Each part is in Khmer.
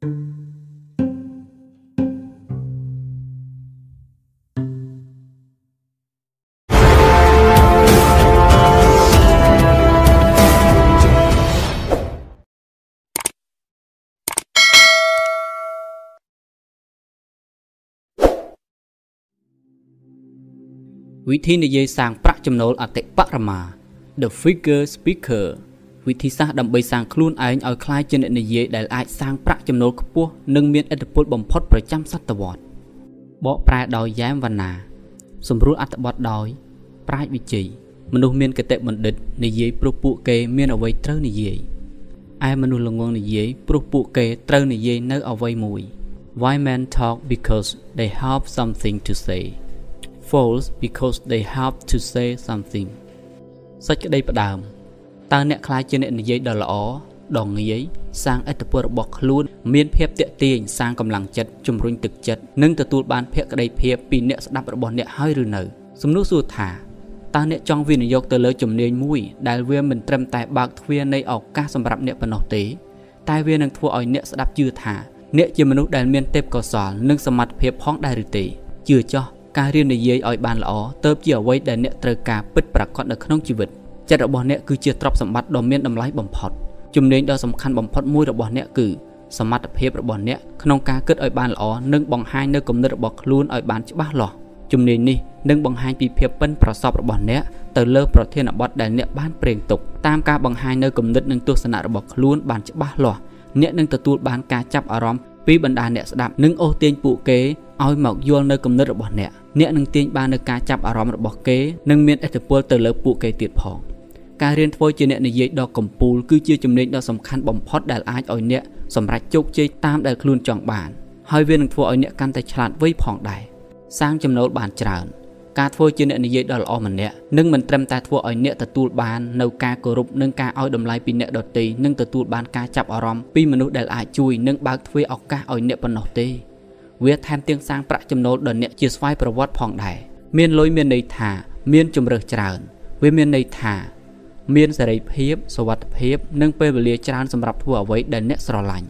វិធីនិយាយសាងប្រាក់ចំណូលអតិបរមា The Figure Speaker វិធីសាស្ត្រដើម្បីសាងខ្លួនឯងឲ្យក្លាយជាអ្នកនិយាយដែលអាចសាងប្រាក់ចំណូលខ្ពស់និងមានឥទ្ធិពលបំផុតប្រចាំសតវត្សបកប្រែដោយយ៉ែមវណ្ណាសម្រួលអត្ថបទដោយ ប្រាជ្ញវិជ័យមនុស្សមានគតិបណ្ឌិតនិយាយព្រោះពួកគេមានអ្វីត្រូវនិយាយឯមនុស្សល្ងងនិយាយព្រោះពួកគេត្រូវនិយាយនៅអ្វីមួយ Why men talk because they have something to say false because they have to say something សេចក្តីផ្ដើម តើអ្នកខ្លាចជាអ្នកនិយាយដ៏ល្អដ៏ងាយសាងឥទ្ធិពលរបស់ខ្លួនមានភាពតាក់ទាញសាងកម្លាំងចិត្តជំរុញទឹកចិត្តនិងទទួលបានភក្តីភាពពីអ្នកស្ដាប់របស់អ្នកហើយឬនៅសំណួរសួរថាតើអ្នកចង់វិនិយោគទៅលើជំនាញមួយដែលវាមិនត្រឹមតែបើកទ្វារនៃឱកាសសម្រាប់អ្នកប៉ុណ្ណោះទេតែវានឹងធ្វើឲ្យអ្នកស្ដាប់ជឿថាអ្នកជាមនុស្សដែលមានទេពកោសល្យនិងសមត្ថភាពផងដែរឬទេជឿចោះការរៀននិយាយឲ្យបានល្អទៅជាអ្វីដែលអ្នកត្រូវការពិតប្រាកដនៅក្នុងជីវិត ចិត្តរបស់អ្នកគឺជាទ្រព្យសម្បត្តិដ៏មានតម្លៃបំផុតជំនាញដ៏សំខាន់បំផុតមួយរបស់អ្នកគឺសមត្ថភាពរបស់អ្នកក្នុងការគិតឲ្យបានល្អនិងបង្ហាញនៅគំនិតរបស់ខ្លួនឲ្យបានច្បាស់លាស់ជំនាញនេះនឹងបង្ហាញពីភាពប៉ិនប្រសប់របស់អ្នកទៅលើប្រធានបទដែលអ្នកបានប្រេងទុកតាមការបង្ហាញនៅគំនិតនិងទស្សនៈរបស់ខ្លួនបានច្បាស់លាស់អ្នកនឹងទទួលបានការចាប់អារម្មណ៍ពីបណ្ដាអ្នកស្ដាប់និងអូសទាញពួកគេឲ្យមកយល់នៅគំនិតរបស់អ្នកអ្នកនឹងទាញបាននូវការចាប់អារម្មណ៍របស់គេនិងមានឥទ្ធិពលទៅលើពួកគេទៀតផង ការរៀនធ្វើជាអ្នកនិយាយដ៏កំពូលគឺជាជំនាញដ៏សំខាន់បំផុតដែលអាចឲ្យអ្នកសម្រេចជោគជ័យតាមដែលខ្លួនចង់បានហើយវានឹងធ្វើឲ្យអ្នកកាន់តែឆ្លាតវៃផងដែរសាងចំណូលបានច្រើនការធ្វើជាអ្នកនិយាយដ៏ល្អម្នាក់នឹងមិនត្រឹមតែធ្វើឲ្យអ្នកទទួលបាននៅការគោរពនិងការឲ្យតម្លៃពីអ្នកដទៃនិងទទួលបានការចាប់អារម្មណ៍ពីមនុស្សដែលអាចជួយនិងបើកទ្វារឱកាសឲ្យអ្នកប៉ុណ្ណោះទេវាថែមទាំងសាងប្រាក់ចំណូលដល់អ្នកជាស្វ័យប្រវត្តិផងដែរមានលុយមានន័យថា មានជំរើសច្រើន វាមានន័យថា មានសេរីភាពសុវត្ថិភាព និងពេលវេលាច្រើនសម្រាប់ធ្វើអ្វីដែលអ្នកស្រឡាញ់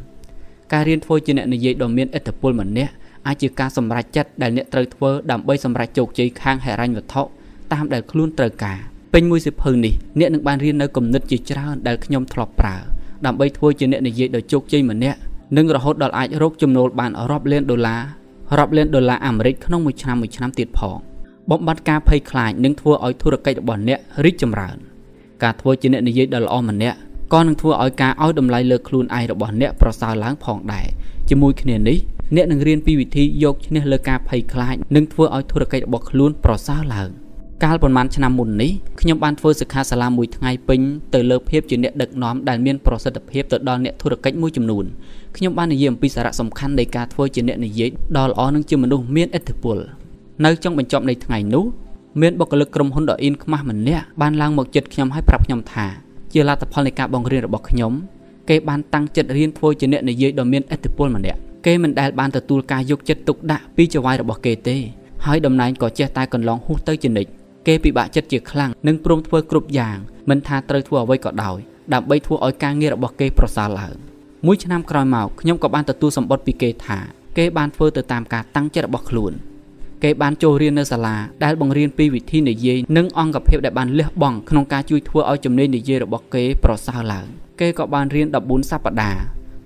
ការរៀនធ្វើជាអ្នកនិយាយដ៏មានឥទ្ធិពលម្នាក់អាចជាការសម្រេចចិត្តដែលអ្នកត្រូវធ្វើដើម្បីសម្រេចជោគជ័យខាងហិរញ្ញវត្ថុតាមដែលខ្លួនត្រូវការពេញមួយសិភៅនេះអ្នកនឹងបានរៀននៅគំនិតជាច្រើនដែលខ្ញុំធ្លាប់ប្រើដើម្បីធ្វើជាអ្នកនិយាយដ៏ជោគជ័យម្នាក់និងរហូតដល់អាចរកចំណូលបានរាប់លានដុល្លាររាប់លានដុល្លារអាមេរិកក្នុងមួយឆ្នាំមួយឆ្នាំទៀតផងបំបត្តិការភ័យខ្លាចនឹងធ្វើឲ្យធុរកិច្ចរបស់អ្នករីកចម្រើន ការធ្វើជាអ្នកនិយាយដ៏ល្អម្នាក់ក៏នឹងធ្វើឲ្យការឲ្យតម្លៃលើខ្លួនឯងរបស់អ្នកប្រសើរឡើងផងដែរជាមួយគ្នានេះអ្នកនឹងរៀនពីវិធីយកឈ្នះលើការភ័យខ្លាចនិងធ្វើឲ្យធុរកិច្ចរបស់ខ្លួនប្រសើរឡើងកាលប៉ុន្មានឆ្នាំមុននេះខ្ញុំបានធ្វើសិក្ខាសាលាមួយថ្ងៃពេញទៅលើភាពជាអ្នកដឹកនាំដែលមានប្រសិទ្ធភាពទៅដល់អ្នកធុរកិច្ចមួយចំនួនខ្ញុំបាននិយាយអំពីសារៈសំខាន់នៃការធ្វើជាអ្នកនិយាយដ៏ល្អនិងជាមនុស្សមានឥទ្ធិពលនៅចុងបញ្ចប់នៃថ្ងៃនោះ មានបុគ្គលិកក្រុមហ៊ុនដ៏អ៊ីនខ្មាស់ម្នាក់បានឡើងមកចិត្តខ្ញុំហើយប្រាប់ខ្ញុំថាជាលទ្ធផលនៃការបង្រៀនរបស់ខ្ញុំគេបានតាំងចិត្តរៀនធ្វើជាអ្នកនិយាយដ៏មានឥទ្ធិពលម្នាក់គេមិនដែលបានទទួលការយកចិត្តទុកដាក់ពីចៅហ្វាយរបស់គេទេហើយតំណែងក៏ចេះតែកន្លងហួសទៅជានិច្ចគេពិបាកចិត្តជាខ្លាំងនិងព្រមធ្វើគ្រប់យ៉ាងមិនថាត្រូវធ្វើអ្វីក៏ដោយដើម្បីធ្វើឲ្យការងាររបស់គេប្រសើរឡើងមួយឆ្នាំក្រោយមកខ្ញុំក៏បានទទួលសម្បត្តិពីគេថាគេបានធ្វើទៅតាមការតាំងចិត្តរបស់ខ្លួន គេបានចូលរៀននៅសាលាដែលបង្រៀនពីវិធីនិយាយនិងអង្គភាពដែលបានលះបង់ក្នុងការជួយធ្វើឲ្យជំនាញនិយាយរបស់គេប្រសើរឡើងគេក៏បានរៀន14សប្តាហ៍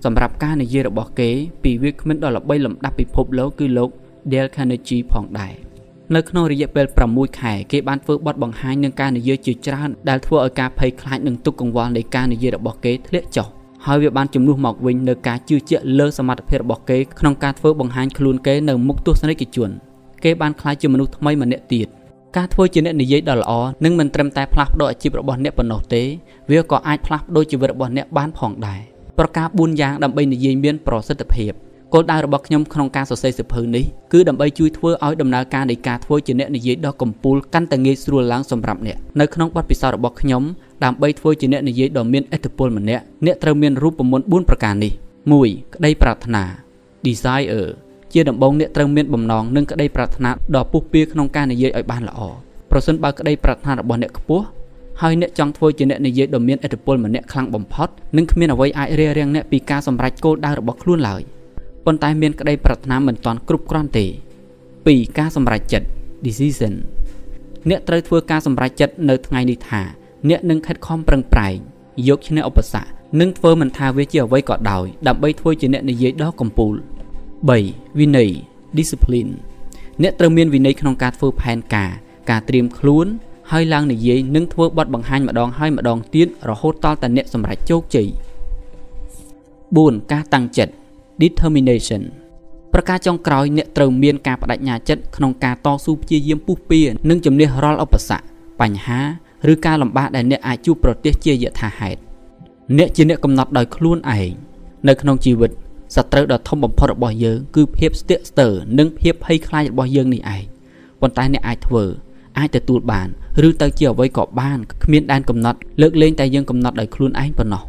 សម្រាប់ការនិយាយរបស់គេពីវាគ្មិនដ៏ល្បីលំដាប់ពិភពលោកគឺលោក Dale Carnegie ផងដែរនៅក្នុងរយៈពេល6ខែគេបានធ្វើបទបង្ហាញនឹងការនិយាយជាច្រើនដែលធ្វើឲ្យការភ័យខ្លាចនិងទុក្ខកង្វល់នៃការនិយាយរបស់គេធ្លាក់ចុះហើយវាបានជំនួសមកវិញនៅការជឿជាក់លើសមត្ថភាពរបស់គេក្នុងការធ្វើបង្ហាញខ្លួនគេនៅមុខទស្សនិកជន គេបានក្លាយជាមនុស្សថ្មីម្នាក់ទៀតការធ្វើជាអ្នកនិយាយដ៏ល្អនឹងមិនត្រឹមតែផ្លាស់ប្ដូរអាជីពរបស់អ្នកប៉ុណ្ណោះទេវាក៏អាចផ្លាស់ប្ដូរជីវិតរបស់អ្នកបានផងដែរប្រការ4យ៉ាងដើម្បីនិយាយមានប្រសិទ្ធភាពគោលដៅរបស់ខ្ញុំក្នុងការសរសេរសៀវភៅនេះគឺដើម្បីជួយធ្វើឲ្យដំណើរការនៃការធ្វើជាអ្នកនិយាយដ៏កំពូលកាន់តែងាយស្រួលឡើងសម្រាប់អ្នកនៅក្នុងបទពិសោធន៍របស់ខ្ញុំដើម្បីធ្វើជាអ្នកនិយាយដ៏មានឥទ្ធិពលម្នាក់អ្នកត្រូវមានរូបមន្ត4ប្រការនេះ1ក្តីប្រាថ្នា desire ជាដំបូងអ្នកត្រូវមានបំណងនិងក្តីប្រាថ្នាដ៏ពុះពៀក្នុងការនិយាយឲ្យបានល្អប្រសិនបើក្តីប្រាថ្នារបស់អ្នកខ្ពស់ហើយអ្នកចង់ធ្វើជាអ្នកនិយាយដ៏មានឥទ្ធិពលម្នាក់ខ្លាំងបំផុតនឹងគ្មានអ្វីអាចរារាំងអ្នកពីការសម្រេចគោលដៅរបស់ខ្លួនឡើយ។ប៉ុន្តែមានក្តីប្រាថ្នាមិនទាន់គ្រប់គ្រាន់ទេ2ការសម្រេចចិត្ត decision អ្នកត្រូវធ្វើការសម្រេចចិត្តនៅថ្ងៃនេះថា អ្នកនឹងខិតខំប្រឹងប្រែងយកឈ្នះឧបសគ្គនិងធ្វើមិនថាវាជាអ្វីក៏ដោយដើម្បីធ្វើជាអ្នកនិយាយដ៏កំពូល 3 វិន័យ discipline អ្នកត្រូវមានវិន័យក្នុងការធ្វើផែនការ ការត្រៀមខ្លួន ហើយឡើងនិយាយនិងធ្វើបទបង្ហាញម្ដងហើយម្ដងទៀតរហូតដល់តែអ្នកសម្រេចជោគជ័យ 4 ការតាំងចិត្ត determination ប្រការចុងក្រោយអ្នកត្រូវមានការបដិញ្ញាចិត្តក្នុងការតស៊ូព្យាយាមពុះពៀនិងជំនះរាល់ឧបសគ្គបញ្ហាឬការលំបាកដែលអ្នកអាចជួបប្រទះជាយថាហេតុអ្នកជាអ្នកកំណត់ដោយខ្លួនឯងនៅក្នុងជីវិត សត្រូវដ៏ធំបំផុតរបស់យើងគឺភាពស្ទាក់ស្ទើរនិងភាពភ័យខ្លាចរបស់យើងនេះឯងប៉ុន្តែអ្នកអាចធ្វើអាចទទួលបានឬទៅជាអ្វីក៏បានគ្មានដែនកំណត់លើកលែងតែយើងកំណត់ដោយខ្លួនឯងប៉ុណ្ណោះ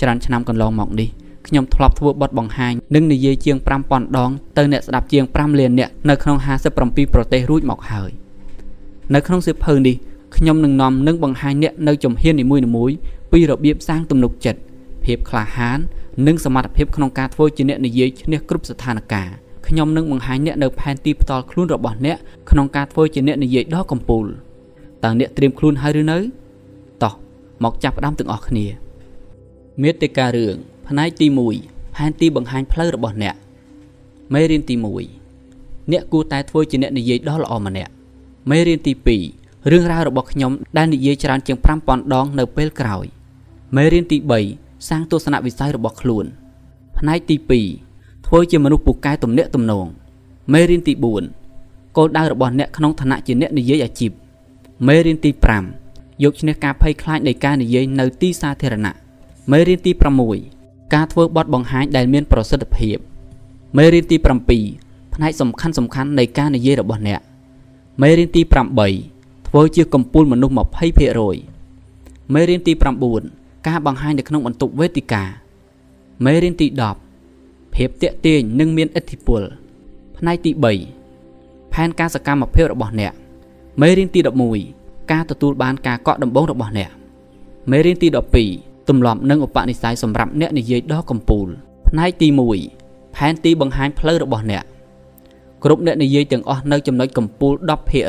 ច្រើនឆ្នាំកន្លងមកនេះខ្ញុំធ្លាប់ធ្វើបទបង្ហាញនិងនិយាយជាង5000ដងទៅអ្នកស្ដាប់ជាង5លាននាក់នៅក្នុង57ប្រទេសរួចមកហើយនៅក្នុងសៀវភៅនេះខ្ញុំនឹងនាំនិងបង្ហាញអ្នកនៅជំហាននីមួយៗពីរបៀបសាងទំនុកចិត្តភាពក្លាហាន និងសមត្ថភាពក្នុងការធ្វើជាអ្នកនិយាយឈ្នះគ្រប់ស្ថានភាពខ្ញុំនឹងបង្ហាញអ្នកនៅផែនទីផ្ទាល់ខ្លួនរបស់អ្នកក្នុងការធ្វើជាអ្នកនិយាយដ៏កំពូលតើអ្នកត្រៀមខ្លួនហើយឬនៅតោះមកចាប់ផ្ដើមទាំងអស់គ្នាមេតិការឿងផ្នែកទី1ផែនទីបង្ហាញផ្លូវរបស់អ្នកមេរៀនទី1អ្នកគួរតែធ្វើជាអ្នកនិយាយដ៏ល្អម្នាក់មេរៀនទី2រឿងរ៉ាវរបស់ខ្ញុំដែលនិយាយច្រើនជាង5000ដងនៅពេលក្រោយមេរៀនទី3 សាងទស្សនវិស័យរបស់ខ្លួន ផ្នែកទី2ធ្វើជាមនុស្សពូកែទំនាក់ទំនងមេរៀនទី4គោលដៅរបស់អ្នកក្នុងឋានៈជាអ្នកនិយាយអាជីពមេរៀនទី5យកឈ្នះការភ័យខ្លាចនៃការនិយាយនៅទីសាធារណៈមេរៀនទី6ការធ្វើបទបង្ហាញដែលមានប្រសិទ្ធភាពមេរៀនទី7ផ្នែកសំខាន់សំខាន់នៃការនិយាយរបស់អ្នកមេរៀនទី8ធ្វើជាកម្ពូលមនុស្ស20%មេរៀនទី9 ការបង្ហាញនៅក្នុងបន្ទប់វេទិកាមេរៀនទី10ភាពតាក់ទាញនិងមានឥទ្ធិពលផ្នែកទី3ផែនការសកម្មភាពរបស់អ្នកមេរៀនទី11ការទទួលបានការកក់ដំបូងរបស់អ្នកមេរៀនទី12ទម្លាប់និងឧបនិស្ស័យសម្រាប់អ្នកនិយាយដ៏កំពូលផ្នែកទី1ផែនទីបង្ហាញផ្លូវរបស់អ្នកគ្រប់អ្នកនិយាយទាំងអស់នៅចំណុចកំពូល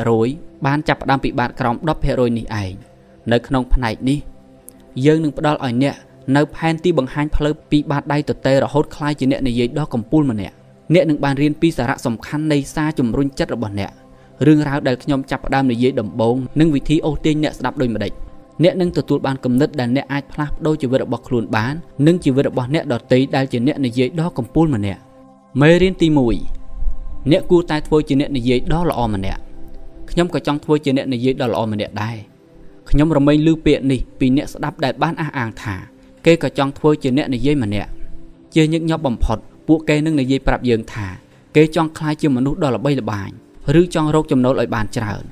10%បានចាប់ផ្ដើមពីបាតក្រោម10%នេះឯងនៅក្នុងផ្នែកនេះ យើងនឹងផ្ដល់ឲ្យអ្នកនៅផែនទីបង្ហាញផ្លូវពីបាតដៃទទេរហូតคล้ายជាអ្នកនិយាយដ៏កំពូលម្នាក់អ្នកនឹងបានរៀនពីសារៈសំខាន់នៃសារជំរុញចិត្តរបស់អ្នករឿងរ៉ាវដែលខ្ញុំចាប់ផ្ដើមនិយាយដំបូងនិងវិធីអូសទាញអ្នកស្ដាប់ដូចម្ដេចអ្នកនឹងទទួលបានគំនិតដែលអ្នកអាចផ្លាស់ប្ដូរជីវិតរបស់ខ្លួនបាននិងជីវិតរបស់អ្នកដទៃដែលជាអ្នកនិយាយដ៏កំពូលម្នាក់មេរៀនទី1អ្នកគួរតែធ្វើជាអ្នកនិយាយដ៏ល្អម្នាក់ខ្ញុំក៏ចង់ធ្វើជាអ្នកនិយាយដ៏ល្អម្នាក់ដែរ ខ្ញុំរមែងឮពាក្យនេះពីអ្នកស្ដាប់ដែលបានអះអាងថា គេក៏ចង់ធ្វើជាអ្នកនិយាយម្នាក់ជាញឹកញាប់បំផុតពួកគេនឹងនិយាយប្រាប់យើងថាគេចង់ក្លាយជាមនុស្សដ៏ល្បីល្បាញឬចង់រកចំណូលឲ្យបានច្រើន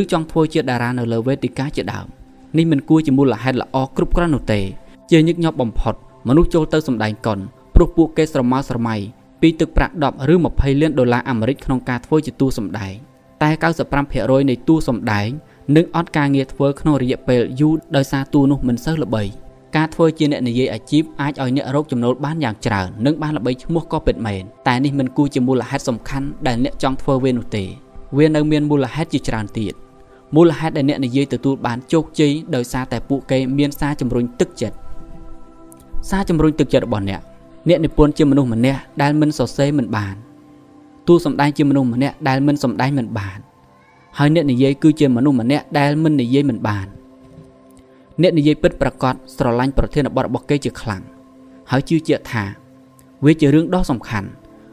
ឬចង់ធ្វើជាតារានៅលើវេទិកាជាដើមនេះមិនគួរជាមូលហេតុល្អគ្រប់គ្រាន់នោះទេ ជាញឹកញាប់បំផុត មនុស្សចូលទៅសម្ដែងកុនព្រោះពួកគេស្រមើស្រមៃពីទឹកប្រាក់10ឬ20លានដុល្លារអាមេរិកក្នុងការធ្វើជាតួសម្ដែងតែ95%នៃតួសម្ដែង និងអត់ការងារធ្វើក្នុងរយៈពេលយូរដោយសារតួនោះមិនសូវល្បីការធ្វើជាអ្នកនិយាយអាជីពអាចឲ្យអ្នករកចំណូលបានយ៉ាងច្រើននិងបានល្បីឈ្មោះក៏ពិតមែនតែនេះមិនគួរជាមូលហេតុសំខាន់ដែលអ្នកចង់ធ្វើវានោះទេវានៅមានមូលហេតុជាច្រើនទៀតមូលហេតុដែលអ្នកនិយាយទទួលបានជោគជ័យដោយសារតែពួកគេមានសារជំរុញទឹកចិត្តសារជំរុញទឹកចិត្តរបស់អ្នកអ្នកនិពន្ធជាមនុស្សម្នាក់ដែលមិនសរសេរមិនបានតួសម្ដែងជាមនុស្សម្នាក់ដែលមិនសម្ដែងមិនបាន ហើយអ្នកនិយាយគឺជាមនុស្សម្នាក់ដែលមិននិយាយមិនបាន អ្នកនិយាយពិតប្រកបស្រឡាញ់ប្រធានបទរបស់គេជាខ្លាំងហើយជឿជាក់ថា វាជារឿងដ៏សំខាន់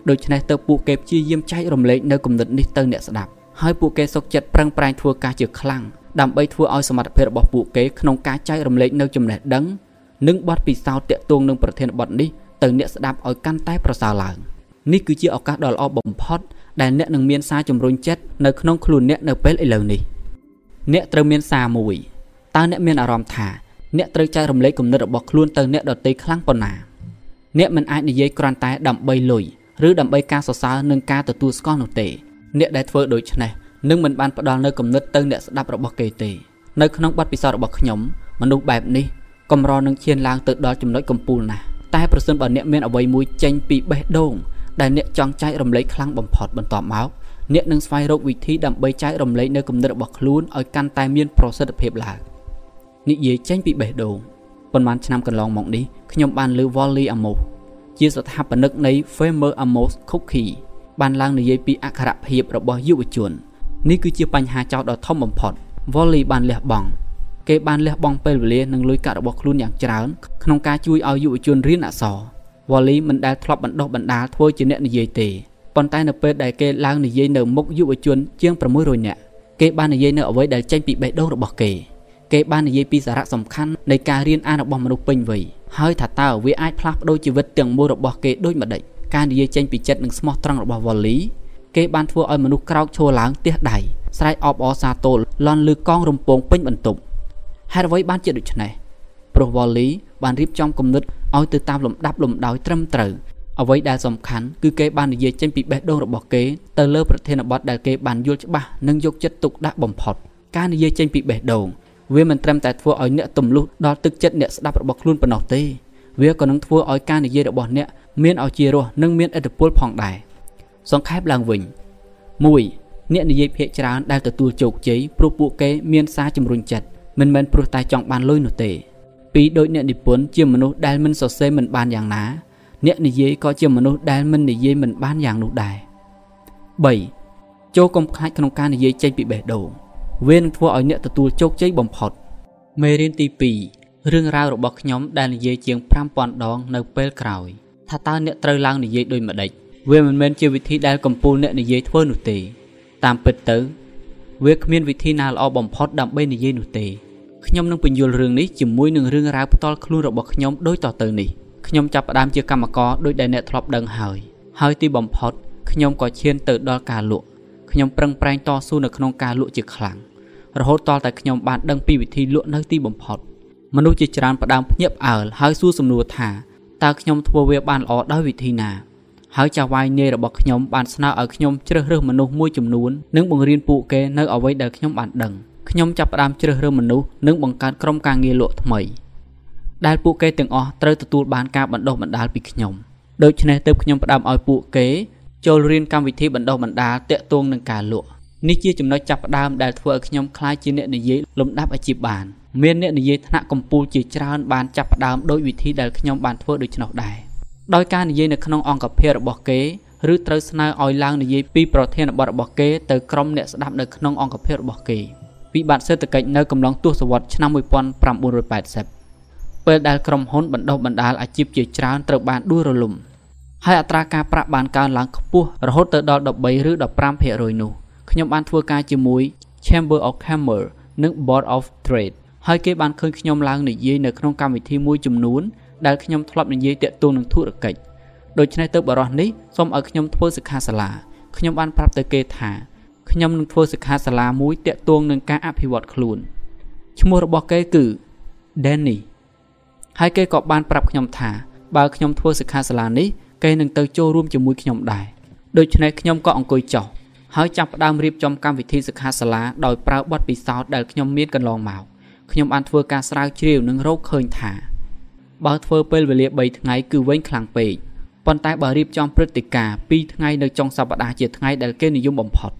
ដូច្នេះទៅពួកគេព្យាយាមចែករំលែកនៅគំនិតនេះទៅអ្នកស្ដាប់ហើយពួកគេសុខចិត្តប្រឹងប្រែងធ្វើការជាខ្លាំងដើម្បីធ្វើឲ្យសមត្ថភាពរបស់ពួកគេក្នុងការចែករំលែកនៅចំណេះដឹងនិងបទពិសោធន៍តាក់ទងនឹងប្រធានបទនេះទៅអ្នកស្ដាប់ឲ្យកាន់តែប្រសើរឡើងនេះគឺជាឱកាសដ៏ល្អបំផុត ដែលអ្នកនឹងមានសារជំរុញចិត្តនៅក្នុងខ្លួនអ្នកនៅពេលឥឡូវនេះអ្នកត្រូវមានសារមួយតើអ្នកមានអារម្មណ៍ថាអ្នកត្រូវចែករំលែកគំនិតរបស់ខ្លួនទៅអ្នកដទៃខ្លាំងប៉ុណ្ណាអ្នកមិនអាចនិយាយគ្រាន់តែដើម្បីលុយឬដើម្បីការសរសើរនិងការទទួលស្គាល់នោះទេ អ្នកដែលធ្វើដូច្នេះនឹងមិនបានផ្ដល់នូវគំនិតទៅអ្នកស្ដាប់របស់គេទេនៅក្នុងបទពិសោធន៍របស់ខ្ញុំមនុស្សបែបនេះកម្រនឹងឈានឡើងទៅដល់ចំណុចកំពូលណាស់តែប្រសិនបើអ្នកមានអ្វីមួយចេញពីបេះដូង ដែលអ្នកចង់ចែករំលែកខ្លាំងបំផុតបន្ទាប់មកអ្នកនឹងស្វែងរកវិធីដើម្បីចែករំលែកនៅគំនិតរបស់ខ្លួនឲ្យកាន់តែមានប្រសិទ្ធភាពឡើងនិយាយចេញពីបេះដូងប៉ុន្មានឆ្នាំកន្លងមកនេះខ្ញុំបានលើ Wally Amos ជាស្ថាបនិកនៃ Famous Amos Cookie បានឡើងនិយាយពីអក្ខរភាពរបស់យុវជននេះគឺជាបញ្ហាចោទដ៏ធំបំផុត Wally បានលះបង់គេបានលះបង់ពេលវេលានិងលុយកាក់របស់ខ្លួនយ៉ាងច្រើនក្នុងការជួយឲ្យយុវជនរៀនអក្សរ Wally មិនដែលធ្លាប់បណ្ដុះបណ្ដាលធ្វើជាអ្នកនិយាយទេប៉ុន្តែនៅពេលដែលគេឡើងនិយាយនៅមុខយុវជនជាង600នាក់គេបាននិយាយនៅអ្វីដែលចេញពីបេះដូងរបស់គេគេបាននិយាយពីសារៈសំខាន់នៃការរៀនអានរបស់មនុស្សពេញវ័យហើយថាតើវាអាចផ្លាស់ប្ដូរជីវិតទាំងមូលរបស់គេដូចម្ដេចការនិយាយចេញពីចិត្តនិងស្មោះត្រង់របស់ Wally គេបានធ្វើឲ្យមនុស្សក្រោកឈរឡើងទះដៃស្រែកអបអរសាទរលន់លើកងរំពងពេញបន្ទប់ហេតុអ្វីបានជាដូច្នេះព្រោះ Wally បានរៀបចំគំនិត ឲ្យទៅតាមលំដាប់លំដោយត្រឹមត្រូវអ្វីដែលសំខាន់គឺគេបាននិយាយចេញពីបេះដូងរបស់គេទៅលើប្រធានបទដែលគេបានយល់ច្បាស់និងយកចិត្តទុកដាក់បំផុតការនិយាយចេញពីបេះដូងវាមិនត្រឹមតែធ្វើឲ្យអ្នកទម្លុះដល់ទឹកចិត្តអ្នកស្ដាប់របស់ខ្លួនប៉ុណ្ណោះទេវាក៏នឹងធ្វើឲ្យការនិយាយរបស់អ្នកមានឲ្យជារសនិងមានឥទ្ធិពលផងដែរសង្ខេបឡើងវិញ1អ្នកនិយាយភាកច្រើនដែលទទួលជោគជ័យព្រោះពួកគេមានសារជំរុញចិត្តមិនមែនព្រោះតែចង់បានលុយនោះទេ ពីរដូចអ្នកនិពន្ធជាមនុស្សដែលមិនសរសេរមិនបានយ៉ាងណា អ្នកនិយាយក៏ជាមនុស្សដែលមិននិយាយមិនបានយ៉ាងនោះដែរ3ចូលកុំខ្លាចក្នុងការនិយាយចេញពីបេះដូងវានឹងធ្វើឲ្យអ្នកទទួលជោគជ័យបំផុតមេរៀនទី2រឿងរ៉ាវរបស់ខ្ញុំដែលនិយាយជាង5000ដងនៅពេលក្រោយថាតើអ្នកត្រូវឡើងនិយាយដូចម្ដេចវាមិនមែនជាវិធីដែលកំពូលអ្នកនិយាយធ្វើនោះទេ តាមពិតទៅ វាគ្មានវិធីណាល្អបំផុតដើម្បីនិយាយនោះទេ ខ្ញុំនឹងបញ្យល់រឿងនេះជាមួយនឹងរឿងរ៉ាវផ្ទាល់ខ្លួនរបស់ខ្ញុំដូចតទៅនេះខ្ញុំចាប់ផ្ដើមជាកម្មករដោយដែលអ្នកធ្លាប់ដឹងហើយហើយទីបំផុតខ្ញុំក៏ឈានទៅដល់ការលក់ខ្ញុំប្រឹងប្រែងតស៊ូនៅក្នុងការលក់ជាខ្លាំងរហូតតតែខ្ញុំបានដឹងពីវិធីលក់នៅទីបំផុតមនុស្សជាច្រើនផ្ដើមភ្ញាក់ផ្អើលហើយសួរសំណួរថាតើខ្ញុំធ្វើវាបានល្អដោយវិធីណាហើយចាស់វាយនាយរបស់ខ្ញុំបានស្នើឲ្យខ្ញុំជ្រើសរើសមនុស្សមួយចំនួននិងបង្រៀនពួកគេនៅអ្វីដែលខ្ញុំបានដឹង ខ្ញុំចាប់ផ្ដើមជ្រើសរើសមនុស្សនិងបង្កើតក្រុមការងារលក់ថ្មី ដែលពួកគេទាំងអស់ត្រូវទទួលបានការបណ្ដុះបណ្ដាលពីខ្ញុំដូច្នេះទើបខ្ញុំផ្ដើមឲ្យពួកគេចូលរៀនកម្មវិធីបណ្ដុះបណ្ដាលតាក់ទងនឹងការលក់នេះជាចំណុចចាប់ផ្ដើមដែលធ្វើឲ្យខ្ញុំក្លាយជាអ្នកនិយាយលំដាប់អាជីពបានមានអ្នកនិយាយថ្នាក់កម្ពុជាជាច្រើនបានចាប់ផ្ដើមដោយវិធីដែលខ្ញុំបានធ្វើដូច្នោះដែរដោយការនិយាយនៅក្នុងអង្គភាពរបស់គេឬត្រូវស្នើឲ្យឡើងនិយាយពីប្រធានបទរបស់គេទៅក្រុមអ្នកស្ដាប់នៅក្នុងអង្គភាពរបស់គេ វិបត្តិសេដ្ឋកិច្ចនៅកំឡុងទសវត្សរ៍ឆ្នាំ1980ពេលដែលក្រុមហ៊ុនបណ្ដុះបណ្ដាលអាជីពជាច្រើនត្រូវបានដួលរលំហើយអត្រាការប្រាក់បានកើនឡើងខ្ពស់រហូតទៅដល់13ឬ15%នោះខ្ញុំបានធ្វើការជាមួយ Chamber of Commerce និង Board of Trade ហើយគេបានឃើញខ្ញុំឡើងនិយាយនៅក្នុងកម្មវិធីមួយចំនួនដែលខ្ញុំធ្លាប់និយាយតាក់ទងនឹងធុរកិច្ចដូច្នេះទៅបរិះនេះសូមឲ្យខ្ញុំធ្វើសិក្ខាសាលាខ្ញុំបានប្រាប់ទៅគេថា ខ្ញុំនឹងធ្វើសិក្ខាសាលាមួយតាក់ទងនឹងការអភិវឌ្ឍខ្លួនឈ្មោះរបស់គេគឺ Danny ហើយគេក៏បានប្រាប់ខ្ញុំថា បើខ្ញុំធ្វើសិក្ខាសាលានេះគេនឹងទៅចូលរួមជាមួយខ្ញុំដែរដូច្នេះខ្ញុំក៏អង្គុយចុះហើយចាប់ផ្ដើមរៀបចំកម្មវិធីសិក្ខាសាលាដោយប្រើបទពិសោធន៍ដែលខ្ញុំមានកន្លងមកខ្ញុំបានធ្វើការស្រាវជ្រាវនិងរកឃើញថាបើធ្វើពេលវេលា3ថ្ងៃគឺវែងខ្លាំងពេកប៉ុន្តែបើរៀបចំព្រឹត្តិការណ៍2ថ្ងៃនៅចុងសប្តាហ៍ជាថ្ងៃដែលគេនិយមបំផុត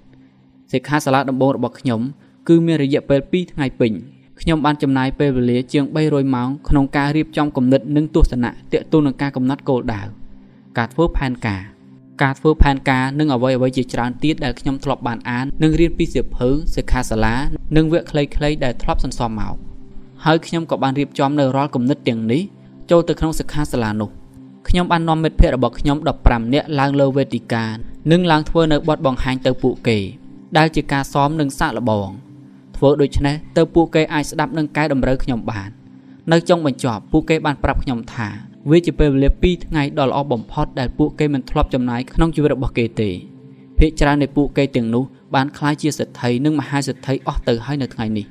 សិក្ខាសាលាដំបូងរបស់ខ្ញុំគឺមានរយៈពេល2ថ្ងៃពេញខ្ញុំបានចំណាយពេលវេលាជាង300ម៉ោងក្នុងការរៀបចំគំនិតនិងទស្សនៈទាក់ទងនឹងការកំណត់គោលដៅការធ្វើផែនការការធ្វើផែនការនិងអ្វីអ្វីជាច្រើនទៀតដែលខ្ញុំធ្លាប់បានអាននិងរៀនពីសៀវភៅសិក្ខាសាលានិងវគ្គខ្លីៗដែលធ្លាប់សន្សំមកហើយខ្ញុំក៏បានរៀបចំនៅរាល់គំនិតទាំងនេះចូលទៅក្នុងសិក្ខាសាលានោះខ្ញុំបាននាំមិត្តភ័ក្តិរបស់ខ្ញុំ15នាក់ឡើងលើវេទិកានិងឡើងធ្វើនៅបទបង្ហាញទៅពួកគេ ដែលជាការសមនិងសាកល្បង ធ្វើដូច្នេះទៅពួកគេអាចស្ដាប់និងកែតម្រូវខ្ញុំបាន នៅចុងបញ្ចប់ពួកគេបានប្រាប់ខ្ញុំថាវាជាពេលវេលា2ថ្ងៃដ៏ល្អបំផុតដែលពួកគេមិនធ្លាប់ចំណាយក្នុងជីវិតរបស់គេទេភាគច្រើននៃពួកគេទាំងនោះបានក្លាយជាសេដ្ឋីនិងមហាសេដ្ឋីអស់ទៅហើយនៅថ្ងៃនេះ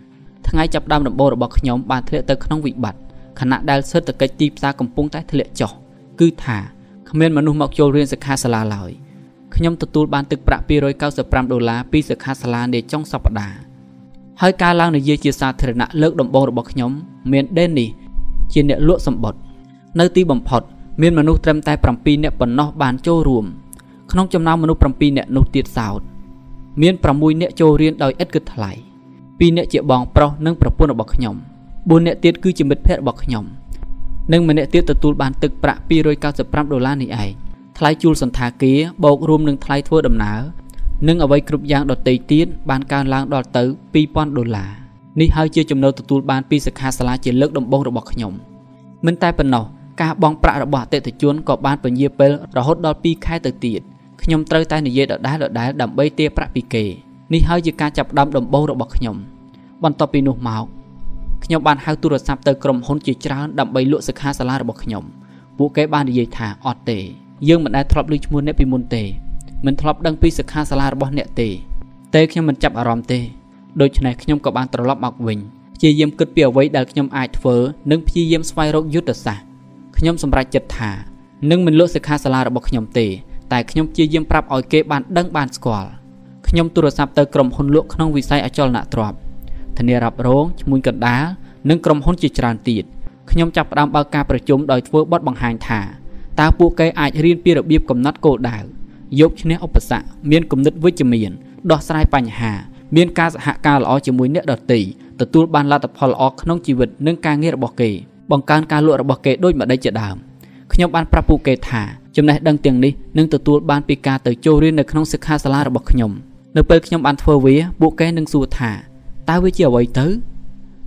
ថ្ងៃចាប់ផ្ដើមដំបូងរបស់ខ្ញុំបានធ្លាក់ទៅក្នុងវិបត្តិខណៈដែលសេដ្ឋកិច្ចទីផ្សារកំពុងតែធ្លាក់ចុះគឺថាគ្មានមនុស្សមកចូលរៀនសិក្ខាសាលាឡើយ ខ្ញុំទទួលបានទឹកប្រាក់295ដុល្លារពីសិក្ខាសាលានាចុងសប្តាហ៍ហើយការឡើងនិយាយជាសាធារណៈលើកដំបូងរបស់ខ្ញុំ មាន Denny ជាអ្នកលក់សម្បត្តិនៅទីបំផុត មានមនុស្សត្រឹមតែ7នាក់ប៉ុណ្ណោះបានចូលរួមក្នុងចំណោមមនុស្ស7នាក់នោះទៀតសោតមាន6នាក់ចូលរៀនដោយឥតគិតថ្លៃ2នាក់ជាបងប្រុសនិងប្រពន្ធរបស់ខ្ញុំ4នាក់ទៀតគឺជាមិត្តភ័ក្តិរបស់ខ្ញុំនិងម្នាក់ទៀតទទួលបានទឹកប្រាក់295ដុល្លារនេះឯង ថ្លៃជួលសន្តាគារបូករួមនឹងថ្លៃធ្វើដំណើរនិងអ្វីគ្រប់យ៉ាងដទៃទៀតបានកើនឡើងដល់ទៅ2000ដុល្លារនេះហើយជាចំណូលទទួលបានពីសិក្ខាសាលាជាលើកដំបូងរបស់ខ្ញុំមិនតែប៉ុណ្ណោះការបង់ប្រាក់របស់អតិថិជនក៏បានពន្យាពេលរហូតដល់2ខែទៅទៀតខ្ញុំត្រូវតែនិយាយដដែលដដែលដើម្បីទារប្រាក់ពីគេនេះហើយជាការចាប់ផ្ដើមដំបូងរបស់ខ្ញុំបន្ទាប់ពីនោះមកខ្ញុំបានហៅទូរស័ព្ទទៅក្រុមហ៊ុនជាច្រើនដើម្បីលក់សិក្ខាសាលារបស់ខ្ញុំ ពួកគេបាននិយាយថាអត់ទេ យើងមិនដែលធ្លាប់ឮឈ្មោះអ្នកពីមុនទេមិនធ្លាប់ដឹងពីសិក្ខាសាលារបស់អ្នកទេតែខ្ញុំមិនចាប់អារម្មណ៍ទេដូច្នេះខ្ញុំក៏បានត្រឡប់មកវិញព្យាយាមគិតពីអ្វីដែលខ្ញុំអាចធ្វើនិងព្យាយាមស្វែងរកយុទ្ធសាស្ត្រខ្ញុំសម្រេចចិត្តថានឹងមិនលក់សិក្ខាសាលារបស់ខ្ញុំទេតែខ្ញុំព្យាយាមប្រាប់ឲ្យគេបានដឹងបានស្គាល់ខ្ញុំទូរស័ព្ទទៅក្រុមហ៊ុនលក់ក្នុងវិស័យអចលនទ្រព្យធានារ៉ាប់រងឈ្មួញកណ្ដាលនិងក្រុមហ៊ុនជាច្រើនទៀតខ្ញុំចាប់ផ្ដើមបើកការប្រជុំដោយធ្វើបទបង្ហាញថា តើពួកគេអាចរៀនពីរបៀបកំណត់គោលដៅយកឈ្នះឧបសគ្គមានគំនិតវិជ្ជមានដោះស្រាយបញ្ហា មានការសហការល្អជាមួយអ្នកដទៃទទួលបានលទ្ធផលល្អក្នុងជីវិតនិងការងាររបស់គេ បង្កើនការលក់របស់គេដូចម្ដេចជាដើមខ្ញុំបានប្រាប់ពួកគេថាចំណេះដឹងទាំងនេះនឹងទទួលបានពីការទៅចូលរៀននៅក្នុងសិក្ខាសាលារបស់ខ្ញុំនៅពេលខ្ញុំបានធ្វើវា ពួកគេនឹងសួរថាតើវាជាអ្វីទៅ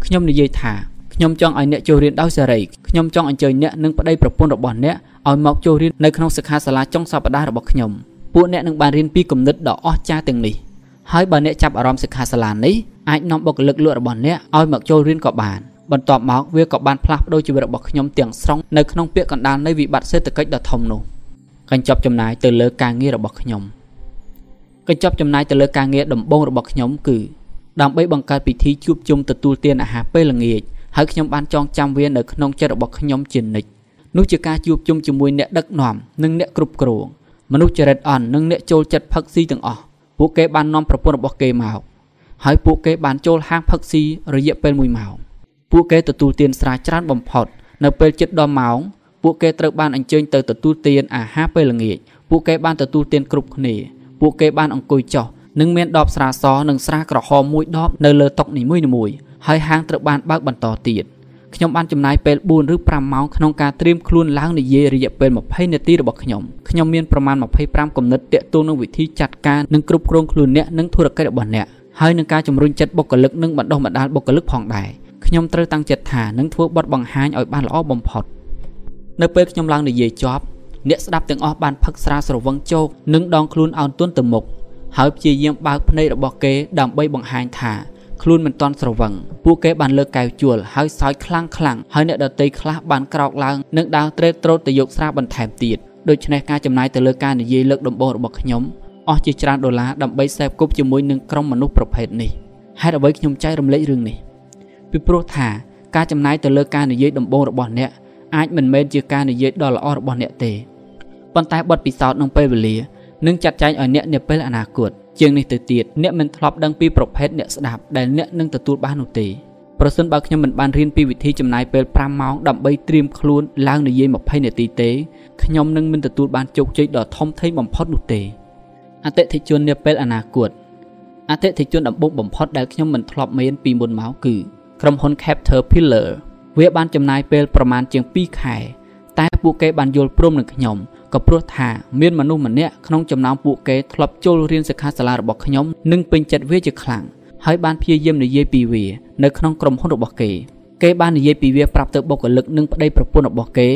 ខ្ញុំនិយាយថា ខ្ញុំចង់ឲ្យអ្នកចូលរៀនដោយសេរីខ្ញុំចង់អញ្ជើញអ្នកនិងប្តីប្រពន្ធរបស់អ្នកឲ្យមកចូលរៀននៅក្នុងសិក្ខាសាលាចុងសប្តាហ៍របស់ខ្ញុំពួកអ្នកនឹងបានរៀនពីគំនិតដ៏អស្ចារ្យទាំងនេះហើយបើអ្នកចាប់អារម្មណ៍សិក្ខាសាលានេះអាចនាំបុគ្គលិកលក់របស់អ្នកឲ្យមកចូលរៀនក៏បានបន្ទាប់មកវាក៏បានផ្លាស់ប្ដូរជីវិតរបស់ខ្ញុំទាំងស្រុងនៅក្នុងពាក្យកណ្ដាលនៃវិបត្តិសេដ្ឋកិច្ចដ៏ធំនោះកញ្ចប់ចំណាយទៅលើការងាររបស់ខ្ញុំកញ្ចប់ចំណាយទៅលើការងារដំបូងរបស់ខ្ញុំគឺដើម្បីបង្កើតពិធីជួបជុំទទួលទានអាហារពេលល្ងាច ហើយខ្ញុំបានចងចាំវានៅក្នុងចិត្តរបស់ខ្ញុំជានិច្ចនោះជាការជួបជុំជាមួយអ្នកដឹកនាំនិងអ្នកគ្រប់គ្រងមនុស្សចរិតអន់និងអ្នកចូលចិត្តផឹកស៊ីទាំងអស់ពួកគេបាននាំប្រពន្ធរបស់គេមកហើយពួកគេបានចូលហាងផឹកស៊ីរយៈពេល1ម៉ោងពួកគេទទួលទានស្រាច្រើនបំផុតនៅពេលជិតដល់ម៉ោងពួកគេត្រូវបានអញ្ជើញទៅទទួលទានអាហារពេលល្ងាចពួកគេបានទទួលទានគ្រប់គ្នាពួកគេបានអង្គុយចុះនិងមានដបស្រាសនិងស្រាក្រហមមួយដបនៅលើតុនីមួយៗ ហើយហាងត្រូវបានបើកបន្តទៀតខ្ញុំបានចំណាយពេល4ឬ5ម៉ោងក្នុងការត្រៀមខ្លួនឡើងនិយាយរយៈពេល20នាទីរបស់ខ្ញុំខ្ញុំមានប្រមាណ25គំនិតតាក់ទងនឹងវិធីចាត់ការនិងគ្រប់គ្រងខ្លួនអ្នកនិងធុរកិច្ចរបស់អ្នកហើយនឹងការជំរុញចិត្តបុគ្គលិកនិងបណ្ដុះបណ្ដាលបុគ្គលិកផងដែរខ្ញុំត្រូវតាំងចិត្តថានឹងធ្វើបទបង្ហាញឲ្យបានល្អបំផុតនៅពេលខ្ញុំឡើងនិយាយចប់អ្នកស្ដាប់ទាំងអស់បានផឹកស្រាស្រវឹងជោគនិងដងខ្លួនអោនទន់ទៅមុខហើយព្យាយាមបើកភ្នែករបស់គេដើម្បីបង្ហាញថា ខ្លួនមិនទាន់ស្រវឹងពួកគេបានលើកកែវជួលហើយសើចខ្លាំងខ្លាំងហើយអ្នកដតីខ្លះបានក្រោកឡើងនិងដើរត្រេតត្រោតទៅយកស្រាបន្ថែមទៀតដូច្នេះការចំណាយទៅលើការនិយាយលើកដំបូងរបស់ខ្ញុំអស់ជាច្រើនដុល្លារដើម្បីសេពគប់ជាមួយនឹងក្រុមមនុស្សប្រភេទនេះហេតុអ្វីខ្ញុំចែករំលែករឿងនេះពីព្រោះថាការចំណាយទៅលើការនិយាយដំបូងរបស់អ្នកអាចមិនមែនជាការនិយាយដ៏ល្អរបស់អ្នកទេប៉ុន្តែបទពិសោធន៍និងពេលវេលានឹងចាត់ចែងឲ្យអ្នកនាពេលអនាគត ជាងនេះទៅទៀតអ្នកមិនធ្លាប់ដឹងពីប្រភេទអ្នកស្ដាប់ដែលអ្នកនឹងទទួលបាននោះទេប្រសិនបើខ្ញុំមិនបានរៀនពីវិធីចំណាយពេល5ម៉ោងដើម្បីត្រៀមខ្លួនឡើងនិយាយ20នាទីទេខ្ញុំនឹងមិនទទួលបានជោគជ័យដ៏ធំធេងបំផុតនោះទេអតិថិជននាពេលអនាគតអតិថិជនដំបូងបំផុតដែលខ្ញុំមិនធ្លាប់មានពីមុនមកគឺ ក្រុមហ៊ុន Caterpillar វាបានចំណាយពេលប្រមាណជាង2ខែ តែពួកគេបានយល់ព្រមនឹងខ្ញុំក៏ព្រោះថាមានមនុស្សម្នាក់ក្នុងចំណោមពួកគេធ្លាប់ចូលរៀនសិក្ខាសាលារបស់ខ្ញុំនិងពេញចិត្តវាជាខ្លាំងហើយបានព្យាយាមនិយាយពីវានៅក្នុងក្រុមហ៊ុនរបស់គេគេបាននិយាយពីវាប្រាប់ទៅបុគ្គលិកនិងប្តីប្រពន្ធរបស់គេ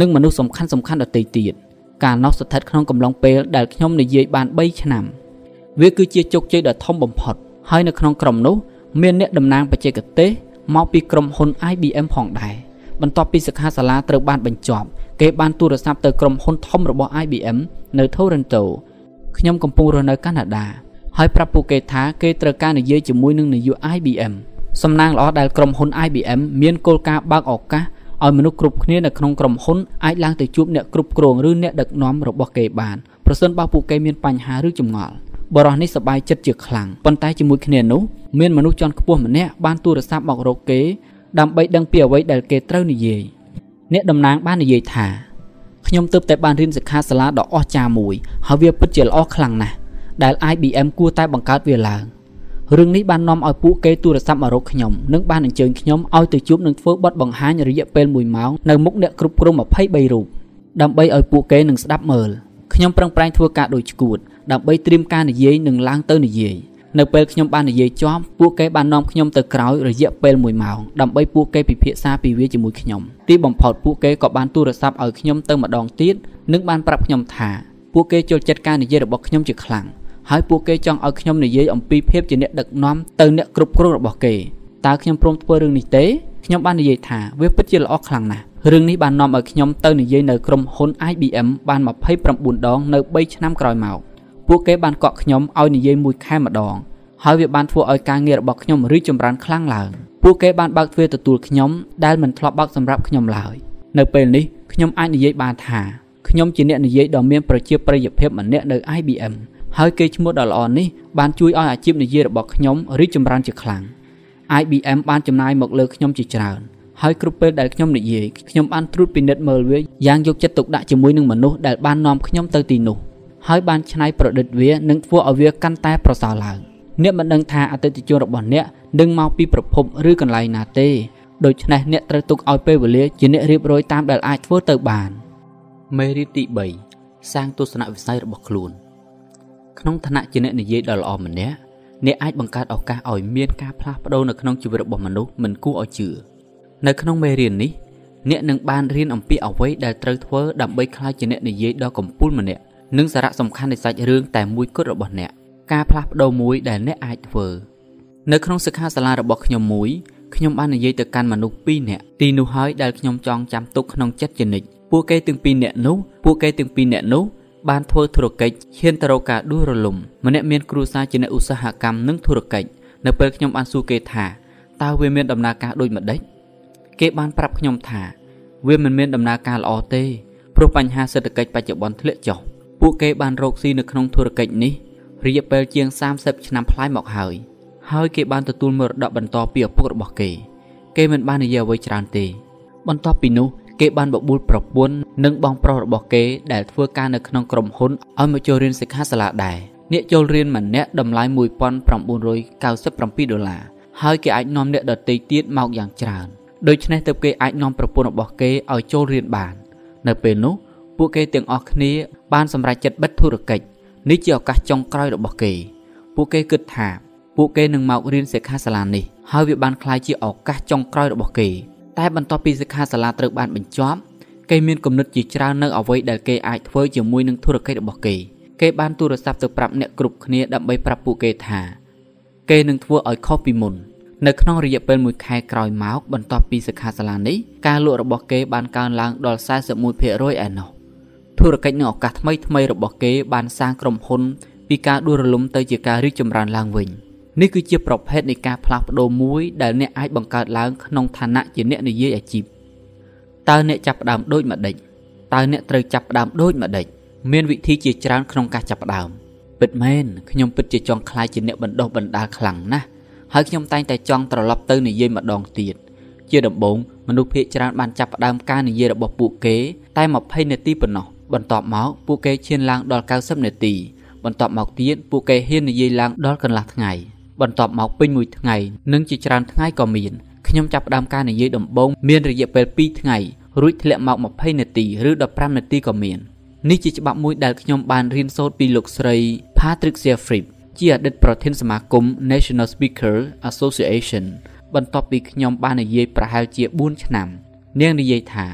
និងមនុស្សសំខាន់សំខាន់ដទៃទៀតកាលនោះស្ថិតក្នុងកំឡុងពេលដែលខ្ញុំនិយាយបាន3ឆ្នាំវាគឺជាជោគជ័យដ៏ធំបំផុតហើយនៅក្នុងក្រុមនោះមានអ្នកតំណាងបច្ចេកទេសមកពីក្រុមហ៊ុន IBM ផងដែរ បន្ទាប់ពីសិក្ខាសាលាត្រូវបានបញ្ចប់ គេបានទូរស័ព្ទទៅក្រុមហ៊ុនធំរបស់ IBM នៅ Toronto ខ្ញុំកំពុងរស់នៅកាណាដាហើយប្រាប់ពួកគេថាគេត្រូវការនិយាយជាមួយនឹងនាយក IBM សំណាងល្អដែលក្រុមហ៊ុន IBM មានគោលការណ៍បើកឱកាសឲ្យមនុស្សគ្រប់គ្នានៅក្នុងក្រុមហ៊ុនអាចឡើងទៅជួបអ្នកគ្រប់គ្រងឬអ្នកដឹកនាំរបស់គេបានប្រសិនបើពួកគេមានបញ្ហាឬចម្ងល់បរិះនេះសប្បាយចិត្តជាខ្លាំងប៉ុន្តែជាមួយគ្នានោះមានមនុស្សជាន់ខ្ពស់ម្នាក់បានទូរស័ព្ទមករកគេ ដើម្បីដឹងពីអ្វីដែលគេត្រូវនិយាយអ្នកតំណាងបាននិយាយថាខ្ញុំទើបតែបានរៀនសិក្ខាសាលាដ៏អស្ចារ្យមួយហើយវាពិតជាល្អខ្លាំងណាស់ដែល IBM គួរតែបង្កើតវាឡើងរឿងនេះបាននាំឲ្យពួកគេទូរស័ព្ទមករកខ្ញុំនិងបានអញ្ជើញខ្ញុំឲ្យទៅជួបនឹងធ្វើបទបង្ហាញរយៈពេល1ម៉ោងនៅមុខអ្នកគ្រប់គ្រង23រូបដើម្បីឲ្យពួកគេនឹងស្ដាប់មើលខ្ញុំប្រឹងប្រែងធ្វើការដូចឈួតដើម្បីត្រៀមការនិយាយនិងឡើងទៅនិយាយ នៅពេលខ្ញុំបាននិយាយជាប់ពួកគេបាននាំខ្ញុំទៅក្រោយរយៈពេល1ម៉ោងដើម្បីពួកគេពិភាក្សាពីវាជាមួយខ្ញុំទីបំផុតពួកគេក៏បានទូរស័ព្ទឲ្យខ្ញុំទៅម្ដងទៀតនិងបានប្រាប់ខ្ញុំថាពួកគេចូលចិត្តការនិយាយរបស់ខ្ញុំជាខ្លាំងហើយពួកគេចង់ឲ្យខ្ញុំនិយាយអំពីភាពជាអ្នកដឹកនាំទៅអ្នកគ្រប់គ្រងរបស់គេតើខ្ញុំព្រមធ្វើរឿងនេះទេខ្ញុំបាននិយាយថាវាពិតជាល្អខ្លាំងណាស់រឿងនេះបាននាំឲ្យខ្ញុំទៅនិយាយនៅក្រុមហ៊ុន IBM បាន29ដងនៅ3ឆ្នាំក្រោយមក ពួកគេបានកក់ខ្ញុំឲ្យនិយាយមួយខែម្ដង ហើយវាបានធ្វើឲ្យការងាររបស់ខ្ញុំរីកចម្រើនខ្លាំងឡើងពួកគេបានបើកទ្វារទទួលខ្ញុំដែលមិនធ្លាប់បើកសម្រាប់ខ្ញុំឡើយនៅពេលនេះខ្ញុំអាចនិយាយបានថាខ្ញុំជាអ្នកនិយាយដ៏មានប្រជាប្រិយភាពម្នាក់នៅ IBM ហើយគេឈ្មោះដ៏ល្អនេះបានជួយឲ្យអាជីពនិយាយរបស់ខ្ញុំរីកចម្រើនជាខ្លាំង IBM បានចំណាយមកលើខ្ញុំជាច្រើនហើយគ្រប់ពេលដែលខ្ញុំនិយាយខ្ញុំបានត្រួតពិនិត្យមើលវាយ៉ាងយកចិត្តទុកដាក់ជាមួយនឹងមនុស្សដែលបាននាំខ្ញុំទៅទីនោះ ហើយបានច្នៃប្រឌិតវានិងធ្វើឲ្យវាកាន់តែប្រសើរឡើងអ្នកមិនដឹងថាអតិថិជនរបស់អ្នកនឹងមកពីប្រភពឬកន្លែងណាទេដូច្នេះអ្នកត្រូវទុកឲ្យពេលវេលាជាអ្នករៀបរយតាមដែលអាចធ្វើទៅបានមេរៀនទី3សាងទស្សនវិស័យរបស់ខ្លួនក្នុងឋានៈជាអ្នកនិយាយដ៏ល្អម្នាក់អ្នកអាចបង្កើតឱកាសឲ្យមានការផ្លាស់ប្ដូរនៅក្នុងជីវិតរបស់មនុស្សមិនគួរឲ្យជឿនៅក្នុងមេរៀននេះអ្នកនឹងបានរៀនអំពីអ្វីដែលត្រូវធ្វើដើម្បីក្លាយជាអ្នកនិយាយដ៏កំពូលម្នាក់ និងសារៈសំខាន់នៃសាច់រឿងតែមួយគត់របស់អ្នកការផ្លាស់ប្ដូរមួយដែលអ្នកអាចធ្វើនៅក្នុងសិក្ខាសាលារបស់ខ្ញុំមួយខ្ញុំបាននិយាយទៅកាន់មនុស្ស2នាក់ទីនោះហើយដែលខ្ញុំចង់ចាំទុកក្នុងចិត្តជានិច្ចពួកគេទាំងពីរនាក់នោះពួកគេទាំងពីរនាក់នោះបានធ្វើធុរកិច្ចឈានទៅរកការដួលរលំម្នាក់មានគ្រួសារជាអ្នកឧស្សាហកម្មនិងធុរកិច្ចនៅពេលខ្ញុំបានសួរគេថាតើវាមានដំណើរការដូចម្ដេចគេបានប្រាប់ខ្ញុំថា វាមិនមានដំណើរការល្អទេព្រោះបញ្ហាសេដ្ឋកិច្ចបច្ចុប្បន្នធ្លាក់ចុះ ពួកគេបានរកស៊ីនៅក្នុងធុរកិច្ចនេះរយៈពេលជាង30ឆ្នាំប្លាយមកហើយហើយគេបានទទួលមរតកបន្តពីឪពុករបស់គេ គេមិនបាននិយាយអ្វីច្រើនទេ បន្ទាប់ពីនោះគេបានបបួលប្រពន្ធនិងបងប្រុសរបស់គេដែលធ្វើការនៅក្នុងក្រុមហ៊ុនឲ្យមកចូលរៀនសិក្ខាសាលាដែរអ្នកចូលរៀនម្នាក់តម្លៃ1997ដុល្លារហើយគេអាចនាំអ្នកដទៃទៀតមកយ៉ាងច្រើនដូច្នេះទើបគេអាចនាំប្រពន្ធរបស់គេឲ្យចូលរៀនបាន នៅពេលនោះ ពួកគេទាំងអស់គ្នាបានសម្រេចចិត្តបិទធុរកិច្ចនេះជាឱកាសចុងក្រោយរបស់គេ ពួកគេគិតថាពួកគេនឹងមករៀនសិក្ខាសាលានេះហើយវាបានក្លាយជាឱកាសចុងក្រោយរបស់គេ តែបន្ទាប់ពីសិក្ខាសាលាត្រូវបានបញ្ចប់គេមានគំនិតជាច្រើននៅអ្វីដែលគេអាចធ្វើជាមួយនឹងធុរកិច្ចរបស់គេ គេបានទូរស័ព្ទទៅប្រាប់អ្នកគ្រប់គ្នាដើម្បីប្រាប់ពួកគេថា គេនឹងធ្វើឲ្យខុសពីមុននៅក្នុងរយៈពេល1ខែក្រោយមកបន្ទាប់ពីសិក្ខាសាលានេះការលក់របស់គេបានកើនឡើងដល់41%ឯណោះ ធុរកិច្ចនិងឱកាសថ្មីថ្មីរបស់គេបានសាងក្រុមហ៊ុនពីការដួលរលំទៅជាការរីកចម្រើនឡើងវិញនេះគឺជាប្រភេទនៃការផ្លាស់ប្ដូរមួយដែលអ្នកអាចបង្កើតឡើងក្នុងឋានៈជាអ្នកនិយាយអាជីពតើអ្នកចាប់ផ្ដើមដូចម្ដេចតើអ្នកត្រូវចាប់ផ្ដើមដូចម្ដេចមានវិធីជាច្រើនក្នុងការចាប់ផ្ដើមពិតមែនខ្ញុំពិតជាចង់ខ្លាចជាអ្នកបណ្ដុះបណ្ដាលខ្លាំងណាស់ហើយខ្ញុំតែងតែចង់ត្រឡប់ទៅនិយាយម្ដងទៀតជាដំបូងមនុស្សភាគច្រើនបានចាប់ផ្ដើមការនិយាយរបស់ពួកគេតែ20នាទីប៉ុណ្ណោះ បន្ទាប់មកពួកគេឈានឡើងដល់90នាទីបន្ទាប់មកទៀតពួកគេហ៊ាននិយាយឡើងដល់កន្លះថ្ងៃបន្ទាប់មកពេញមួយថ្ងៃនិងជាច្រើនថ្ងៃក៏មានខ្ញុំចាប់ផ្ដើមការនិយាយដំបូងមានរយៈពេល2ថ្ងៃរួចធ្លាក់មក20នាទីឬ15នាទីក៏មាននេះជាច្បាប់មួយដែលខ្ញុំបានរៀនសូត្រពីលោកស្រី Patricia Fripp ជាអតីតប្រធានសមាគម National Speaker Association បន្ទាប់ពីខ្ញុំបាននិយាយប្រហែលជា4ឆ្នាំ នាងនិយាយថា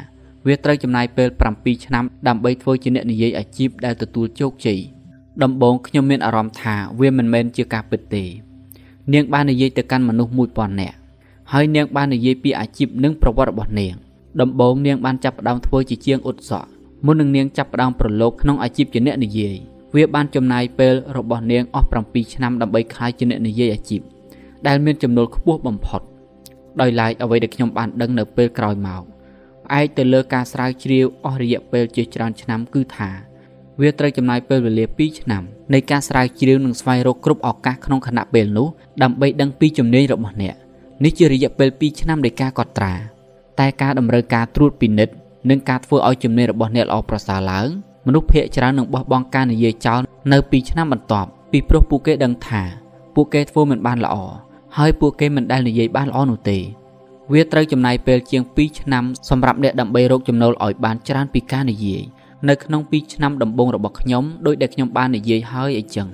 វាត្រូវចំណាយពេល7ឆ្នាំដើម្បីធ្វើជាអ្នកនិយាយអាជីពដែលទទួលជោគជ័យដំបូងខ្ញុំមានអារម្មណ៍ថាវាមិនមែនជាការពិតទេ នាងបាននិយាយទៅកាន់មនុស្ស1000នាក់ហើយនាងបាននិយាយពីអាជីពនិងប្រវត្តិរបស់នាងដំបូងនាងបានចាប់ផ្ដើមធ្វើជាជាងឧត្តសកមុននឹងនាងចាប់ផ្ដើមប្រឡូកក្នុងអាជីពជាអ្នកនិយាយវាបានចំណាយពេលរបស់នាងអស់7ឆ្នាំដើម្បីក្លាយជាអ្នកនិយាយអាជីពដែលមានចំណូលខ្ពស់បំផុតដោយឡែកអ្វីដែលខ្ញុំបានដឹងនៅពេលក្រោយមក ផ្អែកទៅលើការស្រាវជ្រាវអស់រយៈពេលជាច្រើនឆ្នាំគឺថាវាត្រូវចំណាយពេលវេលា2ឆ្នាំនៃការស្រាវជ្រាវនិងស្វែងរកគ្រប់ឱកាសក្នុងខណៈពេលនោះដើម្បីដឹងពីជំនាញរបស់អ្នកនេះជារយៈពេល2ឆ្នាំនៃការកត់ត្រា តែការតម្រូវការត្រួតពិនិត្យនិងការធ្វើឲ្យជំនាញរបស់អ្នកល្អប្រសើរឡើងមនុស្សភាគច្រើននឹងបោះបង់ការនិយាយចោលនៅពីឆ្នាំបន្ទាប់ពីព្រោះពួកគេដឹងថា ពួកគេធ្វើមិនបានល្អហើយពួកគេមិនដែលនិយាយបានល្អនោះទេ វាត្រូវចំណាយពេលជាង2ឆ្នាំសម្រាប់អ្នកដើម្បីរកចំណូលឲ្យបានច្រើនពីការនិយាយនៅក្នុង2ឆ្នាំដំបូងរបស់ខ្ញុំដោយដែលខ្ញុំបាននិយាយហើយអីចឹង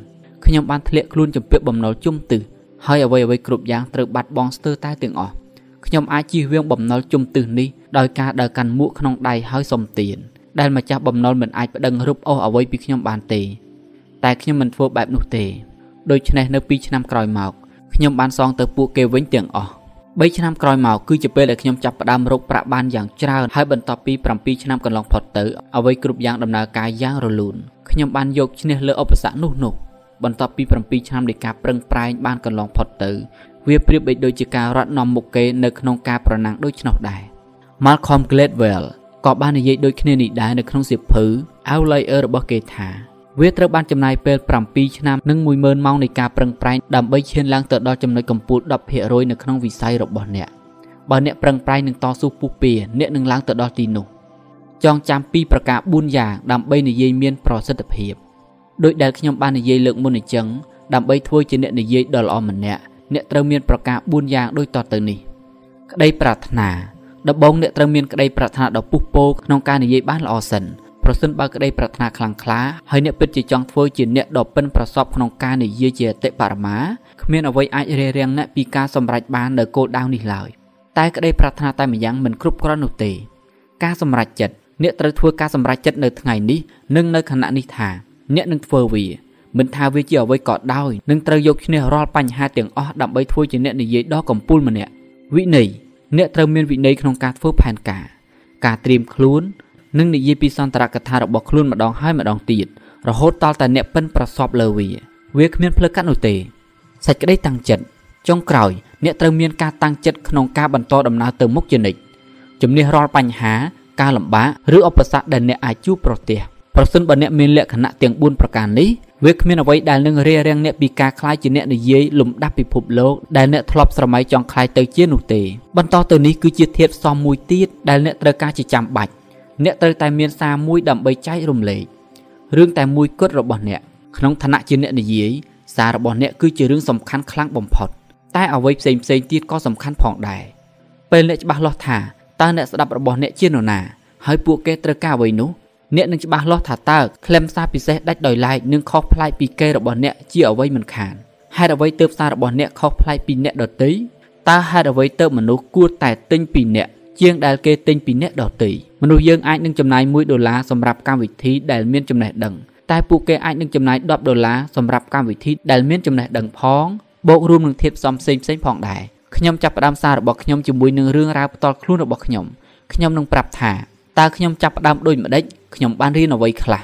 ខ្ញុំបានធ្លាក់ខ្លួនជំពាក់បំណុលជុំទឹះហើយអ្វីអ្វីគ្រប់យ៉ាងត្រូវបាត់បង់ស្ទើរតែទាំងអស់ខ្ញុំអាចជៀសវាងបំណុលជុំទឹះនេះដោយការដើរកាន់មួកក្នុងដៃហើយសុំទានដែលម្ចាស់បំណុលមិនអាចប្តឹងរឹបអូសអ្វីពីខ្ញុំបានទេ តែខ្ញុំមិនធ្វើបែបនោះទេដូច្នេះនៅ2ឆ្នាំក្រោយមកខ្ញុំបានសងទៅពួកគេវិញទាំងអស់ 3ឆ្នាំក្រោយមកគឺជាពេលដែលខ្ញុំចាប់ផ្ដើមរកប្រាក់បានយ៉ាងច្រើនហើយបន្ទាប់ពី7ឆ្នាំកន្លងផុតទៅអ្វីគ្រប់យ៉ាងដំណើរការយ៉ាងរលូនខ្ញុំបានយកឈ្នះលើឧបសគ្គនោះនោះបន្ទាប់ពី7ឆ្នាំនៃការប្រឹងប្រែងបានកន្លងផុតទៅវាប្រៀបបីដូចជាការរត់នាំមុខគេនៅក្នុងការប្រណាំងដូចនោះដែរ Malcolm Gladwell ក៏បាននិយាយដូចគ្នានេះដែរនៅក្នុងសៀវភៅ Outlier របស់គេថា វាត្រូវបានចំណាយពេល7ឆ្នាំនិង10000ម៉ោងនៃការប្រឹងប្រែងដើម្បីឈានឡើងទៅដល់ចំណុចកំពូល10%នៅក្នុងវិស័យរបស់អ្នកបើអ្នកប្រឹងប្រែងនឹងតស៊ូពុះពៀអ្នកនឹងឡើងទៅដល់ទីនោះចងចាំពីប្រការ4យ៉ាងដើម្បីនិយាយមានប្រសិទ្ធភាពដោយដែលខ្ញុំបាននិយាយលើកមុនអញ្ចឹងដើម្បីធ្វើជាអ្នកនិយាយដ៏ល្អម្នាក់អ្នកត្រូវមានប្រការ4យ៉ាងដូចតទៅនេះក្តីប្រាថ្នាដំបូងអ្នកត្រូវមានក្តីប្រាថ្នាដ៏ពុះពោក្នុងការនិយាយបានល្អសិន ប្រសិនបើក្តីប្រាថ្នាខ្លាំងក្លាហើយអ្នកពិតជាចង់ធ្វើជាអ្នកដ៏ប៉ិនប្រសប់ក្នុងការនិយាយជាអតិបរមាគ្មានអ្វីអាចរារាំងអ្នកពីការសម្រេចបាននៅគោលដៅនេះឡើយតែក្តីប្រាថ្នាតែម្យ៉ាងមិនគ្រប់គ្រាន់នោះទេ ការសម្រេចចិត្តអ្នកត្រូវធ្វើការសម្រេចចិត្តនៅថ្ងៃនេះនិងនៅខណៈនេះថាអ្នកនឹងធ្វើវាមិនថាវាជាអ្វីក៏ដោយនឹងត្រូវយកឈ្នះរាល់បញ្ហាទាំងអស់ដើម្បីធ្វើជាអ្នកនិយាយដ៏កំពូលម្នាក់វិន័យអ្នកត្រូវមានវិន័យក្នុងការធ្វើផែនការ ការត្រៀមខ្លួន និងនិយាយពីសន្ទរកថារបស់ខ្លួនម្ដងហើយម្ដងទៀតរហូតដល់តែអ្នកពិនប្រសពលើវា វាគ្មានផ្លូវកាត់នោះទេសេចក្តីតាំងចិត្តចុងក្រោយ អ្នកត្រូវមានការតាំងចិត្តក្នុងការបន្តដំណើរទៅមុខជានិច្ចជំនះរាល់បញ្ហា ការលំបាកឬឧបសគ្គដែលអ្នកអាចជួបប្រទះប្រសិនបើអ្នកមានលក្ខណៈទាំង4ប្រការនេះវាគ្មានអ្វីដែលនឹងរារាំងអ្នកពីការក្លាយជាអ្នកនិយាយលំដាប់ពិភពលោកដែលអ្នកធ្លាប់ស្រមៃចង់ក្លាយទៅជានោះទេបន្តទៅនេះគឺជាធាតុផ្សំមួយទៀតដែលអ្នកត្រូវការជាចាំបាច់ អ្នកត្រូវតែមានសារមួយដើម្បីចែករំលែករឿងតែមួយគត់របស់អ្នកក្នុងឋានៈជាអ្នកនិយាយសាររបស់អ្នកគឺជារឿងសំខាន់ខ្លាំងបំផុតតែអ្វីផ្សេងផ្សេងទៀតក៏សំខាន់ផងដែរពេលអ្នកច្បាស់លាស់ថាតើអ្នកស្ដាប់របស់អ្នកជានរណាហើយពួកគេត្រូវការអ្វីនោះអ្នកនឹងច្បាស់លាស់ថាតើខ្លឹមសារពិសេសដាច់ដោយឡែកនឹងខុសប្លែកពីគេរបស់អ្នកជាអ្វីមិនខានហេតុអ្វីទើបសាររបស់អ្នកខុសប្លែកពីអ្នកដទៃតើហេតុអ្វីទើបមនុស្សគួរតែទិញពីអ្នក ជាងដែលគេទិញពីអ្នកដទៃមនុស្សយើងអាចនឹងចំណាយ1ដុល្លារសម្រាប់កម្មវិធីដែលមានចំណេះដឹងតែពួកគេអាចនឹងចំណាយ10ដុល្លារសម្រាប់កម្មវិធីដែលមានចំណេះដឹងផងបូករួមនឹងធាតុផ្សំផ្សេងផ្សេងផងដែរខ្ញុំចាប់ផ្ដើមសាររបស់ខ្ញុំជាមួយនឹងរឿងរ៉ាវផ្ទាល់ខ្លួនរបស់ខ្ញុំខ្ញុំនឹងប្រាប់ថាតើខ្ញុំចាប់ផ្ដើមដូចម្ដេចខ្ញុំបានរៀនអ្វីខ្លះ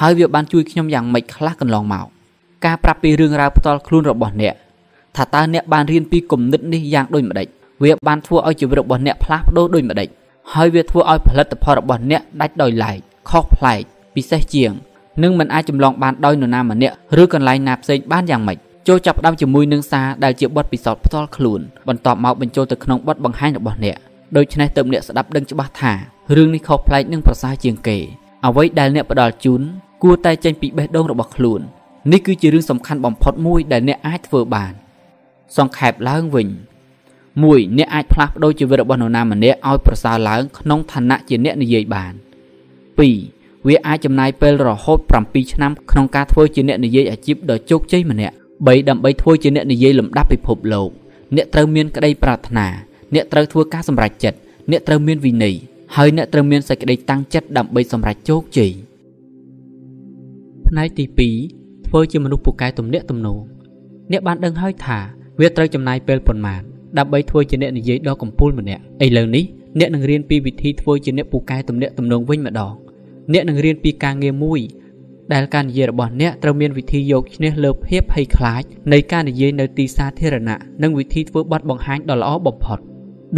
ហើយវាបានជួយខ្ញុំយ៉ាងម៉េចខ្លះកន្លងមកការប្រាប់ពីរឿងរ៉ាវផ្ទាល់ខ្លួនរបស់អ្នកថាតើអ្នកបានរៀនពីគំនិតនេះយ៉ាងដូចម្ដេច វាបានធ្វើឲ្យជីវិតរបស់អ្នកផ្លាស់ប្ដូរដូចម្ដេចហើយវាធ្វើឲ្យផលិតផលរបស់អ្នកដាច់ដោយឡែកខុសប្លែកពិសេសជាងនឹងមិនអាចចម្លងបានដោយនរណាម្នាក់ឬកន្លែងណាផ្សេងបានយ៉ាងម៉េចចូលចាប់ផ្ដើមជាមួយនឹងសារដែលជាបទពិសោធន៍ផ្ទាល់ខ្លួនបន្ទាប់មកបញ្ចូលទៅក្នុងបទបង្ហាញរបស់អ្នកដូច្នេះទើបអ្នកស្ដាប់ដឹងច្បាស់ថារឿងនេះខុសប្លែកនិងប្រសើរជាងគេអ្វីដែលអ្នកផ្ដល់ជូនគួរតែចេញពីបេះដូងរបស់ខ្លួននេះគឺជារឿងសំខាន់បំផុតមួយដែលអ្នកអាចធ្វើបាន សង្ខេបឡើងវិញ 1អ្នកអាចផ្លាស់ប្ដូរជីវិតរបស់នរណាម្នាក់ឲ្យប្រសើរឡើងក្នុងឋានៈជាអ្នកនិយាយបាន2វាអាចចំណាយពេលរហូត7ឆ្នាំក្នុងការធ្វើជាអ្នកនិយាយអាជីពដ៏ជោគជ័យម្នាក់3ដើម្បីធ្វើជាអ្នកនិយាយលំដាប់ពិភពលោកអ្នកត្រូវមានក្តីប្រាថ្នាអ្នកត្រូវធ្វើការសម្រេចចិត្តអ្នកត្រូវមានវិន័យហើយអ្នកត្រូវមានសេចក្តីតាំងចិត្តដើម្បីសម្រេចជោគជ័យផ្នែកទី2ធ្វើជាមនុស្សពូកែទំនាក់ទំនងអ្នកបានដឹងហើយថាវាត្រូវចំណាយពេលប៉ុន្មាន ដើម្បីធ្វើជាអ្នកនិយាយដ៏កំពូលម្នាក់ឥឡូវនេះអ្នកនឹងរៀនពីវិធីធ្វើជាអ្នកពូកែទំនាក់ទំនងវិញម្ដងអ្នកនឹងរៀនពីការងារមួយដែលការនិយាយរបស់អ្នកត្រូវមានវិធីយកឈ្នះលើភាពភ័យខ្លាចនៃការនិយាយនៅទីសាធារណៈនិងវិធីធ្វើបទបង្ហាញដ៏ល្អបំផុត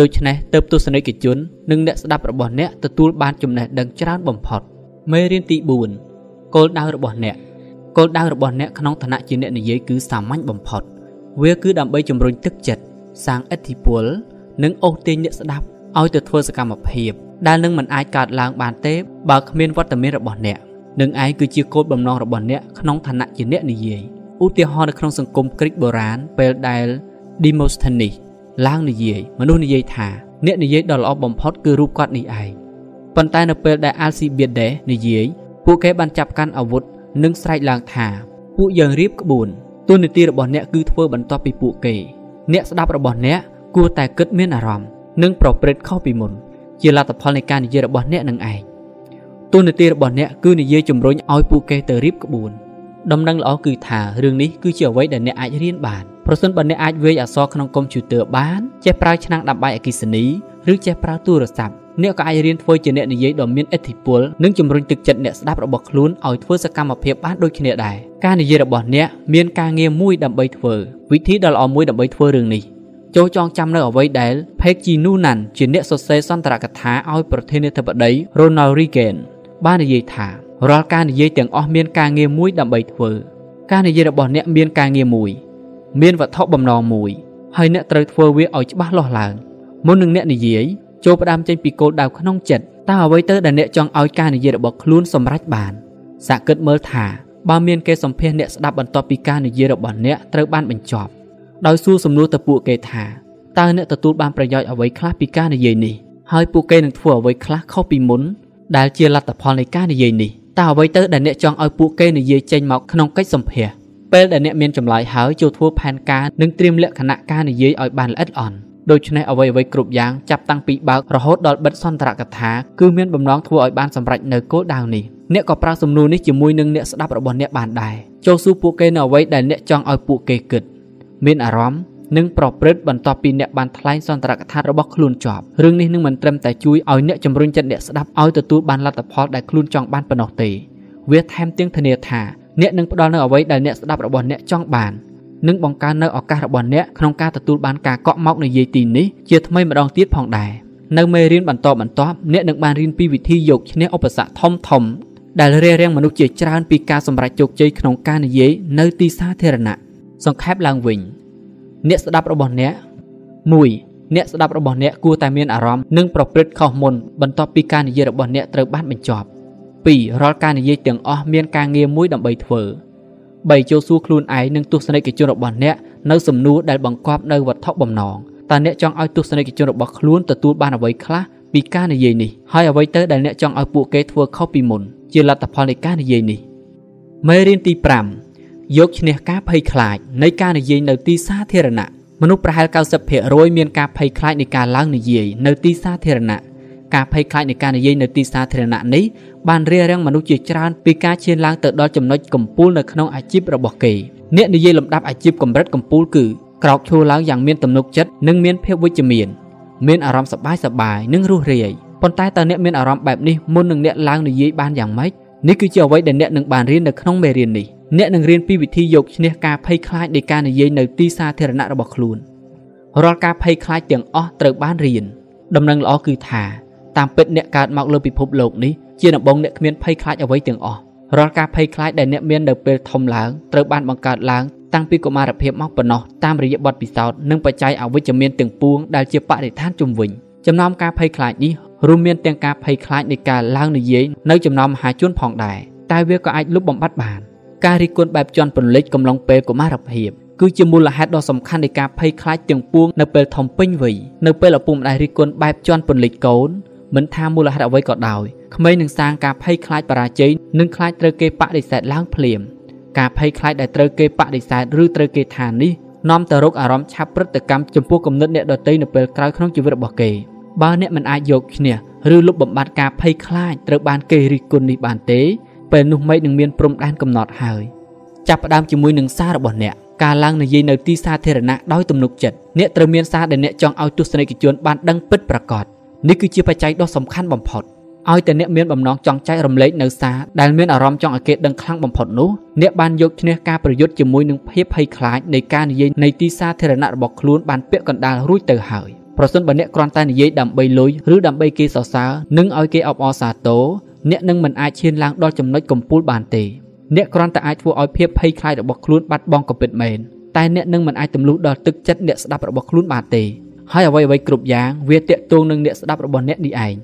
ដូច្នេះទើបទស្សនិកជននិងអ្នកស្ដាប់របស់អ្នកទទួលបានចំណេះដឹងច្រើនបំផុតមេរៀនទី4គោលដៅរបស់អ្នកគោលដៅរបស់អ្នកក្នុងឋានៈជាអ្នកនិយាយគឺសាមញ្ញបំផុត វាគឺដើម្បីជំរុញទឹកចិត្ត សាងឥទ្ធិពល និងអូសទាញអ្នកស្ដាប់ឲ្យទៅធ្វើសកម្មភាព ដែលនឹងមិនអាចកើតឡើងបានទេបើគ្មានវត្តមានរបស់អ្នកនឹងឯងគឺជាគោលបំណងរបស់អ្នកក្នុងឋានៈជាអ្នកនិយាយឧទាហរណ៍នៅក្នុងសង្គមក្រិកបុរាណពេលដែល Demosthenes ឡើងនិយាយមនុស្សនិយាយថាអ្នកនិយាយដ៏ល្អបំផុតគឺរូបគាត់នេះឯងប៉ុន្តែនៅពេលដែល Alcibiades និយាយពួកគេបានចាប់កាន់អាវុធនិងស្រែកឡើងថា ពួកយើងរៀបក្បួនទូនីតិរបស់អ្នកគឺធ្វើបន្ទាប់ពីពួកគេ អ្នកស្ដាប់របស់អ្នកគួរតែគិតមានអារម្មណ៍និងប្រព្រឹត្តខុសពីមុនជាលទ្ធផលនៃការនិយាយរបស់អ្នកនឹងឯងទូនីតិរបស់អ្នកគឺនិយាយជំរុញឲ្យពួកគេទៅរៀបក្បួនដំណឹងល្អគឺថារឿងនេះគឺជាអ្វីដែលអ្នកអាចរៀនបាន ប្រសិនបើអ្នកអាចវាយអក្សរក្នុងកុំព្យូទ័របានចេះប្រើឆ្នាំងដាំបាយអគ្គិសនីឬចេះប្រើទូរស័ព្ទអ្នកក៏អាចរៀនធ្វើជាអ្នកនិយាយដ៏មានឥទ្ធិពលនិងជំរុញទឹកចិត្តអ្នកស្ដាប់របស់ខ្លួនឲ្យធ្វើសកម្មភាពបានដូចគ្នាដែរការនិយាយរបស់អ្នកមានការងារមួយដើម្បីធ្វើវិធីដ៏ល្អមួយដើម្បីធ្វើរឿងនេះចូលចងចាំនៅអ្វីដែល Peggy Noonan ជាអ្នកសរសេរសន្ទរកថាឲ្យប្រធានាធិបតី Ronald Reagan បាននិយាយថារាល់ការនិយាយទាំងអស់មានការងារមួយដើម្បីធ្វើការនិយាយរបស់អ្នកមានការងារមួយ មានវត្ថុបំណងមួយហើយអ្នកត្រូវធ្វើវាឲ្យច្បាស់លាស់ឡើងមុននឹងអ្នកនិយាយចូលផ្ដើមចេញពីគោលដៅក្នុងចិត្តតើអ្វីទៅដែលអ្នកចង់ឲ្យការនិយាយរបស់ខ្លួនសម្រេចបានសាកគិតមើលថាបើមានគេសម្ភាសអ្នកស្ដាប់បន្ទាប់ពីការនិយាយរបស់អ្នកត្រូវបានបញ្ចប់ដោយសួរសំណួរទៅពួកគេថាតើអ្នកទទួលបានប្រយោជន៍អ្វីខ្លះពីការនិយាយនេះហើយពួកគេនឹងធ្វើអ្វីខ្លះខុសពីមុនដែលជាលទ្ធផលនៃការនិយាយនេះតើអ្វីទៅដែលអ្នកចង់ឲ្យពួកគេនិយាយចេញមកក្នុងកិច្ចសម្ភាស ពេលដែលអ្នកមានចម្លើយហើយចូលធ្វើផែនការនិងត្រៀមលក្ខណៈការនិយាយឲ្យបានល្អិតល្អន់ដូច្នេះអ្វីអ្វីគ្រប់យ៉ាងចាប់តាំងពីបើករហូតដល់បិទសន្ទរកថាគឺមានបំណងធ្វើឲ្យបានសម្រេចនៅគោលដៅនេះអ្នកក៏ប្រើសំណួរនេះជាមួយនឹងអ្នកស្ដាប់របស់អ្នកបានដែរចូលសួរពួកគេនៅអ្វីដែលអ្នកចង់ឲ្យពួកគេគិត មានអារម្មណ៍និងប្រព្រឹត្តបន្ទាប់ពីអ្នកបានថ្លែងសន្ទរកថារបស់ខ្លួនចប់រឿងនេះនឹងមិនត្រឹមតែជួយឲ្យអ្នកជំរុញចិត្តអ្នកស្ដាប់ឲ្យទទួលបានលទ្ធផលដែលខ្លួនចង់បានប៉ុណ្ណោះទេវាថែមទាំងធានាថា អ្នកនឹងផ្ដល់នូវអ្វីដែលអ្នកស្ដាប់របស់អ្នកចង់បាននិងបង្កើននៅឱកាសរបស់អ្នកក្នុងការទទួលបានការកក់មកនិយាយទីនេះជាថ្មីម្ដងទៀតផងដែរនៅមេរៀនបន្តបន្ទាប់អ្នកនឹងបានរៀនពីវិធីយកឈ្នះឧបសគ្គធំធំដែលរារាំងមនុស្សជាច្រើនពីការសម្រេចជោគជ័យក្នុងការនិយាយនៅទីសាធារណៈសង្ខេបឡើងវិញអ្នកស្ដាប់របស់អ្នក1អ្នកស្ដាប់របស់អ្នកគួរតែមានអារម្មណ៍និងប្រព្រឹត្តខុសមុនបន្ទាប់ពីការនិយាយរបស់អ្នកត្រូវបានបញ្ចប់ 2 រាល់ការនិយាយទាំងអស់មានការងារមួយដើម្បីធ្វើ3ចូលសួរខ្លួនឯងនិងទស្សនិកជនរបស់អ្នកនៅសំណួរដែលបង្កប់នៅវត្ថុបំណងតើអ្នកចង់ឲ្យទស្សនិកជនរបស់ខ្លួនទទួលបានអ្វីខ្លះពីការនិយាយនេះហើយអ្វីទៅដែលអ្នកចង់ឲ្យពួកគេធ្វើខុសពីមុនជាលទ្ធផលនៃការនិយាយនេះមេរៀនទី5យកឈ្នះការភ័យខ្លាចនៃការនិយាយនៅទីសាធារណៈមនុស្សប្រហែល90%មានការភ័យខ្លាចនៃការឡើងនិយាយនៅទីសាធារណៈ ការភ័យខ្លាចនៃការនិយាយនៅទីសាធារណៈនេះបានរារាំងមនុស្សជាច្រើនពីការឈានឡើងទៅដល់ចំណុចកំពូលនៅក្នុងអាជីពរបស់គេអ្នកនិយាយលំដាប់អាជីពកម្រិតកំពូលគឺក្រោកឈរឡើងយ៉ាងមានទំនុកចិត្តនិងមានភាពវិជ្ជមានមានអារម្មណ៍សប្បាយសប្បាយនិងរួសរាយប៉ុន្តែតើអ្នកមានអារម្មណ៍បែបនេះមុននឹងអ្នកឡើងនិយាយបានយ៉ាងម៉េចនេះគឺជាអ្វីដែលអ្នកនឹងបានរៀននៅក្នុងមេរៀននេះអ្នកនឹងរៀនពីវិធីយកឈ្នះការភ័យខ្លាចនៃការនិយាយនៅទីសាធារណៈរបស់ខ្លួនរាល់ការភ័យខ្លាចទាំងអស់ត្រូវបានរៀនដំណឹងល្អគឺថា តាមពិតអ្នកកើតមកលើពិភពលោកនេះជាដំបងអ្នកគ្មានភ័យខ្លាចអ្វីទាំងអស់រាល់ការភ័យខ្លាចដែលអ្នកមាននៅពេលធំឡើងត្រូវបានបង្កើតឡើងតាំងពីកុមារភាពមកប៉ុណ្ណោះតាមរយៈបទពិសោធន៍និងបច្ច័យអវិជ្ជមានទាំងពួងដែលជាបរិស្ថានជុំវិញចំណោមការភ័យខ្លាចនេះរួមមានទាំងការភ័យខ្លាចនៃការឡើងនិយាយនៅចំណោមមហាជនផងដែរតែវាក៏អាចលុបបំបាត់បានការរិះគន់បែបជន់ពន្លិចកំឡុងពេលកុមារភាពគឺជាមូលហេតុដ៏សំខាន់នៃការភ័យខ្លាចទាំងពួងនៅពេលធំពេញវ័យនៅពេលឪពុកម្ដាយរិះគន់បែបជន់ពន្លិចកូន មិនថាមូលហេតុអ្វីក៏ដោយក្មេងនឹងសាងការភ័យខ្លាចបរាជ័យនិងខ្លាចត្រូវគេបដិសេធឡើងភ្លាមការភ័យខ្លាចដែលត្រូវគេបដិសេធឬត្រូវគេថានេះនាំទៅរកអារម្មណ៍ឆាប់ព្រឹត្តិកម្មចំពោះគំនិតអ្នកដទៃនៅពេលក្រោយក្នុងជីវិតរបស់គេបើអ្នកមិនអាចយកឈ្នះឬលុបបំបាត់ការភ័យខ្លាចត្រូវបានគេរិះគន់នេះបានទេពេលនោះមេឃនឹងមានព្រំដែនកំណត់ហើយចាប់ផ្ដើមជាមួយនឹងសាររបស់អ្នកការឡើងនិយាយនៅទីសាធារណៈដោយទំនុកចិត្តអ្នកត្រូវមានសារដែលអ្នកចង់ឲ្យទស្សនិកជនបានដឹងពិតប្រាកដ នេះគឺជាបច្ច័យដ៏សំខាន់បំផុតឲ្យតែអ្នកមានបំណងចង់ចែករំលែកនៅសារដែលមានអារម្មណ៍ចង់ឲ្យគេដឹងខ្លាំងបំផុតនោះអ្នកបានយកឈ្នះការប្រយុទ្ធជាមួយនឹងភាពភ័យខ្លាចនៃការនិយាយនៃទីសាធារណៈរបស់ខ្លួនបានពាក់កណ្ដាលរួចទៅហើយប្រសិនបើអ្នកគ្រាន់តែនិយាយដើម្បីលុយឬដើម្បីគេសរសើរនិងឲ្យគេអបអរសាទរអ្នកនឹងមិនអាចឈានឡើងដល់ចំណុចកំពូលបានទេអ្នកគ្រាន់តែអាចធ្វើឲ្យភាពភ័យខ្លាចរបស់ខ្លួនបាត់បង់ក៏ពិតមែនតែអ្នកនឹងមិនអាចទម្លុះដល់ទឹកចិត្តអ្នកស្ដាប់របស់ខ្លួនបានទេ ហើយអ្វីអ្វីគ្រប់យ៉ាងវាតាក់ទងនឹងអ្នកស្ដាប់របស់អ្នកនេះឯង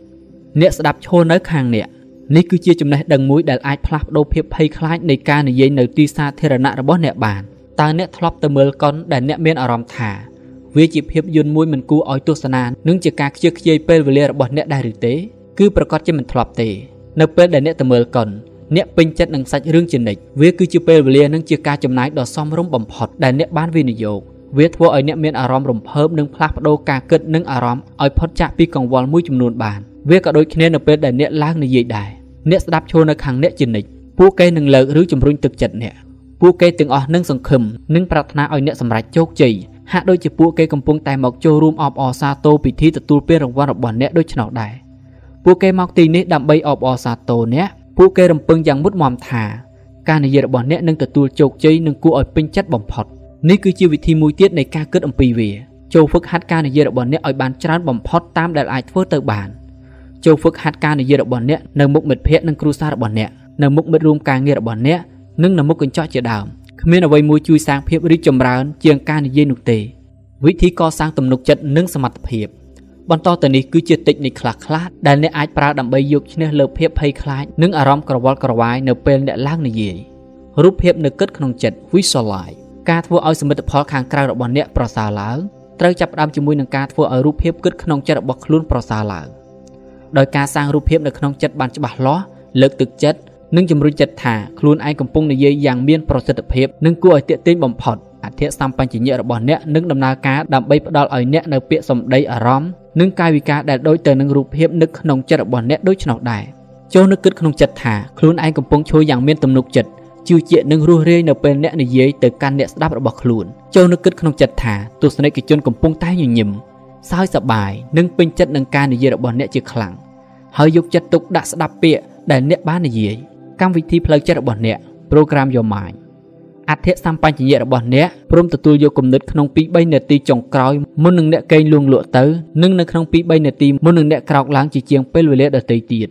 អ្នកស្ដាប់ឈរនៅខាងអ្នកនេះគឺជាចំណេះដឹងមួយដែលអាចផ្លាស់ប្ដូរភាពភ័យខ្លាចនៃការនិយាយនៅទីសាធារណៈរបស់អ្នកបានតើអ្នកធ្លាប់ទៅមើលកុនដែលអ្នកមានអារម្មណ៍ថាវាជាភាពយន្តមួយមិនគួរឲ្យទស្សនានិងជាការខ្ជិះខ្ជាយពេលវេលារបស់អ្នកដែរឬទេគឺប្រកាសជាមិនធ្លាប់ទេនៅពេលដែលអ្នកទៅមើលកុនអ្នកពេញចិត្តនឹងសាច់រឿងជានិច្ចវាគឺជាពេលវេលានិងជាការចំណាយដ៏សមរម្យបំផុតដែលអ្នកបានវិនិយោគ វាធ្វើឲ្យអ្នកមានអារម្មណ៍រំភើបនិងផ្លាស់ប្ដូរការគិតនិងអារម្មណ៍ឲ្យផុតចាកពីកង្វល់មួយចំនួនបានវាក៏ដូចគ្នានៅពេលដែលអ្នកឡើងនិយាយដែរអ្នកស្ដាប់ឈរនៅខាងអ្នកជានិច្ចពួកគេនឹងលើកឬជំរុញទឹកចិត្តអ្នកពួកគេទាំងអស់នឹងសង្ឃឹមនិងប្រាថ្នាឲ្យអ្នកសម្រេចជោគជ័យហាក់ដូចជាពួកគេកំពុងតែមកចូលរួមអបអរសាទរពិធីទទួលពានរង្វាន់របស់អ្នកដូច្នោះដែរពួកគេមកទីនេះដើម្បីអបអរសាទរអ្នកពួកគេរំពឹងយ៉ាងមុតមមថា ការនិយាយរបស់អ្នកនឹងទទួលជោគជ័យនិងគួរឲ្យពេញចិត្តបំផុត នេះគឺជាវិធីមួយទៀតនៃការគិតអំពីវាចូលហ្វឹកហាត់ការនិយាយរបស់អ្នកឲ្យបានច្រើនបំផុតតាមដែលអាចធ្វើទៅបានចូលហ្វឹកហាត់ការនិយាយរបស់អ្នកនៅមុខមិត្តភ័ក្តិនិងគ្រួសាររបស់អ្នកនៅមុខមិត្តរួមការងាររបស់អ្នកនិងនៅមុខកញ្ចក់ជាដើមគ្មានអ្វីមួយជួយសាងភាពរីកចម្រើន ជាងការនិយាយនោះទេ វិធីកសាងទំនុកចិត្តនិងសមត្ថភាពបន្តទៅនេះគឺជាតិចនៃខ្លះខ្លះដែលអ្នកអាចប្រើដើម្បីយកឈ្នះលើភាពភ័យខ្លាចនិងអារម្មណ៍ក្រវល់ក្រវាយនៅពេលអ្នកឡើងនិយាយរូបភាពនៅគិតក្នុងចិត្ត visualize ការធ្វើឲ្យសមិទ្ធផលខាងក្រៅរបស់អ្នកប្រសើរឡើងត្រូវចាប់ផ្ដើមជាមួយនឹងការធ្វើឲ្យរូបភាពគិតក្នុងចិត្តរបស់ខ្លួនប្រសើរឡើងដោយការសាងរូបភាពនៅក្នុងចិត្តបានច្បាស់លាស់លើកទឹកចិត្តនិងជំរុញចិត្តថាខ្លួនឯងកំពុងនិយាយយ៉ាងមានប្រសិទ្ធភាពនិងគួរឲ្យទាក់ទាញបំផុតអធិសម្បញ្ញញ្ញៈរបស់អ្នកនឹងដំណើរការដើម្បីផ្ដល់ឲ្យអ្នកនៅពាក្យសម្ដីអារម្មណ៍និងកាយវិការដែលដូចទៅនឹងរូបភាពនឹកក្នុងចិត្តរបស់អ្នកដូច្នោះដែរចូលនឹកគិតក្នុងចិត្តថាខ្លួនឯងកំពុងជួយយ៉ាងមានទំនុកចិត្ត ជឿជាក់និងរស់រាយនៅពេលអ្នកនិយាយទៅកាន់អ្នកស្ដាប់របស់ខ្លួនចូលនឹកគិតក្នុងចិត្តថាទស្សនិកជនកំពុងតែញញឹមសើចសប្បាយនិងពេញចិត្តនឹងការនិយាយរបស់អ្នកជាខ្លាំងហើយយកចិត្តទុកដាក់ស្ដាប់ពាក្យដែលអ្នកបាននិយាយកម្មវិធីផ្លូវចិត្តរបស់អ្នក Program Your Mind អធិសម្បញ្ញញ្ញៈរបស់អ្នកព្រមទទួលយកគំនិតក្នុងពី3នាទីចុងក្រោយមុននឹងអ្នកកេងលួងលក់ទៅនិងនៅក្នុងពី3នាទីមុននឹងអ្នកក្រោកឡើងជាជាងពេលវេលាដទៃទៀត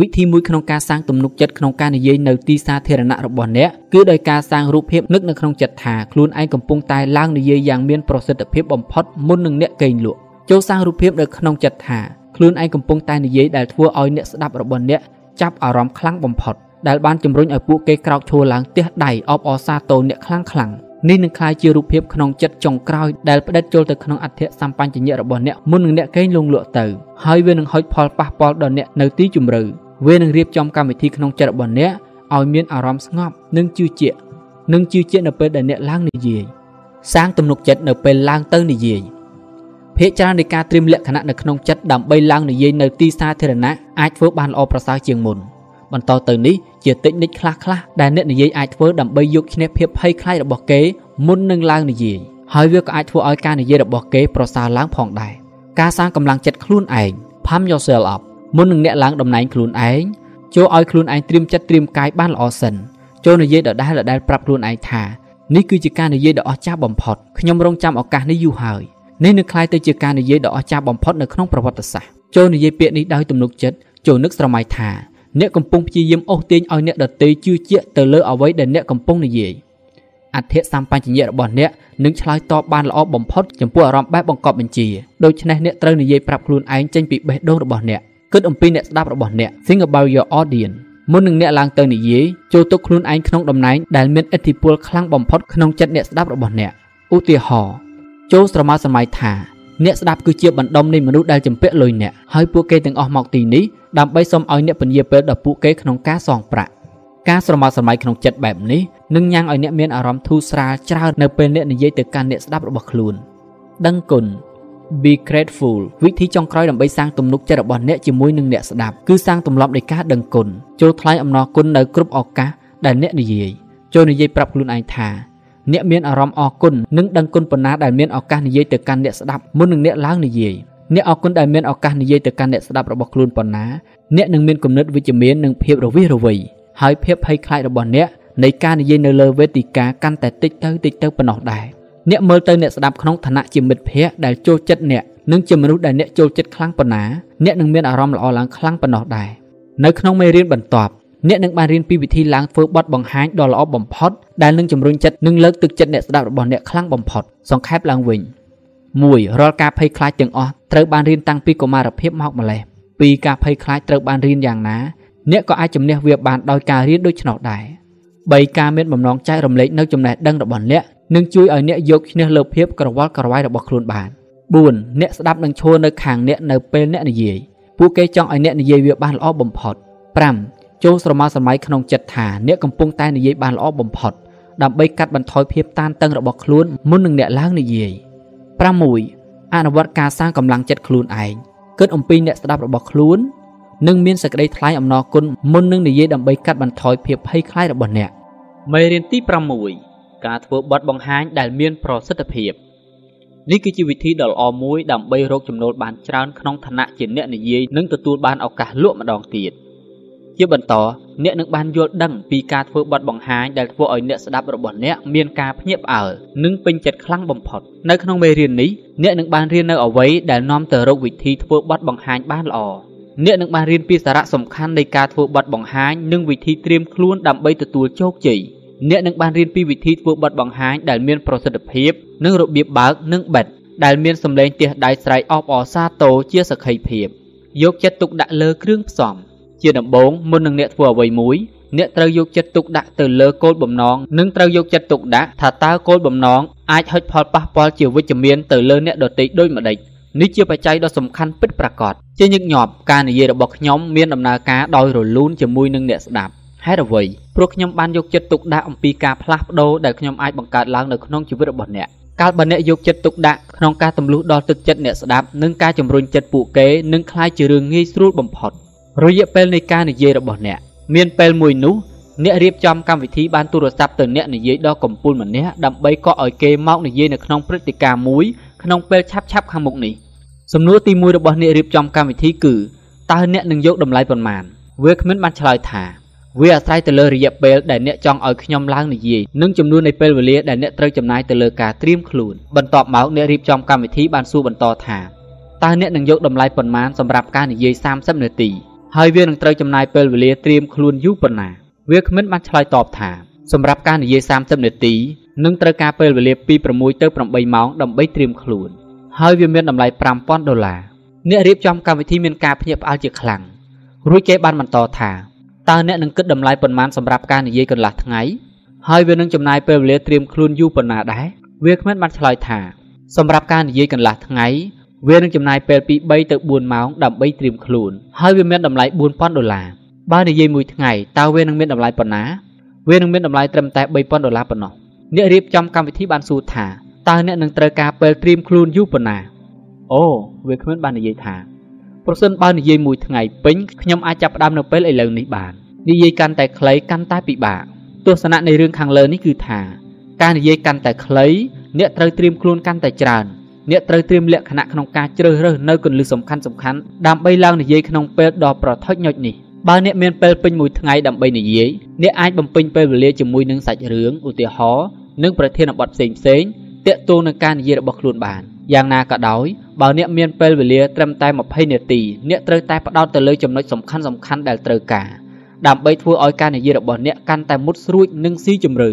វិធីមួយក្នុងការសាងទំនុកចិត្តក្នុងការនិយាយនៅទីសាធារណៈរបស់អ្នកគឺដោយការសាងរូបភាពនឹកនៅក្នុងចិត្តថាខ្លួនឯងកំពុងតែឡើងនិយាយយ៉ាងមានប្រសិទ្ធភាពបំផុតមុននឹងអ្នកកេងលក់ចូលសាងរូបភាពនៅក្នុងចិត្តថាខ្លួនឯងកំពុងតែនិយាយដែលធ្វើឲ្យអ្នកស្ដាប់របស់អ្នកចាប់អារម្មណ៍ខ្លាំងបំផុតដែលបានជំរុញឲ្យពួកគេក្រោកឈរឡើងទះដៃអបអរសាទរអ្នកខ្លាំងខ្លាំងនេះនឹងក្លាយជារូបភាពក្នុងចិត្តចុងក្រោយដែលផ្ដិតចូលទៅក្នុងអធិសម្បញ្ញៈរបស់អ្នកមុននឹងអ្នកកេងលងលក់ទៅហើយវានឹងហុចផលប៉ះពាល់ដល់អ្នកនៅទីជម្រៅ វានឹងរៀបចំកម្មវិធីក្នុងចិត្តរបស់អ្នកឲ្យមានអារម្មណ៍ស្ងប់និងជឿជាក់និងជឿជាក់នៅពេលដែលអ្នកឡើងនិយាយសាងទំនុកចិត្តនៅពេលឡើងទៅនិយាយភាគច្រើននៃការត្រៀមលក្ខណៈនៅក្នុងចិត្តដើម្បីឡើងនិយាយនៅទីសាធារណៈអាចធ្វើបានល្អប្រសើរជាងមុនបន្តទៅនេះជាតិចនិចខ្លះខ្លះដែលអ្នកនិយាយអាចធ្វើដើម្បីយកឈ្នះភាពភ័យខ្លាចរបស់គេមុននឹងឡើងនិយាយហើយវាក៏អាចធ្វើឲ្យការនិយាយរបស់គេប្រសើរឡើងផងដែរការសាងកម្លាំងចិត្តខ្លួនឯង pump yourself up មុននឹងអ្នកឡើងតំណែងខ្លួនឯងចូលឲ្យខ្លួនឯងត្រៀមចិត្តត្រៀមកាយបានល្អសិនចូលនិយាយដដែលដដែលប្រាប់ខ្លួនឯងថានេះគឺជាការនិយាយដ៏អស្ចារ្យបំផុតខ្ញុំរងចាំឱកាសនេះយូរហើយនេះនឹងក្លាយទៅជាការនិយាយដ៏អស្ចារ្យបំផុតនៅក្នុងប្រវត្តិសាស្ត្រចូលនិយាយពាក្យនេះដោយទំនុកចិត្តចូលនឹកស្រមៃថាអ្នកកំពុងព្យាយាមអូសទាញឲ្យអ្នកដទៃជឿជាក់ទៅលើអ្វីដែលអ្នកកំពុងនិយាយអធិសម្បញ្ញៈរបស់អ្នកនឹងឆ្លើយតបបានល្អបំផុតចំពោះអារម្មណ៍បែបបង្កប់បញ្ជាដូច្នេះអ្នកត្រូវនិយាយប្រាប់ខ្លួនឯងចេញពីបេះដូងរបស់អ្នក គិតអំពីអ្នកស្ដាប់របស់អ្នក Think about your audience មុននឹងអ្នកឡើងទៅនិយាយចូលទុកខ្លួនឯងក្នុងតំណែងដែលមានឥទ្ធិពលខ្លាំងបំផុតក្នុងចិត្តអ្នកស្ដាប់របស់អ្នកឧទាហរណ៍ចូលស្រមើស្រមៃថាអ្នកស្ដាប់គឺជាបណ្ដុំនៃមនុស្សដែលចម្ពាក់លុយអ្នកហើយពួកគេទាំងអស់មកទីនេះដើម្បីសុំឲ្យអ្នកពន្យាពេលដល់ពួកគេក្នុងការសងប្រាក់ការស្រមើស្រមៃក្នុងចិត្តបែបនេះនឹងញ៉ាំងឲ្យអ្នកមានអារម្មណ៍ធូរស្រាលច្រើននៅពេលអ្នកនិយាយទៅកាន់អ្នកស្ដាប់របស់ខ្លួន ដឹងគុណ be grateful វិធីចុងក្រោយដើម្បីសាងទំនុកចិត្តរបស់អ្នកជាមួយនឹងអ្នកស្ដាប់គឺសាងទម្លាប់នៃការដឹងគុណចូលថ្លែងអំណរគុណនៅគ្រប់ឱកាសដែលអ្នកនិយាយចូលនិយាយប្រាប់ខ្លួនឯងថាអ្នកមានអារម្មណ៍អរគុណនិងដឹងគុណប៉ុណ្ណាដែលមានឱកាសនិយាយទៅកាន់អ្នកស្ដាប់មុននឹងអ្នកឡើងនិយាយអ្នកអរគុណដែលមានឱកាសនិយាយទៅកាន់អ្នកស្ដាប់របស់ខ្លួនប៉ុណ្ណាអ្នកនឹងមានគំនិតវិជ្ជមាននិងភាពរវិះរវៃហើយភាពភ័យខ្លាចរបស់អ្នកនៃការនិយាយនៅលើវេទិកាកាន់តែតិចទៅតិចទៅប៉ុណ្ណោះដែរ អ្នកមើលទៅអ្នកស្ដាប់ក្នុងឋានៈជាមិត្តភ័ក្តិដែលចូលចិត្តអ្នកនិងជាមនុស្សដែលអ្នកចូលចិត្តខ្លាំងប៉ុណ្ណាអ្នកនឹងមានអារម្មណ៍ល្អឡើងខ្លាំងប៉ុណ្ណោះដែរនៅក្នុងមេរៀនបន្ទាប់អ្នកនឹងបានរៀនពីវិធីឡើងធ្វើបទបង្ហាញដ៏ល្អបំផុតដែលនឹងជំរុញចិត្តនិងលើកទឹកចិត្តអ្នកស្ដាប់របស់អ្នកខ្លាំងបំផុតសង្ខេបឡើងវិញ1រាល់ការភ័យខ្លាចទាំងអស់ត្រូវបានរៀនតាំងពីកុមារភាពមកម្លេះពីការភ័យខ្លាចត្រូវបានរៀនយ៉ាងណាអ្នកក៏អាចជំនះវាបានដោយការរៀនដូច្នោះដែរ3ការមានបំណងចែករំលែកនៅចំណេះដឹងរបស់អ្នក នឹងជួយឲ្យអ្នកយកឈ្នះលើភាពក្រវល់ក្រវាយរបស់ខ្លួនបាន4អ្នកស្ដាប់នឹងឈរនៅខាងអ្នកនៅពេលអ្នកនិយាយពួកគេចង់ឲ្យអ្នកនិយាយវាបានល្អបំផុត5ចូលស្រមើស្រមៃក្នុងចិត្តថាអ្នកកំពុងតែនិយាយបានល្អបំផុតដើម្បីកាត់បន្ថយភាពតានតឹងរបស់ខ្លួនមុននឹងអ្នកឡើងនិយាយ6អនុវត្តការសាងកម្លាំងចិត្តខ្លួនឯងគិតអំពីអ្នកស្ដាប់របស់ខ្លួននិងមានសេចក្តីថ្លែងអំណរគុណមុននឹងនិយាយដើម្បីកាត់បន្ថយភាពភ័យខ្លាចរបស់អ្នកមេរៀនទី6 ការធ្វើបទបង្ហាញដែលមានប្រសិទ្ធភាពនេះគឺជាវិធីដ៏ល្អមួយដើម្បីរកចំណូលបានច្រើនក្នុងឋានៈជាអ្នកនិយាយនិងទទួលបានឱកាសលក់ម្ដងទៀតជាបន្តអ្នកនឹងបានយល់ដឹងពីការធ្វើបទបង្ហាញដែលធ្វើឲ្យអ្នកស្ដាប់របស់អ្នកមានការភ្ញាក់ផ្អើលនិងពេញចិត្តខ្លាំងបំផុតនៅក្នុងមេរៀននេះអ្នកនឹងបានរៀននៅអ្វីដែលនាំទៅរកវិធីធ្វើបទបង្ហាញបានល្អអ្នកនឹងបានរៀនពីសារៈសំខាន់នៃការធ្វើបទបង្ហាញនិងវិធីត្រៀមខ្លួនដើម្បីទទួលជោគជ័យ អ្នកនឹងបានរៀនពីវិធីធ្វើបទបង្ហាញដែលមានប្រសិទ្ធភាព និងរបៀបបើកនិងបិទដែលមានសម្លេងទះដៃស្រែកអបអរសាទរជាសក្ខីភាពយកចិត្តទុកដាក់លើគ្រឿងផ្សំជាដំបូងមុននឹងអ្នកធ្វើអ្វីមួយអ្នកត្រូវយកចិត្តទុកដាក់ទៅលើគោលបំណងនិងត្រូវយកចិត្តទុកដាក់ថាតើគោលបំណងអាចហុចផលប៉ះពាល់ជាវិជ្ជមានទៅលើអ្នកដទៃដូចម្ដេចនេះជាបច្ច័យដ៏សំខាន់ពិតប្រាកដជាញឹកញាប់ការនិយាយរបស់ខ្ញុំមានដំណើរការដោយរលូនជាមួយនឹងអ្នកស្ដាប់ ហេតុអ្វីព្រោះខ្ញុំបានយកចិត្តទុកដាក់អំពីការផ្លាស់ប្ដូរដែលខ្ញុំអាចបង្កើតឡើងនៅក្នុងជីវិតរបស់អ្នកកាលបើអ្នកយកចិត្តទុកដាក់ក្នុងការទម្លុះដល់ទឹកចិត្តអ្នកស្ដាប់និងការជំរុញចិត្តពួកគេនឹងក្លាយជារឿងងាយស្រួលបំផុតរយៈពេលនៃការនិយាយរបស់អ្នកមានពេលមួយនោះអ្នករៀបចំកម្មវិធីបានទូរស័ព្ទទៅអ្នកនិយាយដល់កំពូលម្នាក់ដើម្បីកក់ឲ្យគេមកនិយាយនៅក្នុងព្រឹត្តិការណ៍មួយក្នុងពេលឆាប់ឆាប់ខាងមុខនេះសំណួរទី1របស់អ្នករៀបចំកម្មវិធីគឺតើអ្នកនឹងយកតម្លៃប៉ុន្មានវាគ្មិនបានឆ្លើយថា វាអាស្រ័យទៅលើរយៈពេលដែលអ្នកចង់ឲ្យខ្ញុំឡើងនិយាយនិងចំនួននៃពេលវេលាដែលអ្នកត្រូវចំណាយទៅលើការត្រៀមខ្លួនបន្ទាប់មកអ្នករៀបចំកម្មវិធីបានសួរបន្តថាតើអ្នកនឹងយកតម្លៃប៉ុន្មានសម្រាប់ការនិយាយ30នាទីហើយវានឹងត្រូវចំណាយពេលវេលាត្រៀមខ្លួនយូរប៉ុណ្ណាវាគ្មិនបានឆ្លើយតបថាសម្រាប់ការនិយាយ30នាទីនឹងត្រូវការពេលវេលាពី6ទៅ8ម៉ោងដើម្បីត្រៀមខ្លួនហើយវាមានតម្លៃ5000ដុល្លារអ្នករៀបចំកម្មវិធីមានការភ្ញាក់ផ្អើលជាខ្លាំងរួចគេបានបន្តថា តើអ្នកនឹងគិតតម្លៃប៉ុន្មានសម្រាប់ការនិយាយកន្លះថ្ងៃហើយវានឹងចំណាយពេលវេលាត្រៀមខ្លួនយូរប៉ុណ្ណាដែរវាគ្មានបានឆ្លើយថាសម្រាប់ការនិយាយកន្លះថ្ងៃវានឹងចំណាយពេលពី3ទៅ4ម៉ោងដើម្បីត្រៀមខ្លួនហើយវាមានតម្លៃ4000ដុល្លារបើនិយាយមួយថ្ងៃតើវានឹងមានតម្លៃប៉ុណ្ណាវានឹងមានតម្លៃត្រឹមតែ3000ដុល្លារប៉ុណ្ណោះអ្នករៀបចំកម្មវិធីបានសួរថាតើអ្នកនឹងត្រូវការពេលត្រៀមខ្លួនយូរប៉ុណ្ណាអូវាគ្មានបាននិយាយថា ប្រសិនបើនិយាយមួយថ្ងៃពេញខ្ញុំអាចចាប់ផ្ដើមនៅពេលឥឡូវនេះបាននិយាយកាន់តែខ្លីកាន់តែពិបាកទស្សនៈនៃរឿងខាងលើនេះគឺថាការនិយាយកាន់តែខ្លីអ្នកត្រូវត្រៀមខ្លួនកាន់តែច្រើនអ្នកត្រូវត្រៀមលក្ខណៈក្នុងការជ្រើសរើសនៅគន្លឹះសំខាន់សំខាន់ដើម្បីឡើងនិយាយក្នុងពេលដ៏ប្រថុចញុចនេះបើអ្នកមានពេលពេញមួយថ្ងៃដើម្បីនិយាយអ្នកអាចបំពេញពេលវេលាជាមួយនឹងសាច់រឿងឧទាហរណ៍និងប្រធានបទផ្សេងផ្សេងតាក់ទងនឹងការនិយាយរបស់ខ្លួនបាន យ៉ាងណាក៏ដោយបើអ្នកមានពេលវេលាត្រឹមតែ20នាទីអ្នកត្រូវតែផ្ដោតទៅលើចំណុចសំខាន់សំខាន់ដែលត្រូវការដើម្បីធ្វើឲ្យការនិយាយរបស់អ្នកកាន់តែមុតស្រួចនិងស៊ីជម្រៅ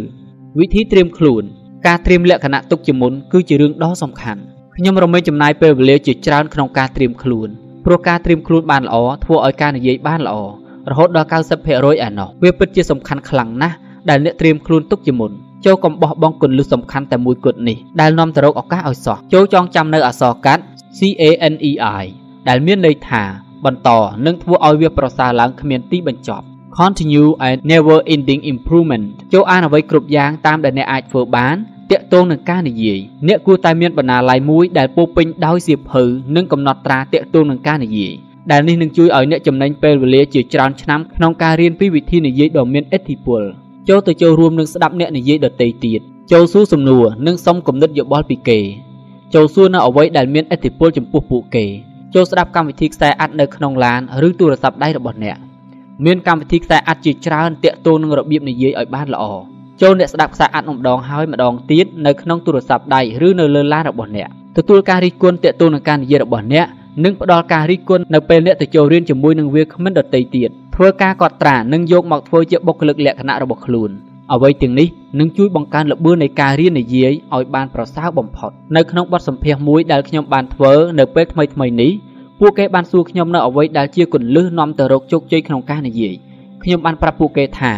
វិធីត្រៀមខ្លួនការត្រៀមលក្ខណៈទុកជាមុនគឺជារឿងដ៏សំខាន់ខ្ញុំរមែងចំណាយពេលវេលាជាច្រើនក្នុងការត្រៀមខ្លួនព្រោះការត្រៀមខ្លួនបានល្អធ្វើឲ្យការនិយាយបានល្អរហូតដល់90%ឯណោះវាពិតជាសំខាន់ខ្លាំងណាស់ដែលអ្នកត្រៀមខ្លួនទុកជាមុន ចូលកំបោះបងគន្លឹះសំខាន់តែមួយគត់នេះដែលនាំទៅរកឱកាសឲ្យសោះចូលចងចាំនៅអក្សរកាត់ C A N E I ដែលមានន័យថាបន្តនិងធ្វើឲ្យវាប្រសើរឡើងគ្មានទីបញ្ចប់ continue and never ending improvement ចូលអានអ្វីគ្រប់យ៉ាងតាមដែលអ្នកអាចធ្វើបានតាក់ទងនឹងការនិយាយអ្នកគួរតែមានបណ្ណាល័យមួយដែលពោពេញដោយសៀវភៅនិងកំណត់ត្រាតាក់ទងនឹងការនិយាយដែលនេះនឹងជួយឲ្យអ្នកចំណេញពេលវេលាជាច្រើនឆ្នាំក្នុងការរៀនពីវិធីនិយាយដ៏មានឥទ្ធិពល ចូលទៅចូលរួមនឹងស្ដាប់អ្នកនិយាយដទៃទៀតចូលសួរសំណួរនិងសុំគំនិតយោបល់ពីគេ ចូលសួរនៅអ្វីដែលមានឥទ្ធិពលចំពោះពួកគេចូលស្ដាប់កម្មវិធីខ្សែអាត់នៅក្នុងឡានឬទូរស័ព្ទដៃរបស់អ្នកមានកម្មវិធីខ្សែអាត់ជាច្រើនតាក់ទងនឹងរបៀបនិយាយឲ្យបានល្អចូលអ្នកស្ដាប់ខ្សែអាត់ម្ដងហើយម្ដងទៀតនៅក្នុងទូរស័ព្ទដៃឬនៅលើឡានរបស់អ្នកទទួលការរិះគន់តាក់ទងនឹងការនិយាយរបស់អ្នកនិងផ្ដល់ការរិះគន់នៅពេលអ្នកទៅចូលរៀនជាមួយនឹងវាគ្មិនដទៃទៀត ធ្វើការកត់ត្រានិងយកមកធ្វើជាបុគ្គលិកលក្ខណៈរបស់ខ្លួនអ្វីទាំងនេះនឹងជួយបង្កើនល្បឿននៃការរៀននិយាយឲ្យបានប្រសើរបំផុតនៅក្នុងបទសម្ភាសន៍មួយដែលខ្ញុំបានធ្វើនៅពេលថ្មីៗនេះពពួកគេបានសួរខ្ញុំនៅអ្វីដែលជាគន្លឹះនាំទៅរកជោគជ័យក្នុងការនិយាយខ្ញុំបានប្រាប់ពួកគេថា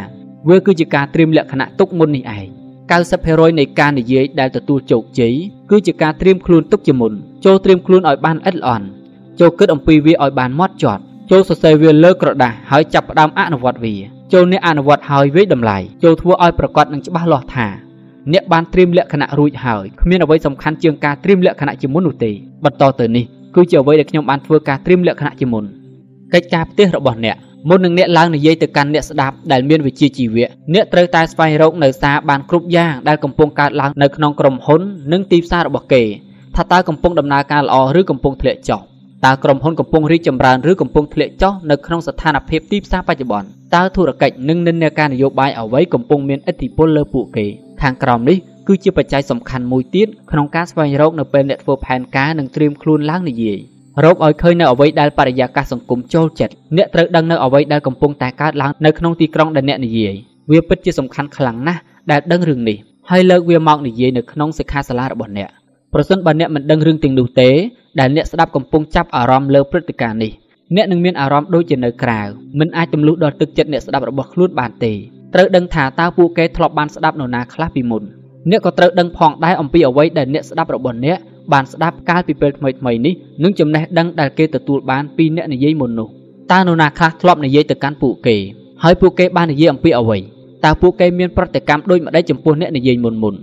វាគឺជាការត្រៀមលក្ខណៈទុកមុននេះឯង90%នៃការនិយាយដែលទទួលជោគជ័យគឺជាការត្រៀមខ្លួនទុកជាមុនចូលត្រៀមខ្លួនឲ្យបានល្អិតល្អន់ចូលគិតអំពីវាឲ្យបានម៉ត់ចត់ ចូលសរសេរវាលើក្រដាសហើយចាប់ផ្ដើមអនុវត្តវាចូលអ្នកអនុវត្តហើយវិយតម្លៃចូលធ្វើឲ្យប្រកបនឹងច្បាស់លាស់ថាអ្នកបានត្រៀមលក្ខណៈរួចហើយគ្មានអ្វីសំខាន់ជាងការត្រៀមលក្ខណៈជាមុននោះទេបន្តទៅនេះគឺជាអ្វីដែលខ្ញុំបានធ្វើការត្រៀមលក្ខណៈជាមុនកិច្ចការផ្ទះរបស់អ្នកមុននឹងអ្នកឡើងនិយាយទៅកាន់អ្នកស្ដាប់ដែលមានវិជ្ជាជីវៈអ្នកត្រូវតែស្វែងរកនៅសារបានគ្រប់យ៉ាងដែលកំពុងកើតឡើងនៅក្នុងក្រុមហ៊ុននិងទីផ្សាររបស់គេថាតើកំពុងដំណើរការល្អឬកំពុងធ្លាក់ចុះ តើក្រុមហ៊ុនកំពុងរីកចម្រើនឬកំពុងធ្លាក់ចុះនៅក្នុងស្ថានភាពទីផ្សារបច្ចុប្បន្នតើធុរកិច្ចនិងនិន្នាការនយោបាយអ្វីកំពុងមានឥទ្ធិពលលើពួកគេ ខាងក្រោមនេះគឺជាបច្ច័យសំខាន់មួយទៀតក្នុងការស្វែងរកនៅពេលអ្នកធ្វើផែនការនិងត្រៀមខ្លួនឡើងនិយាយរកឲ្យឃើញនៅអ្វីដែលបរិយាកាសសង្គមចូលចិត្តអ្នកត្រូវដឹងនៅអ្វីដែលកំពុងតែកើតឡើងនៅក្នុងទីក្រុងដែលអ្នកនិយាយវាពិតជាសំខាន់ខ្លាំងណាស់ដែលដឹងរឿងនេះហើយលើកវាមកនិយាយនៅក្នុងសិក្ខាសាលារបស់អ្នកប្រសិនបើអ្នកមិនដឹងរឿងទាំងនោះទេ ដែលអ្នកស្ដាប់កំពុងចាប់អារម្មណ៍លើព្រឹត្តិការណ៍នេះអ្នកនឹងមានអារម្មណ៍ដូចជានៅក្រៅមិនអាចទម្លុះដល់ទឹកចិត្តអ្នកស្ដាប់របស់ខ្លួនបានទេត្រូវដឹងថាតើពួកគេធ្លាប់បានស្ដាប់នរណាខ្លះពីមុនអ្នកក៏ត្រូវដឹងផងដែរអំពីអ្វីដែលអ្នកស្ដាប់របស់អ្នកបានស្ដាប់កាលពីពេលថ្មីថ្មីនេះនិងចំណេះដឹងដែលគេទទួលបានពីអ្នកនិយាយមុននោះតើនរណាខ្លះធ្លាប់និយាយទៅកាន់ពួកគេហើយពួកគេបាននិយាយអំពីអ្វីតើពួកគេមានប្រតិកម្មដូចម្ដេចចំពោះអ្នកនិយាយមុនមុន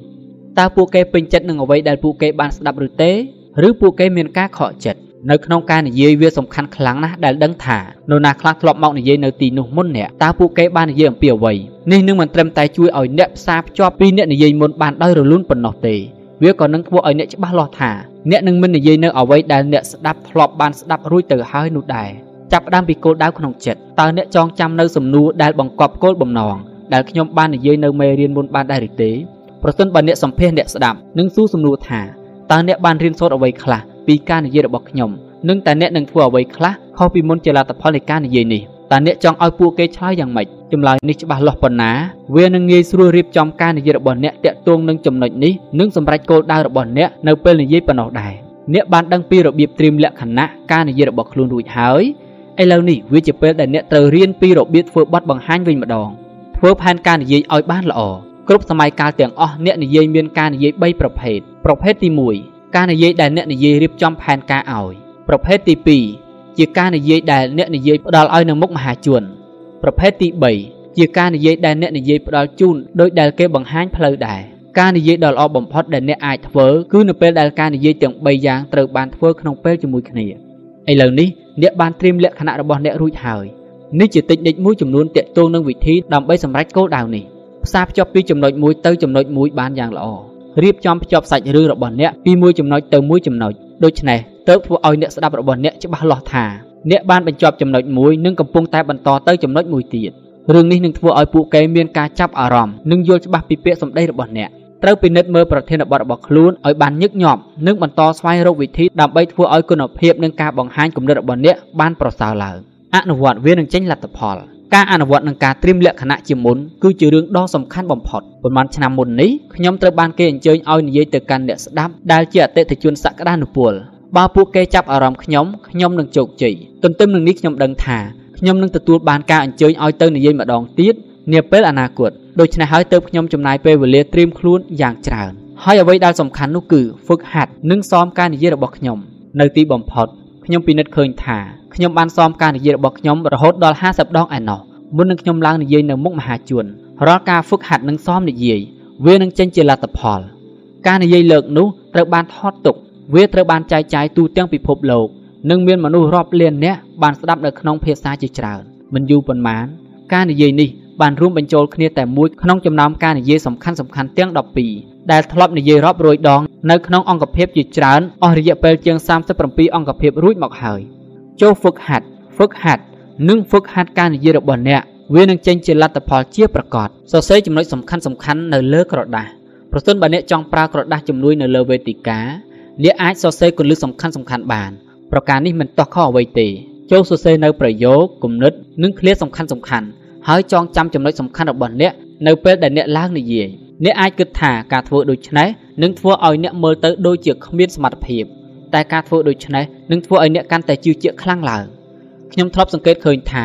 តើពួកគេពេញចិត្តនឹងអ្វីដែលពួកគេបានស្ដាប់ឬទេ ឬពួកគេមានការខកចិត្តនៅក្នុងការនិយាយវាសំខាន់ខ្លាំងណាស់ដែលដឹងថានរណាខ្លះធ្លាប់មកនិយាយនៅទីនោះមុនអ្នកតើពួកគេបាននិយាយអំពីអ្វីនេះនឹងមិនត្រឹមតែជួយឲ្យអ្នកផ្សារភ្ជាប់ពីអ្នកនិយាយមុនបានដោយរលូនប៉ុណ្ណោះទេវាក៏នឹងធ្វើឲ្យអ្នកច្បាស់លាស់ថាអ្នកនឹងមិននិយាយនៅអ្វីដែលអ្នកស្ដាប់ធ្លាប់បានស្ដាប់រួចទៅហើយនោះដែរចាប់ផ្ដើមពីគោលដៅក្នុងចិត្តតើអ្នកចងចាំនៅសំណួរដែលបង្កប់គោលបំណងដែលខ្ញុំបាននិយាយនៅមេរៀនមុនបានដែរឬទេប្រសិនបើអ្នកសម្ភាសអ្នកស្ដាប់នឹងសួរសំណួរថា តើអ្នកបានរៀនសូត្រអ្វីខ្លះពីការនិយាយរបស់ខ្ញុំនិងតើអ្នកនឹងធ្វើអ្វីខ្លះខុសពីមុនជាលទ្ធផលនៃការនិយាយនេះតើអ្នកចង់ឲ្យពួកគេឆ្លើយយ៉ាងម៉េចចម្លើយនេះច្បាស់លាស់ប៉ុណ្ណាវានឹងងាយស្រួលរៀបចំការនិយាយរបស់អ្នកតាក់ទងនឹងចំណុចនេះនិងសម្រេចគោលដៅរបស់អ្នកនៅពេលនិយាយប៉ុណ្ណោះដែរអ្នកបានដឹងពីរបៀបត្រៀមលក្ខណៈការនិយាយរបស់ខ្លួនរួចហើយឥឡូវនេះវាជាពេលដែលអ្នកត្រូវរៀនពីរបៀបធ្វើបទបង្ហាញវិញម្ដងធ្វើផែនការនិយាយឲ្យបានល្អគ្រប់សម័យកាលទាំងអស់អ្នកនិយាយមានការនិយាយ3ប្រភេទ ប្រភេទទី1ការនិយាយដែលអ្នកនិយាយរៀបចំផែនការឲ្យប្រភេទទី2ជាការនិយាយដែលអ្នកនិយាយផ្ដល់ឲ្យនៅមុខមហាជន ប្រភេទទី3ជាការនិយាយដែលអ្នកនិយាយផ្ដល់ជូនដោយដែលគេបង្ហាញផ្លូវដែរការនិយាយដ៏ល្អបំផុតដែលអ្នកអាចធ្វើគឺនៅពេលដែលការនិយាយទាំង3យ៉ាងត្រូវបានធ្វើក្នុងពេលជាមួយគ្នាឥឡូវនេះអ្នកបានត្រៀមលក្ខណៈរបស់អ្នករួចហើយនេះជាតិចនិចមួយចំនួនតាក់ទងនឹងវិធីដើម្បីសម្រេចគោលដៅនេះផ្សារភ្ជាប់ពីចំណុចមួយទៅចំណុចមួយបានយ៉ាងល្អ រៀបចំភ្ជាប់សាច់រឿងរបស់អ្នកពីមួយចំណុចទៅមួយចំណុចដូច្នេះទើបធ្វើឲ្យអ្នកស្ដាប់របស់អ្នកច្បាស់លាស់ថាអ្នកបានបញ្ចប់ចំណុចមួយនិងកំពុងតែបន្តទៅចំណុចមួយទៀតរឿងនេះនឹងធ្វើឲ្យពួកគេមានការចាប់អារម្មណ៍និងយល់ច្បាស់ពីពាក្យសម្ដីរបស់អ្នកត្រូវពិនិត្យមើលប្រធានបទរបស់ខ្លួនឲ្យបានញឹកញាប់និងបន្តស្វែងរកវិធីដើម្បីធ្វើឲ្យគុណភាពនិងការបង្ហាញគំនិតរបស់អ្នកបានប្រសើរឡើងអនុវត្តវានឹងចេញលទ្ធផល ការអនុវត្តនឹងការត្រៀមលក្ខណៈជាមុនគឺជារឿងដ៏សំខាន់បំផុតប៉ុន្មានឆ្នាំមុននេះខ្ញុំត្រូវបានគេអញ្ជើញឲ្យនិយាយទៅកាន់អ្នកស្ដាប់ដែលជាអតិថិជនសក្តានុពលបើពួកគេចាប់អារម្មណ៍ខ្ញុំខ្ញុំនឹងជោគជ័យទន្ទឹមនឹងនេះខ្ញុំដឹងថាខ្ញុំនឹងទទួលបានការអញ្ជើញឲ្យទៅនិយាយម្ដងទៀតនាពេលអនាគតដូច្នេះហើយទើបខ្ញុំចំណាយពេលវេលាត្រៀមខ្លួនយ៉ាងច្រើនហើយអ្វីដែលសំខាន់នោះគឺហ្វឹកហាត់និងซ้อมការនិយាយរបស់ខ្ញុំនៅទីបំផុតខ្ញុំពិនិត្យឃើញថា ខ្ញុំបានសອມការនិយាយរបស់ខ្ញុំរហូតដល់50ដងឯណោះមុននឹងខ្ញុំឡើងនិយាយនៅមុខមហាជនរាល់ការហ្វឹកហាត់និងសອມនិយាយវានឹងចេញជាលទ្ធផល ការនិយាយលើកនោះត្រូវបានថតទុក វាត្រូវបានចែកចាយទូទាំងពិភពលោកនិងមានមនុស្សរាប់លាននាក់បានស្ដាប់នៅក្នុងភាសាជាច្រើនមិនយូរប៉ុន្មាន ការនិយាយនេះបានរួមបញ្ចូលគ្នាតែមួយក្នុងចំណោមការនិយាយសំខាន់សំខាន់ទាំង12ដែលធ្លាប់និយាយរាប់រយដង នៅក្នុងអង្គភាពជាច្រើនអស់រយៈពេលជាង37អង្គភាពរួចមកហើយ។ ចូលហ្វឹកហាត់ហ្វឹកហាត់និងហ្វឹកហាត់ការនិយាយរបស់អ្នកវានឹងចេញជាលទ្ធផលជាប្រកបសរសេរចំណុចសំខាន់សំខាន់នៅលើក្រដាសប្រសិនបើអ្នកចង់ប្រើក្រដាសជំនួយនៅលើវេទិកាអ្នកអាចសរសេរគន្លឹះសំខាន់សំខាន់បានប្រការនេះមិនតោះខុសអ្វីទេចូលសរសេរនៅប្រយោគគំនិតនិងឃ្លាសំខាន់សំខាន់ហើយចងចាំចំណុចសំខាន់របស់អ្នកនៅពេលដែលអ្នកឡើងនិយាយអ្នកអាចគិតថាការធ្វើដូច្នេះនឹងធ្វើឲ្យអ្នកមើលទៅដូចជាគ្មានសមត្ថភាព តែការធ្វើដូច្នេះនឹងធ្វើឲ្យអ្នកកាន់តែជឿជាក់ខ្លាំងឡើងខ្ញុំធ្លាប់សង្កេតឃើញថា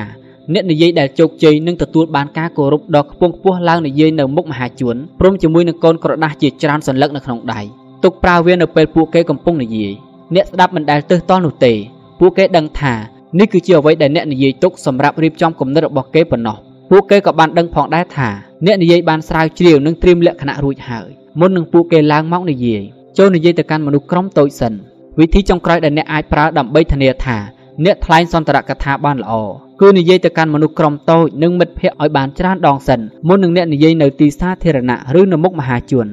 អ្នកនិយាយដែលជោគជ័យនឹងទទួលបានការគោរពដ៏ខ្ពង់ខ្ពស់ឡើងនិយាយនៅមុខមហាជនព្រមជាមួយនឹងកូនក្រដាស់ជាច្រើនសន្លឹកនៅក្នុងដៃទុកប្រើវានៅពេលពួកគេកំពុងនិយាយអ្នកស្ដាប់មិនដែលទើសទាល់នោះទេពួកគេដឹងថានេះគឺជាអ្វីដែលអ្នកនិយាយទុកសម្រាប់រៀបចំគំនិតរបស់គេប៉ុណ្ណោះពួកគេក៏បានដឹងផងដែរថាអ្នកនិយាយបានស្រាវជ្រាវនិងត្រៀមលក្ខណៈរួចហើយមុននឹងពួកគេឡើងមកនិយាយចូលនិយាយទៅកាន់មនុស្សក្រុមតូចសិន វិធីចុងក្រោយដែលអ្នកអាចប្រើដើម្បីធានាថាអ្នកថ្លែងសន្ទរកថាបានល្អគឺនិយាយទៅកាន់មនុស្សក្រុមតូចនិងមិត្តភ័ក្តិឲ្យបានច្រើនដងសិនមុននឹងអ្នកនិយាយនៅទីសាធារណៈឬនៅមុខមហាជន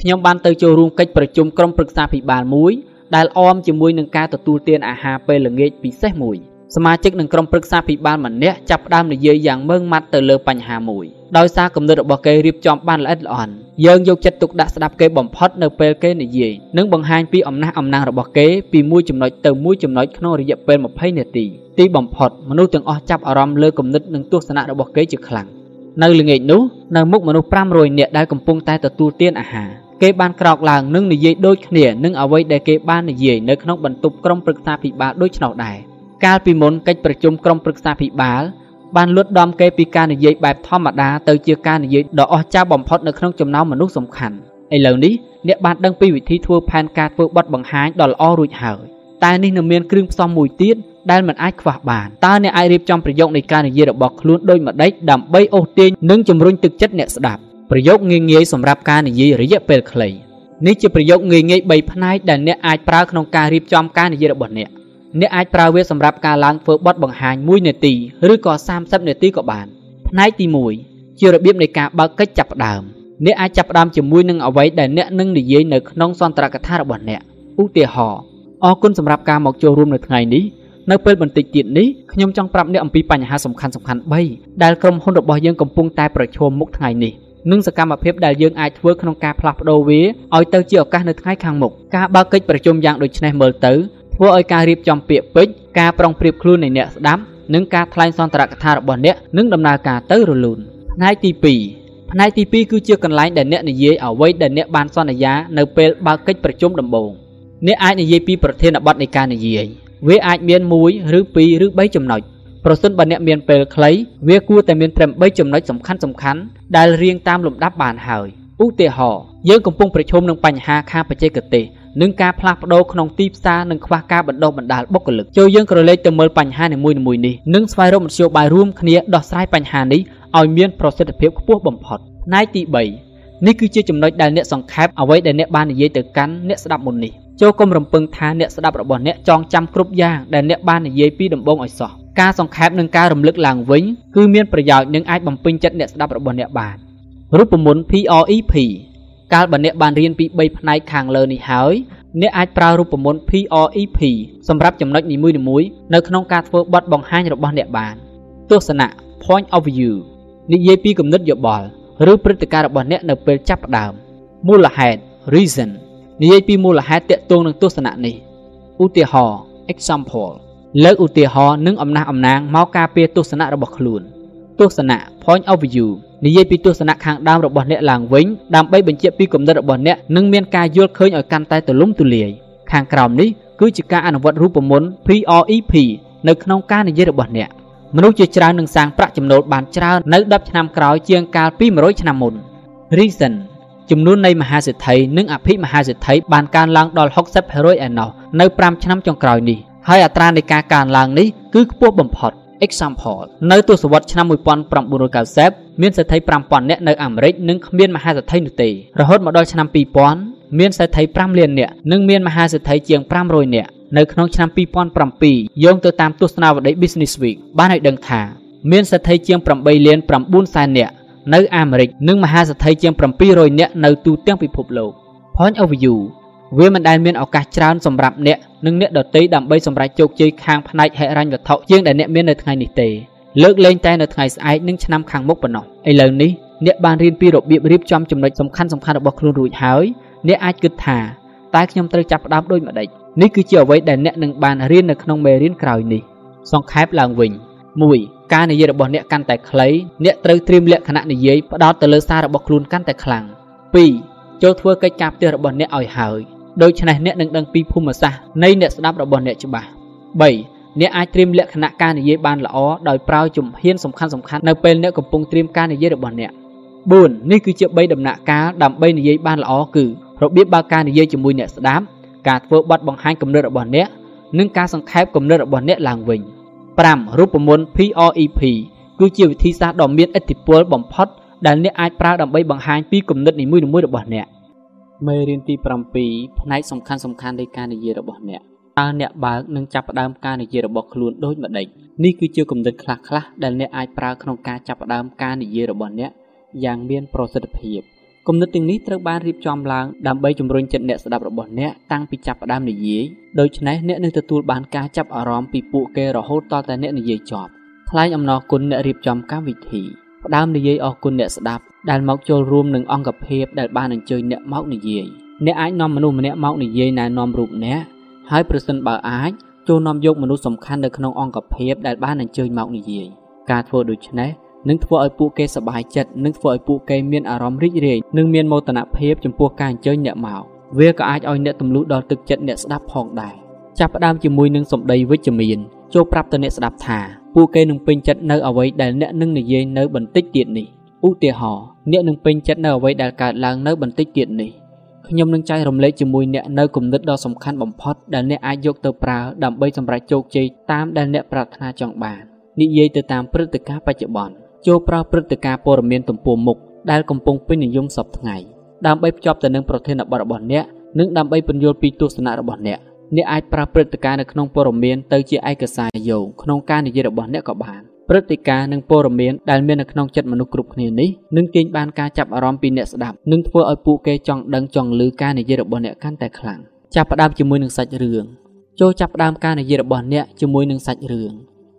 ខ្ញុំបានទៅចូលរួមកិច្ចប្រជុំក្រុមប្រឹក្សាភិបាលមួយដែលអមជាមួយនឹងការទទួលទានអាហារពេលល្ងាចពិសេសមួយ សមាជិកនឹងក្រុមប្រឹក្សាភិបាលម្នាក់ចាប់ផ្ដើមនិយាយយ៉ាងម៉ឺងម៉ាត់ទៅលើបញ្ហាមួយដោយសារគំនិតរបស់គេរៀបចំបានល្អិតល្អន់យើងយកចិត្តទុកដាក់ស្ដាប់គេបំផុតនៅពេលគេនិយាយនិងបង្ហាញពីអំណះអំណាងរបស់គេពីមួយចំណុចទៅមួយចំណុចក្នុងរយៈពេល20នាទីទីបំផុតមនុស្សទាំងអស់ចាប់អារម្មណ៍លើគំនិតនិងទស្សនៈរបស់គេជាខ្លាំងនៅល្ងាចនោះនៅមុខមនុស្ស500នាក់ដែលកំពុងតែទទួលទានអាហារគេបានក្រោកឡើងនិងនិយាយដូចគ្នានឹងអ្វីដែលគេបាននិយាយនៅក្នុងបន្ទប់ក្រុមប្រឹក្សាភិបាលដូចនោះដែរ កាលពីមុនកិច្ចប្រជុំក្រុមប្រឹក្សាភិបាលបានលួតដំគេពីការនិយាយបែបធម្មតាទៅជាការនិយាយដ៏អស្ចារ្យបំផុតនៅក្នុងចំណោមមនុស្សសំខាន់ឥឡូវនេះអ្នកបានដឹងពីវិធីធ្វើផែនការធ្វើបទបង្ហាញដ៏ល្អរួចហើយតែនេះនៅមានគ្រឿងផ្សំមួយទៀតដែលមិនអាចខ្វះបានតើអ្នកអាចរៀបចំប្រយោគនៃការនិយាយរបស់ខ្លួនដូចម្ដេចដើម្បីអូសទាញនិងជំរុញទឹកចិត្តអ្នកស្ដាប់ប្រយោគងាយងាយសម្រាប់ការនិយាយរយៈពេលខ្លីនេះជាប្រយោគងាយងាយ3ផ្នែកដែលអ្នកអាចប្រើក្នុងការរៀបចំការនិយាយរបស់អ្នក អ្នកអាចប្រើវាសម្រាប់ការឡើងធ្វើបទបង្ហាញ1នាទីឬក៏30នាទីក៏បានផ្នែកទី1ជារបៀបនៃការបើកកិច្ចចាប់ផ្ដើមអ្នកអាចចាប់ផ្ដើមជាមួយនឹងអ្វីដែលអ្នកនឹងនិយាយនៅក្នុងសន្ទរកថារបស់អ្នកឧទាហរណ៍អរគុណសម្រាប់ការមកចូលរួមនៅថ្ងៃនេះនៅពេលបន្តិចទៀតនេះខ្ញុំចង់ប្រាប់អ្នកអំពីបញ្ហាសំខាន់សំខាន់3ដែលក្រុមហ៊ុនរបស់យើងកំពុងតែប្រឈមមុខថ្ងៃនេះនិងសកម្មភាពដែលយើងអាចធ្វើក្នុងការផ្លាស់ប្ដូរវាឲ្យទៅជាឱកាសនៅថ្ងៃខាងមុខការបើកកិច្ចប្រជុំយ៉ាងដូចនេះមើលទៅ ធ្វើឲ្យការរៀបចំពាក្យពេចន៍ការប្រុងប្រៀបខ្លួននៃអ្នកស្ដាប់និងការថ្លែងសន្ទរកថារបស់អ្នកនឹងដំណើរការទៅរលូនផ្នែកទី2ផ្នែកទី2គឺជាកន្លែងដែលអ្នកនិយាយអ្វីដែលអ្នកបានសន្យានៅពេលបើកកិច្ចប្រជុំដំបូងអ្នកអាចនិយាយពីប្រធានបទនៃការនិយាយវាអាចមាន1ឬ2ឬ3ចំណុចប្រសិនបើអ្នកមានពេលខ្លីវាគួរតែមានត្រឹម3ចំណុចសំខាន់សំខាន់ដែលរៀងតាមលំដាប់បានហើយឧទាហរណ៍យើងកំពុងប្រឈមនឹងបញ្ហាខាងបច្ចេកទេស និងការផ្លាស់ប្ដូរក្នុងទីផ្សារនិងខ្វះការបណ្ដុះបណ្ដាលបុគ្គលិកចូលយើងក្រឡេកទៅមើលបញ្ហានីមួយៗនេះនិងស្វែងរកមធ្យោបាយរួមគ្នាដោះស្រាយបញ្ហានេះឲ្យមានប្រសិទ្ធភាពខ្ពស់បំផុតផ្នែកទី3នេះគឺជាចំណុចដែលអ្នកសង្ខេបអ្វីដែលអ្នកបាននិយាយទៅកាន់អ្នកស្ដាប់មុននេះចូលកុំរំពឹងថាអ្នកស្ដាប់របស់អ្នកចងចាំគ្រប់យ៉ាងដែលអ្នកបាននិយាយពីដំបូងឲ្យសោះការសង្ខេបនិងការរំលឹកឡើងវិញគឺមានប្រយោជន៍និងអាចបំពេញចិត្តអ្នកស្ដាប់របស់អ្នកបានរូបមន្ត PREP កាលបើអ្នកបានរៀនពី3ផ្នែកខាងលើនេះហើយអ្នកអាចប្រើរូបមន្ត PREP សម្រាប់ចំណុចនីមួយៗនៅក្នុងការធ្វើបទបង្ហាញរបស់អ្នកបាន ទស្សនៈ point of view និយាយពីគំនិតយោបល់ឬព្រឹត្តិការណ៍របស់អ្នកនៅពេលចាប់ផ្ដើមមូលហេតុ reason និយាយពីមូលហេតុតាក់ទងនឹងទស្សនៈនេះឧទាហរណ៍ example លើកឧទាហរណ៍និងអំណះអំណាងមកការពារទស្សនៈរបស់ខ្លួន ទស្សនៈ point of view និយាយពីទស្សនៈខាងដើមរបស់អ្នកឡើងវិញដើម្បីបញ្ជាក់ពីគំនិតរបស់អ្នកនិងមានការយល់ឃើញឲ្យកាន់តែទូលំទូលាយខាងក្រោមនេះគឺជាការអនុវត្តរូបមន្ត PREP នៅក្នុងការនិយាយរបស់អ្នកមនុស្សជាច្រើននឹងសាងប្រាក់ចំណូលបានច្រើននៅ10ឆ្នាំក្រោយជាងកាលពី100ឆ្នាំមុន Reason ចំនួននៃមហាសេដ្ឋីនិងអភិមហាសេដ្ឋីបានកើនឡើងដល់60%ឯណោះនៅ5ឆ្នាំចុងក្រោយនេះហើយអត្រានៃការកើនឡើងនេះគឺខ្ពស់បំផុត example នៅទសវត្សរ៍ឆ្នាំ1990មានសេដ្ឋី5000នាក់នៅអាមេរិកនិងគ្មានមហាសេដ្ឋីនោះទេរហូតមកដល់ឆ្នាំ2000មានសេដ្ឋី5លាននាក់និងមានមហាសេដ្ឋីជាង500នាក់នៅក្នុងឆ្នាំ2007យោងទៅតាមទស្សនាវដ្តី Business Week បានឲ្យដឹងថាមានសេដ្ឋីជាង8លាន9សែននាក់នៅអាមេរិកនិងមហាសេដ្ឋីជាង700នាក់នៅទូទាំងពិភពលោក Point of view វាមិនដែលមានឱកាសច្រើនសម្រាប់អ្នកនិងអ្នកដទៃដើម្បីសម្រេចជោគជ័យខាងផ្នែកហិរញ្ញវត្ថុជាងដែលអ្នកមាននៅថ្ងៃនេះទេលើកលែងតែនៅថ្ងៃស្អែកនិងឆ្នាំខាងមុខប៉ុណ្ណោះឥឡូវនេះអ្នកបានរៀនពីរបៀបរៀបចំចំណុចសំខាន់សំខាន់របស់ខ្លួនរួចហើយអ្នកអាចគិតថាតើខ្ញុំត្រូវចាប់ផ្ដើមដូចម្តេចនេះគឺជាអ្វីដែលអ្នកនឹងបានរៀននៅក្នុងមេរៀនក្រោយនេះសង្ខេបឡើងវិញ 1. ការនិយាយរបស់អ្នកកាន់តែខ្លីអ្នកត្រូវត្រៀមលក្ខណៈនិយាយផ្ដោតទៅលើសាររបស់ខ្លួនកាន់តែខ្លាំង 2. ចូលធ្វើកិច្ចការផ្ទះរបស់អ្នកឲ្យហើយ ដូច្នេះអ្នកនឹងដឹងពីភូមិសាស្ត្រនៃអ្នកស្ដាប់របស់អ្នកច្បាស់3អ្នកអាចត្រៀមលក្ខណៈការនិយាយបានល្អដោយប្រើជំហានសំខាន់សំខាន់នៅពេលអ្នកកំពុងត្រៀមការនិយាយរបស់អ្នក4នេះគឺជា3ដំណាក់កាលដើម្បីនិយាយបានល្អគឺរបៀបបើកការនិយាយជាមួយអ្នកស្ដាប់ការធ្វើបទបង្ហាញគំនិតរបស់អ្នកនិងការសង្ខេបគំនិតរបស់អ្នកឡើងវិញ5រូបមន្ត PREP គឺជាវិធីសាស្ត្រដ៏មានឥទ្ធិពលបំផុតដែលអ្នកអាចប្រើដើម្បីបង្ហាញពីគំនិតនីមួយៗរបស់អ្នក មេរៀនទី7ផ្នែកសំខាន់សំខាន់នៃការនិយាយរបស់អ្នកតើអ្នកបើកនឹងចាប់ផ្ដើមការនិយាយរបស់ខ្លួនដូចម្ដេចនេះគឺជាគំនិតខ្លះៗដែលអ្នកអាចប្រើក្នុងការចាប់ផ្ដើមការនិយាយរបស់អ្នកយ៉ាងមានប្រសិទ្ធភាពគំនិតទាំងនេះត្រូវបានរៀបចំឡើងដើម្បីជំរុញចិត្តអ្នកស្ដាប់របស់អ្នកតាំងពីចាប់ផ្ដើមនិយាយដូច្នេះអ្នកនឹងទទួលបានការចាប់អារម្មណ៍ពីពួកគេរហូតដល់តែអ្នកនិយាយចប់ថ្លែងអំណរគុណអ្នករៀបចំកម្មវិធី ផ្ដើមនិយាយអរគុណអ្នកស្ដាប់ដែលមកចូលរួមនឹងអង្គភាពដែលបានអញ្ជើញអ្នកមកនិយាយអ្នកអាចនាំមនុស្សម្នាក់មកនិយាយណែនាំរូបអ្នកហើយប្រសិនបើអាចចូលនាំយកមនុស្សសំខាន់នៅក្នុងអង្គភាពដែលបានអញ្ជើញមកនិយាយការធ្វើដូច្នេះនឹងធ្វើឲ្យពួកគេសប្បាយចិត្តនិងធ្វើឲ្យពួកគេមានអារម្មណ៍រីករាយនិងមានមោទនភាពចំពោះការអញ្ជើញអ្នកមកវាក៏អាចឲ្យអ្នកទម្លុះដល់ទឹកចិត្តអ្នកស្ដាប់ផងដែរចាប់ផ្ដើមជាមួយនឹងសម្ដីវិជ្ជមាន ចូលប្រាប់ទៅអ្នកស្ដាប់ថាពួកគេនឹងពេញចិត្តនៅអ្វីដែលអ្នកនឹងនិយាយនៅបន្តិចទៀតនេះឧទាហរណ៍អ្នកនឹងពេញចិត្តនៅអ្វីដែលកើតឡើងនៅបន្តិចទៀតនេះខ្ញុំនឹងចែករំលែកជាមួយអ្នកនៅគំនិតដ៏សំខាន់បំផុតដែលអ្នកអាចយកទៅប្រើដើម្បីសម្រេចជោគជ័យតាមដែលអ្នកប្រាថ្នាចង់បាននិយាយទៅតាមព្រឹត្តិការណ៍បច្ចុប្បន្នចូលប្រើព្រឹត្តិការណ៍ព័ត៌មានទំព័រមុខដែលកំពុងពេញនិយមសពថ្ងៃដើម្បីភ្ជាប់ទៅនឹងប្រធានបទរបស់អ្នកនិងដើម្បីពន្យល់ពីទស្សនៈរបស់អ្នក អ្នកអាចប្រើព្រឹត្តិការណ៍នៅក្នុងព័ត៌មានទៅជាឯកសារយោងក្នុងការនិយាយរបស់អ្នកក៏បានព្រឹត្តិការណ៍និងព័ត៌មានដែលមាននៅក្នុងចិត្តមនុស្សគ្រប់គ្នានេះនឹងទាញបានការចាប់អារម្មណ៍ពីអ្នកស្ដាប់និងធ្វើឲ្យពួកគេចង់ដឹងចង់ឮការនិយាយរបស់អ្នកកាន់តែខ្លាំងចាប់ផ្ដើមជាមួយនឹងសាច់រឿងចូលចាប់ផ្ដើមការនិយាយរបស់អ្នកជាមួយនឹងសាច់រឿង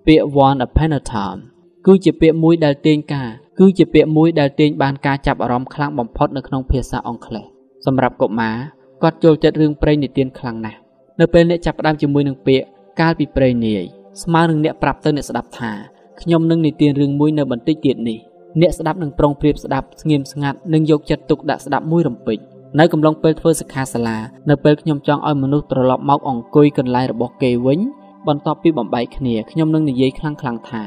ពាក្យ one upon a time គឺជាពាក្យមួយដែលទាញការគឺជាពាក្យមួយដែលទាញបានការចាប់អារម្មណ៍ខ្លាំងបំផុតនៅក្នុងភាសាអង់គ្លេសសម្រាប់កុមារគាត់ចូលចិត្តរឿងព្រេងនិទានខ្លាំងណាស់ នៅពេលអ្នកចាប់ផ្ដើមជាមួយនឹងពាក្យកាលពីព្រេងនាយស្មើនឹងអ្នកប្រាប់ទៅអ្នកស្ដាប់ថាខ្ញុំនឹងនិទានរឿងមួយនៅបន្តិចទៀតនេះអ្នកស្ដាប់នឹងប្រុងប្រៀបស្ដាប់ស្ងៀមស្ងាត់និងយកចិត្តទុកដាក់ស្ដាប់មួយរំពេចនៅកំឡុងពេលធ្វើសិក្ខាសាលានៅពេលខ្ញុំចង់ឲ្យមនុស្សត្រឡប់មកអង្គុយកន្លែងរបស់គេវិញបន្ទាប់ពីបំបែកគ្នាខ្ញុំនឹងនិយាយខ្លាំងៗថា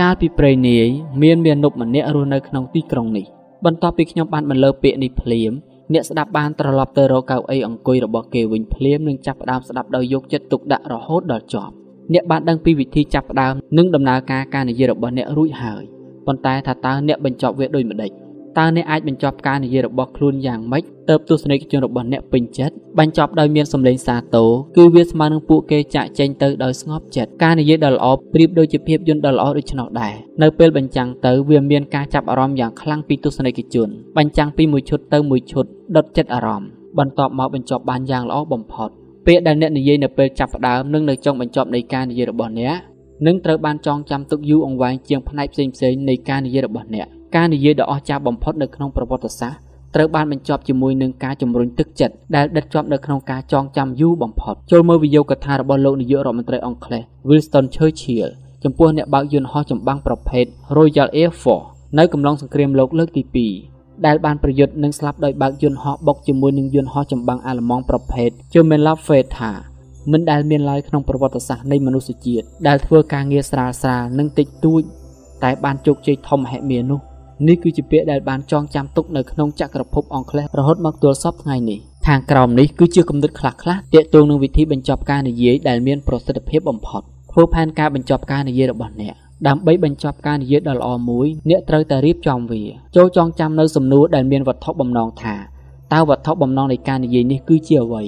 កាលពីព្រៃនាយមានមានុបម្នាក់រស់នៅក្នុងទីក្រុងនេះបន្ទាប់ពីខ្ញុំបានបន្លឺពាក្យនេះភ្លាម អ្នកស្ដាប់បានត្រឡប់ទៅរកកៅអីអង្គុយរបស់គេវិញភ្លាមនិងចាប់ផ្ដើមស្ដាប់ដោយយកចិត្តទុកដាក់រហូតដល់ចប់អ្នកបានដឹងពីវិធីចាប់ផ្ដើមនិងដំណើរការការនិយាយរបស់អ្នករួចហើយប៉ុន្តែថាតើអ្នកបញ្ចប់វាដូចម្ដេច តើអ្នកអាចបញ្ចប់ការនិយាយរបស់ខ្លួនយ៉ាងម៉េចទៅទស្សនិកជនរបស់អ្នកពេញចិត្តបញ្ចប់ដោយមានសម្លេងសាទរគឺវាស្មើនឹងពួកគេចាក់ចែងទៅដោយស្ងប់ចិត្តការនិយាយដ៏ល្អប្រៀបដូចជាភាពយន្តដ៏ល្អដូច្នោះដែរនៅពេលបញ្ចាំងទៅវាមានការចាប់អារម្មណ៍យ៉ាងខ្លាំងពីទស្សនិកជនបញ្ចាំងពីមួយឈុតទៅមួយឈុតដុតចិត្តអារម្មណ៍បន្ទាប់មកបញ្ចប់បានយ៉ាងល្អបំផុតពាក្យដែលអ្នកនិយាយនៅពេលចាប់ផ្ដើមនិងនៅចុងបញ្ចប់នៃការនិយាយរបស់អ្នកនឹងត្រូវបានចងចាំទុកយូរអង្វែងជាងផ្នែកផ្សេងៗនៃការនិយាយរបស់អ្នក ការនិយាយដ៏អស្ចារ្យបំផុតនៅក្នុងប្រវត្តិសាស្ត្រត្រូវបានបញ្ចប់ជាមួយនឹងការជំរុញទឹកចិត្តដែលដិតជាប់នៅក្នុងការចងចាំយូរបំផុតចូលមើលវីដេអូកថារបស់លោកនាយករដ្ឋមន្ត្រីអង់គ្លេស Winston Churchill ចំពោះអ្នកបើកយន្តហោះចម្បាំងប្រភេទ Royal Air Force នៅកំឡុងសង្គ្រាមលោកលើកទី2ដែលបានប្រយុទ្ធនិងស្លាប់ដោយបើកយន្តហោះបុកជាមួយនឹងយន្តហោះចម្បាំងអាល្លឺម៉ង់ប្រភេទ Gemelab Feta មិនដែលមានឡើយក្នុងប្រវត្តិសាស្ត្រនៃមនុស្សជាតិដែលធ្វើការងារស្រាលស្រាលនិងតិចតួចតែបានជោគជ័យធំមហិមានោះ នេះគឺជាពាក្យដែលបានចងចាំទុកនៅក្នុងចក្រភពអង់គ្លេសរហូតមកទល់សពថ្ងៃនេះខាងក្រោមនេះគឺជាគំនិតខ្លះៗទាក់ទងនឹងវិធីបញ្ចប់ការនិយាយដែលមានប្រសិទ្ធភាពបំផុតធ្វើផែនការបញ្ចប់ការនិយាយរបស់អ្នកដើម្បីបញ្ចប់ការនិយាយដ៏ល្អមួយអ្នកត្រូវតែរៀបចំវាចូលចងចាំនៅសំណួរដែលមានវត្ថុបំណងថាតើវត្ថុបំណងនៃការនិយាយនេះគឺជាអ្វី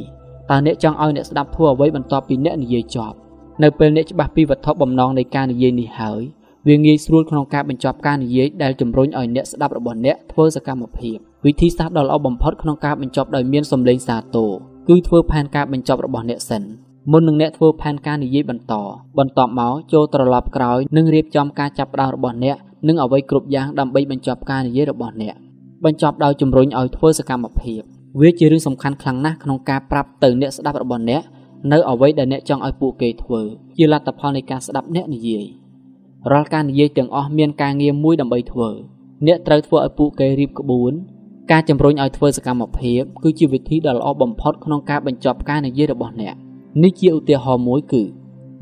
តើអ្នកចង់ឲ្យអ្នកស្ដាប់ធ្វើអ្វីបន្ទាប់ពីអ្នកនិយាយចប់នៅពេលអ្នកច្បាស់ពីវត្ថុបំណងនៃការនិយាយនេះហើយ វាងាយស្រួលក្នុងការបញ្ចប់ការនិយាយដែលជំរុញឲ្យអ្នកស្ដាប់របស់អ្នកធ្វើសកម្មភាពវិធីសាស្ត្រដ៏ល្អបំផុតក្នុងការបញ្ចប់ដោយមានសម្លេងសាទរគឺធ្វើផែនការបញ្ចប់របស់អ្នកសិនមុននឹងអ្នកធ្វើផែនការនិយាយបន្តបន្ទាប់មកចូលត្រឡប់ក្រោយនិងរៀបចំការចាប់ផ្ដើមរបស់អ្នកនិងអ្វីគ្រប់យ៉ាងដើម្បីបញ្ចប់ការនិយាយរបស់អ្នកបញ្ចប់ដោយជំរុញឲ្យធ្វើសកម្មភាពវាជារឿងសំខាន់ខ្លាំងណាស់ក្នុងការប្រាប់ទៅអ្នកស្ដាប់របស់អ្នកនៅអ្វីដែលអ្នកចង់ឲ្យពួកគេធ្វើជាលទ្ធផលនៃការស្ដាប់អ្នកនិយាយ រាល់ការនិយាយទាំងអស់មានការងារមួយដើម្បីធ្វើអ្នកត្រូវធ្វើឲ្យពួកគេរៀបក្បួនការជំរុញឲ្យធ្វើសកម្មភាព គឺជាវិធីដ៏ល្អបំផុតក្នុងការបញ្ចប់ការនិយាយរបស់អ្នកនេះជាឧទាហរណ៍មួយគឺ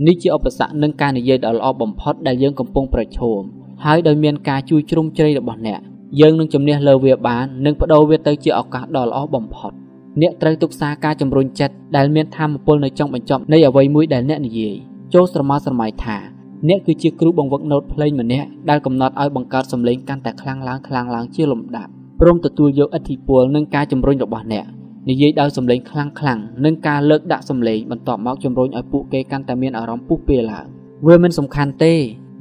នេះជាឧបសគ្គនឹងការនិយាយដ៏ល្អបំផុតដែលយើងកំពុងប្រឈមហើយដោយមានការជួយជ្រោមជ្រែងរបស់អ្នកយើងនឹងជំនះលើវាបាននិងបដូរវាទៅជាឱកាសដ៏ល្អបំផុតអ្នកត្រូវទុកសារការជំរុញចិត្តដែលមានធម៌ពលនៅចុងបញ្ចប់នៃអ្វីមួយដែលអ្នកនិយាយចូលស្រមោលស្រមៃថា អ្នកគឺជាគ្រូបង្វឹកណូតភ្លេងម្នាក់ដែលកំណត់ឲ្យបង្កើតសម្លេងកាន់តែខ្លាំងឡើងខ្លាំងឡើងជាលំដាប់ព្រមទទួលយកឥទ្ធិពលនិងការជំរុញរបស់អ្នកនិយាយដោយសម្លេងខ្លាំងខ្លាំងនិងការលើកដាក់សម្លេងបន្ទាប់មកជំរុញឲ្យពួកគេកាន់តែមានអារម្មណ៍ពុះពៀឡើងវាមិនសំខាន់ទេ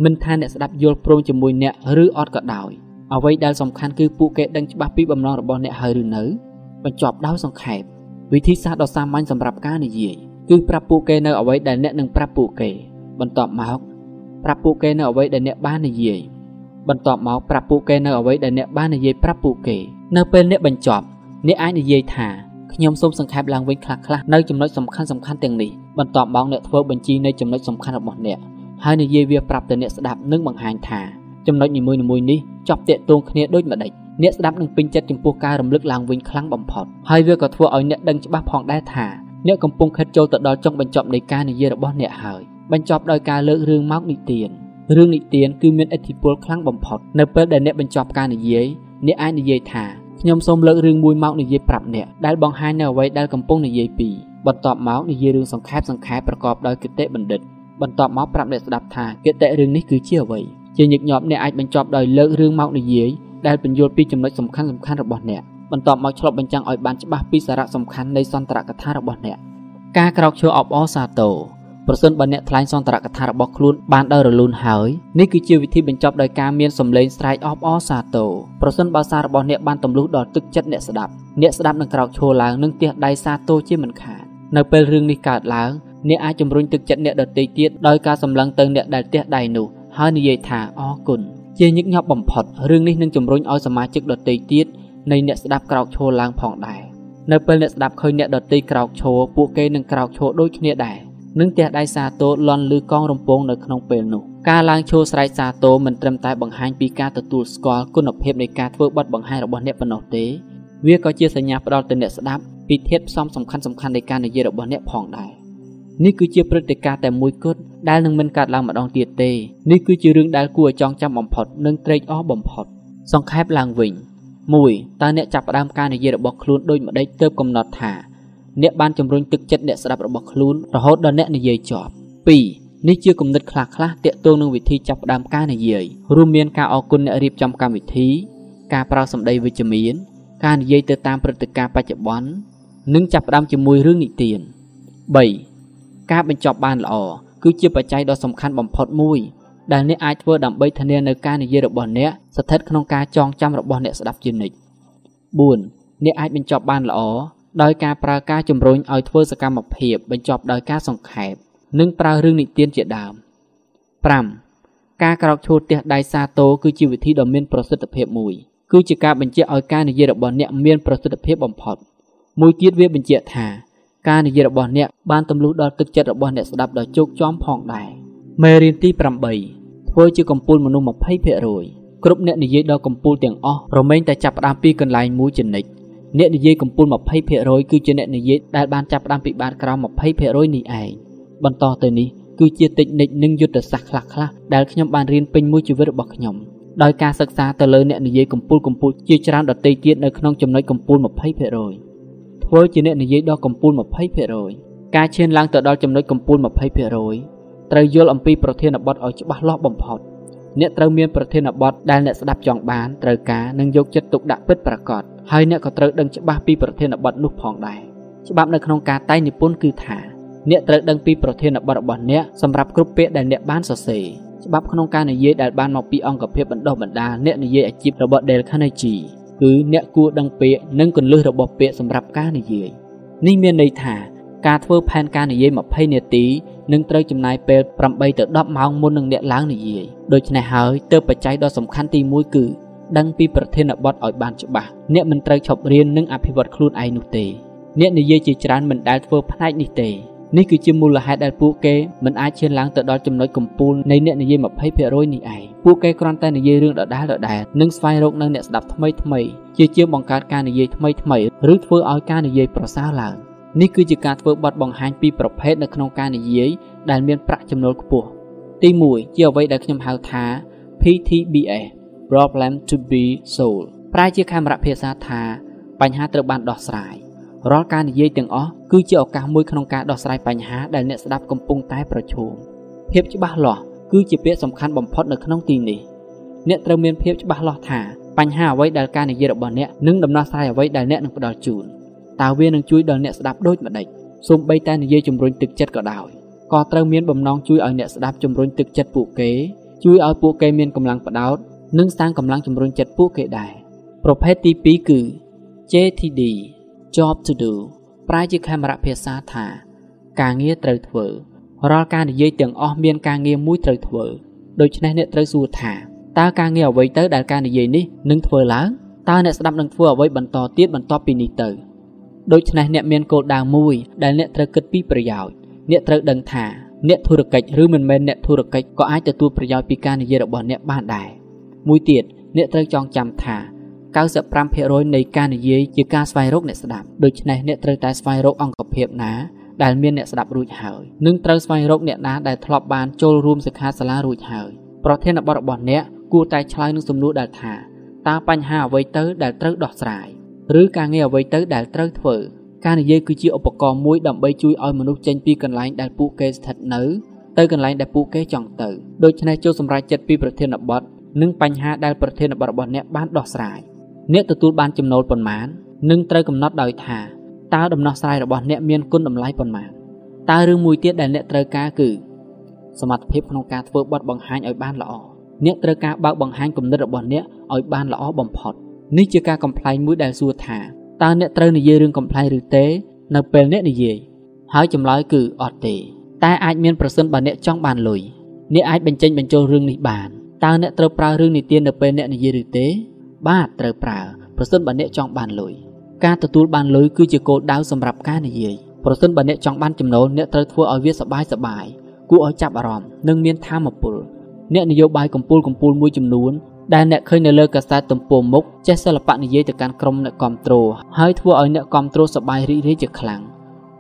មិនថាអ្នកស្ដាប់យល់ព្រមជាមួយអ្នកឬអត់ក៏ដោយអ្វីដែលសំខាន់គឺពួកគេដឹងច្បាស់ពីបំណងរបស់អ្នកហើយឬនៅ បញ្ចប់ដោយសង្ខេបវិធីសាស្ត្រដ៏សាមញ្ញសម្រាប់ការនិយាយគឺប្រាប់ពួកគេនៅអ្វីដែលអ្នកនឹងប្រាប់ពួកគេបន្ទាប់មក ប្រាប់ពួកគេនៅអ្វីដែលអ្នកបាននិយាយបន្ទាប់មកប្រាប់ពួកគេនៅអ្វីដែលអ្នកបាននិយាយប្រាប់ពួកគេ នៅពេលអ្នកបញ្ចប់អ្នកអាចនិយាយថាខ្ញុំសូមសង្ខេបឡើងវិញខ្លះៗនៅចំណុចសំខាន់សំខាន់ទាំងនេះបន្ទាប់មកអ្នកធ្វើបញ្ជីនៃចំណុចសំខាន់របស់អ្នកហើយនិយាយវាប្រាប់ទៅអ្នកស្ដាប់និងបង្ហាញថាចំណុចនីមួយៗនេះចប់តាក់ទងគ្នាដូចម្ដេចអ្នកស្ដាប់នឹងពេញចិត្តចំពោះការរំលឹកឡើងវិញខ្លាំងបំផុតហើយវាក៏ធ្វើឲ្យអ្នកដឹងច្បាស់ផងដែរថាអ្នកកំពុងខិតចូលទៅដល់ចុងបញ្ចប់នៃការនិយាយរបស់អ្នកហើយ បញ្ចប់ដោយការលើករឿងមកនិទានរឿងនិទានគឺមានឥទ្ធិពលខ្លាំងបំផុតនៅពេលដែលអ្នកបញ្ចប់ការនិយាយអ្នកអាចនិយាយថាខ្ញុំសូមលើករឿងមួយមកនិយាយប្រាប់អ្នកដែលបង្ហាញនៅអ្វីដែលកំពុងនិយាយពីបន្ទាប់មកនិយាយរឿងសង្ខេបសង្ខេបប្រកបដោយគតិបណ្ឌិតបន្ទាប់មកប្រាប់អ្នកស្ដាប់ថាគតិរឿងនេះគឺជាអ្វីជាញឹកញាប់អ្នកអាចបញ្ចប់ដោយលើករឿងមកនិយាយដែលបញ្យល់ពីចំណុចសំខាន់សំខាន់របស់អ្នកបន្ទាប់មកឆ្លុះបញ្ចាំងឲ្យបានច្បាស់ពីសារៈសំខាន់នៃសន្ទរកថារបស់អ្នកការក្រោកឈរអបអរសាទរ ប្រសិនបើអ្នកថ្លែងសន្ទរកថារបស់ខ្លួនបានដោយរលូនហើយនេះគឺជាវិធីបញ្ចប់ដោយការមានសម្លេងស្រែកអបអរសាទរប្រសិនបើសាររបស់អ្នកបានទម្លុះដល់ទឹកចិត្តអ្នកស្ដាប់អ្នកស្ដាប់នឹងក្រោកឈរឡើងនិងទះដៃសាទរជាមិនខាននៅពេលរឿងនេះកើតឡើងអ្នកអាចជំរុញទឹកចិត្តអ្នកដទៃទៀតដោយការសម្លឹងទៅអ្នកដែលទះដៃនោះហើយនិយាយថាអរគុណជាញឹកញាប់បំផុតរឿងនេះនឹងជំរុញឲ្យសមាជិកដទៃទៀតនៃអ្នកស្ដាប់ក្រោកឈរឡើងផងដែរនៅពេលអ្នកស្ដាប់ឃើញអ្នកដទៃក្រោកឈរពួកគេនឹងក្រោកឈរដូចគ្នាដែរ និងទះដៃសាទរលន់ឮកងរំពងនៅក្នុងពេលនោះការឡើងឈរស្រែកសាទរមិនត្រឹមតែបង្ហាញពីការទទួលស្គាល់គុណភាពនៃការធ្វើបទបង្ហាញរបស់អ្នកប៉ុណ្ណោះទេវាក៏ជាសញ្ញាផ្ដល់ទៅអ្នកស្ដាប់ពីធាតុផ្សំសំខាន់សំខាន់នៃការនិយាយរបស់អ្នកផងដែរនេះគឺជាព្រឹត្តិការណ៍តែមួយគត់ដែលនឹងមិនកើតឡើងម្ដងទៀតទេនេះគឺជារឿងដែលគួរឲ្យចងចាំបំផុតនិងត្រេកអរបំផុត សង្ខេបឡើងវិញ1តើអ្នកចាប់ផ្ដើមការនិយាយរបស់ខ្លួនដូចម្ដេចទើបកំណត់ថា អ្នកបានជំរុញទឹកចិត្តអ្នកស្ដាប់របស់ខ្លួនរហូតដល់អ្នកនិយាយចប់2នេះជាគំនិតខ្លះៗតាក់ទងនឹងវិធីចាប់ផ្ដើមការនិយាយរួមមានការអរគុណអ្នករៀបចំកម្មវិធី ការប្រើសម្ដីវិជ្ជមាន ការនិយាយទៅតាមព្រឹត្តិការណ៍បច្ចុប្បន្ននិងចាប់ផ្ដើមជាមួយរឿងនិទាន3ការបញ្ចប់បានល្អគឺជាបច្ច័យដ៏សំខាន់បំផុតមួយដែលអ្នកអាចធ្វើដើម្បីធានានៅការនិយាយរបស់អ្នកស្ថិតក្នុងការចងចាំរបស់អ្នកស្ដាប់ជានិច្ច4អ្នកអាចបញ្ចប់បានល្អ ដោយការប្រើការជំរុញឲ្យធ្វើសកម្មភាពបញ្ចប់ដោយការសង្ខេប និងប្រើរឿងនិទានជាដើម5ការក្រោកឈរទះដៃសាទរគឺជាវិធីដ៏មានប្រសិទ្ធភាពមួយ គឺជាការបញ្ជាក់ឲ្យការនិយាយរបស់អ្នកមានប្រសិទ្ធភាពបំផុត មួយទៀតវាបញ្ជាក់ថាការនិយាយរបស់អ្នកបានទម្លុះដល់ទឹកចិត្តរបស់អ្នកស្ដាប់ដ៏ជោគជាំផងដែរមេរៀនទី8ធ្វើជាកំពូលមនុស្ស20%គ្រប់អ្នកនិយាយដល់កំពូលទាំងអស់រមែងតែចាប់ផ្ដើមពីកន្លែងមួយជានិច្ច អ្នកនិយាយកំពូល20%គឺជាអ្នកនិយាយដែលបានចាប់ផ្ដើមពីបាតក្រោម20%នេះឯងបន្តទៅនេះគឺជាតិចនិចនិងយុទ្ធសាស្ត្រខ្លះៗដែលខ្ញុំបានរៀនពេញមួយជីវិតរបស់ខ្ញុំដោយការសិក្សាទៅលើអ្នកនិយាយកំពូលកំពូលជាច្រើនដទៃទៀតនៅក្នុងចំណុចកំពូល20%ធ្វើជាអ្នកនិយាយដល់កំពូល20%ការឈានឡើងទៅដល់ចំណុចកំពូល20%ត្រូវយល់អំពីប្រធានបទឲ្យច្បាស់លាស់បំផុតអ្នកត្រូវមានប្រធានបទដែលអ្នកស្ដាប់ចង់បានត្រូវការនិងយកចិត្តទុកដាក់ពិតប្រាកដ ហើយអ្នកក៏ត្រូវដឹងច្បាស់ពីប្រធានបទនោះផងដែរច្បាប់នៅក្នុងការតែងនិពន្ធគឺថាអ្នកត្រូវដឹងពីប្រធានបទរបស់អ្នកសម្រាប់គ្រប់ពាក្យដែលអ្នកបានសរសេរច្បាប់ក្នុងការនិយាយដែលបានមកពីអង្គភាពបណ្ដុះបណ្ដាលអ្នកនិយាយអាជីពរបស់ Dale Carnegie គឺអ្នកគួរដឹងពាក្យនិងគន្លឹះរបស់ពាក្យសម្រាប់ការនិយាយនេះមានន័យថាការធ្វើផែនការនិយាយ20នាទីនឹងត្រូវចំណាយពេល8ទៅ10ម៉ោងមុននឹងអ្នកឡើងនិយាយដូច្នេះហើយទើបបច្ច័យដ៏សំខាន់ទី1គឺ ដឹងពីប្រធានបទឲ្យបានច្បាស់អ្នកមិនត្រូវឈប់រៀននិងអភិវឌ្ឍខ្លួនឯងនោះទេអ្នកនិយាយជាច្រើនមិនដែលធ្វើផ្នែកនេះទេនេះគឺជាមូលហេតុដែលពួកគេមិនអាចឈានឡើងទៅដល់ចំណុចកំពូលនៃអ្នកនិយាយ20%នេះឯងពួកគេគ្រាន់តែនិយាយរឿងដដែលដដែលនិងស្វែងរកនៅអ្នកស្ដាប់ថ្មីថ្មីជាជាងបង្កើតការនិយាយថ្មីថ្មីឬធ្វើឲ្យការនិយាយប្រសើរឡើងនេះគឺជាការធ្វើបទបង្ហាញពីប្រភេទនៅក្នុងការនិយាយដែលមានប្រាក់ចំណូលខ្ពស់ទី1ជាអ្វីដែលខ្ញុំហៅថា PTBS Problem to be solved ប្រែជាខេមរៈភាសាថា បញ្ហាត្រូវបានដោះស្រាយរាល់ការនិយាយទាំងអស់គឺជាឱកាសមួយក្នុងការដោះស្រាយបញ្ហាដែលអ្នកស្ដាប់កំពុងតែប្រឈមភាពច្បាស់លាស់គឺជាពាក្យសំខាន់បំផុតនៅក្នុងទីនេះអ្នកត្រូវមានភាពច្បាស់លាស់ថាបញ្ហាអ្វីដែលការនិយាយរបស់អ្នកនឹងដំណោះស្រាយអ្វីដែលអ្នកនឹងផ្ដល់ជូនតើវានឹងជួយដល់អ្នកស្ដាប់ដូចម្ដេចសូម្បីតែនិយាយជំរុញទឹកចិត្តក៏ដោយក៏ត្រូវមានបំណងជួយឲ្យអ្នកស្ដាប់ជំរុញទឹកចិត្តពួកគេជួយឲ្យពួកគេមានកម្លាំងផ្ដោត និងសាងកម្លាំងជំរុញចិត្តពួកគេដែរប្រភេទទី2គឺ JTD job to do ប្រែជាខេមរៈភាសាថា ការងារត្រូវធ្វើរាល់ការនិយាយទាំងអស់មានការងារមួយត្រូវធ្វើដូច្នេះអ្នកត្រូវសួរថាតើការងារអ្វីទៅដែលការនិយាយនេះនឹងធ្វើឡើងតើអ្នកស្ដាប់នឹងធ្វើអ្វីបន្តទៀតបន្ទាប់ពីនេះទៅដូច្នេះអ្នកមានគោលដៅមួយដែលអ្នកត្រូវគិតពីប្រយោជន៍អ្នកត្រូវដឹងថាអ្នកធុរកិច្ចឬមិនមែនអ្នកធុរកិច្ចក៏អាចទទួលប្រយោជន៍ពីការនិយាយរបស់អ្នកបានដែរ មួយទៀតអ្នកត្រូវចងចាំថា95%នៃការនិយាយជាការស្វែងរកអ្នកស្ដាប់ដូច្នេះអ្នកត្រូវតែស្វែងរកអង្គភាពណាដែលមានអ្នកស្ដាប់រួចហើយនិងត្រូវស្វែងរកអ្នកណាដែលធ្លាប់បានចូលរួមសិក្ខាសាលារួចហើយប្រធានបទរបស់អ្នកគួរតែឆ្លើយនឹងសំណួរដែលថាតើបញ្ហាអ្វីទៅដែលត្រូវដោះស្រាយឬការងារអ្វីទៅដែលត្រូវធ្វើការនិយាយគឺជាឧបករណ៍មួយដើម្បីជួយឲ្យមនុស្សចេញពីកន្លែងដែលពួកគេស្ថិតនៅទៅកន្លែងដែលពួកគេចង់ទៅដូច្នេះចូលសម្រេចចិត្តពីប្រធានបទ និងបញ្ហាដែលប្រធានបទរបស់អ្នកបានដោះស្រាយអ្នកទទួលបានចំណូលប៉ុន្មាននិងត្រូវកំណត់ដោយថាតើដំណោះស្រាយរបស់អ្នកមានគុណតម្លៃប៉ុន្មានតើរឿងមួយទៀតដែលអ្នកត្រូវការគឺសមត្ថភាពក្នុងការធ្វើបទបង្ហាញឲ្យបានល្អអ្នកត្រូវការបើកបង្ហាញគំនិតរបស់អ្នកឲ្យបានល្អបំផុតនេះជាការកំ pl ែងមួយដែលសួរថាតើអ្នកត្រូវនិយាយរឿងកំ pl ែងឬទេ នៅពេលអ្នកនិយាយហើយចម្លើយគឺអត់ទេតែអាចមានប្រសិនបើអ្នកចង់បានលុយអ្នកអាចបញ្ចេញបញ្ចូលរឿងនេះបាន តើអ្នកត្រូវប្រើរឿងនិទាននៅពេលអ្នកនិយាយឬទេ បាទត្រូវប្រើប្រសិនបើអ្នកចង់បានលុយការទទួលបានលុយគឺជាគោលដៅសម្រាប់ការនិយាយប្រសិនបើអ្នកចង់បានចំណូលអ្នកត្រូវធ្វើឲ្យវាសបាយសបាយគួរឲ្យចាប់អារម្មណ៍និងមានធម៌ពលអ្នកនយោបាយកម្ពុជាកម្ពុជាមួយចំនួនដែលអ្នកឃើញនៅលើកាសែតទំព័រមុខចេះសិល្បៈនិយាយទៅកាន់ក្រុមអ្នកគ្រប់គ្រងហើយធ្វើឲ្យអ្នកគ្រប់គ្រងសប្បាយរីករាយជាខ្លាំង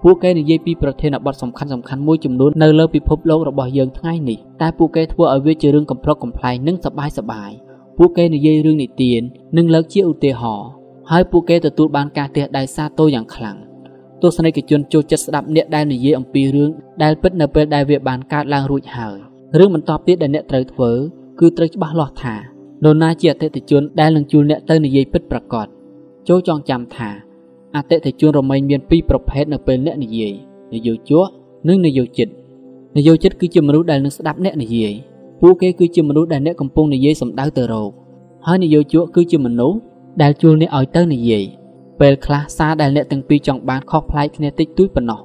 ពួកគេនិយាយពីប្រធានបទសំខាន់សំខាន់មួយចំនួននៅលើពិភពលោករបស់យើងថ្ងៃនេះតែពួកគេធ្វើឲ្យវាជារឿងកំប្លុកកំ pl ែងនិងសប្បាយសប្បាយពួកគេនិយាយរឿងនិទាននិងលើកជាឧទាហរណ៍ហើយពួកគេទទួលបានការទះដៃសាទរយ៉ាងខ្លាំងទស្សនិកជនចូលចិត្តស្ដាប់អ្នកដែលនិយាយអំពីរឿងដែលពិតនៅពេលដែលវាបានកើតឡើងរួចហើយរឿងបន្តទៀតដែលអ្នកត្រូវធ្វើគឺត្រូវច្បាស់លាស់ថានរណាជាអតិថិជនដែលនឹងជួលអ្នកទៅនិយាយពិតប្រាកដចូលចងចាំថា អតិថិជនរមែងមានពីរប្រភេទនៅពេលអ្នកនិយាយនយោជកនិងនយោជិតនយោជិតគឺជាមនុស្សដែលនឹងស្ដាប់អ្នកនិយាយពួកគេគឺជាមនុស្សដែលអ្នកកំពុងនិយាយសម្ដៅទៅរកហើយនយោជកគឺជាមនុស្សដែលជួលអ្នកឲ្យទៅនិយាយពេលខ្លះសារដែលអ្នកទាំងពីរចង់បានខុសប្លែកគ្នាតិចតួចប៉ុណ្ណោះ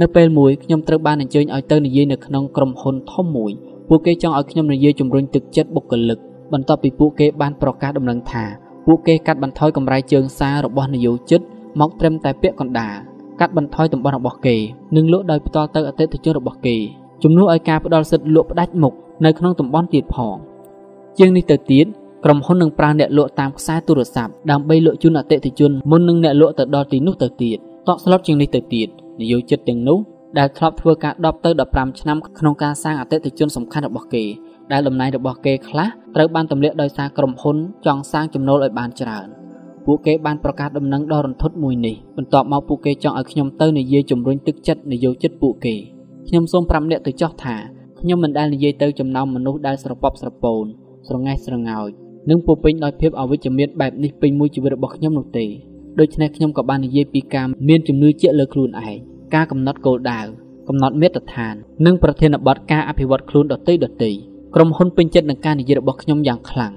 នៅពេលមួយខ្ញុំត្រូវបានអញ្ជើញឲ្យទៅនិយាយនៅក្នុងក្រុមហ៊ុនធំមួយពួកគេចង់ឲ្យខ្ញុំនិយាយជំរុញទឹកចិត្តបុគ្គលិកបន្ទាប់ពីពួកគេបានប្រកាសដំណឹងថាពួកគេកាត់បន្ថយកម្រៃជើងសាររបស់នយោជិត មកត្រឹមតែពាក់កណ្ដាលកាត់បន្ថយតំបន់របស់គេនិងលក់ដោយផ្ទាល់ទៅអតិថិជនរបស់គេជំនួសឲ្យការផ្ដល់សិទ្ធិលក់ផ្ដាច់មុខនៅក្នុងតំបន់ទៀតផងជាងនេះទៅទៀតក្រុមហ៊ុននឹងប្រើអ្នកលក់តាមខ្សែទូរស័ព្ទដើម្បីលក់ជូនអតិថិជនមុននឹងអ្នកលក់ទៅដល់ទីនោះទៅទៀតតក់ស្លុតជាងនេះទៅទៀតនយោជិតទាំងនោះដែលធ្លាប់ធ្វើការ10ទៅ15ឆ្នាំក្នុងការសាងអតិថិជនសំខាន់របស់គេដែលតំណែងរបស់គេខ្លះត្រូវបានទម្លាក់ដោយសារក្រុមហ៊ុនចង់សាងចំណូលឲ្យបានច្រើន ពួកគេបានប្រកាសដំណឹងដ៏រន្ធត់មួយនេះបន្ទាប់មកពួកគេចង់ឲ្យខ្ញុំទៅនិយាយជំរុញទឹកចិត្តនយោជិតពួកគេខ្ញុំសូមប្រាប់អ្នកទៅចោះថាខ្ញុំមិនដែលនិយាយទៅចំណោមមនុស្សដែលស្រពប់ស្រពោនស្រងេះស្រងោចនិងពោពេញដោយភាពអវិជ្ជមានបែបនេះពេញមួយជីវិតរបស់ខ្ញុំនោះទេដូច្នេះខ្ញុំក៏បាននិយាយពីការមានជំនឿជាក់លើខ្លួនឯងការកំណត់គោលដៅកំណត់មាត្រដ្ឋាន និងប្រធានបទការអភិវឌ្ឍខ្លួនដទៃដទៃក្រុមហ៊ុនពេញចិត្តនឹងការនិយាយរបស់ខ្ញុំយ៉ាងខ្លាំង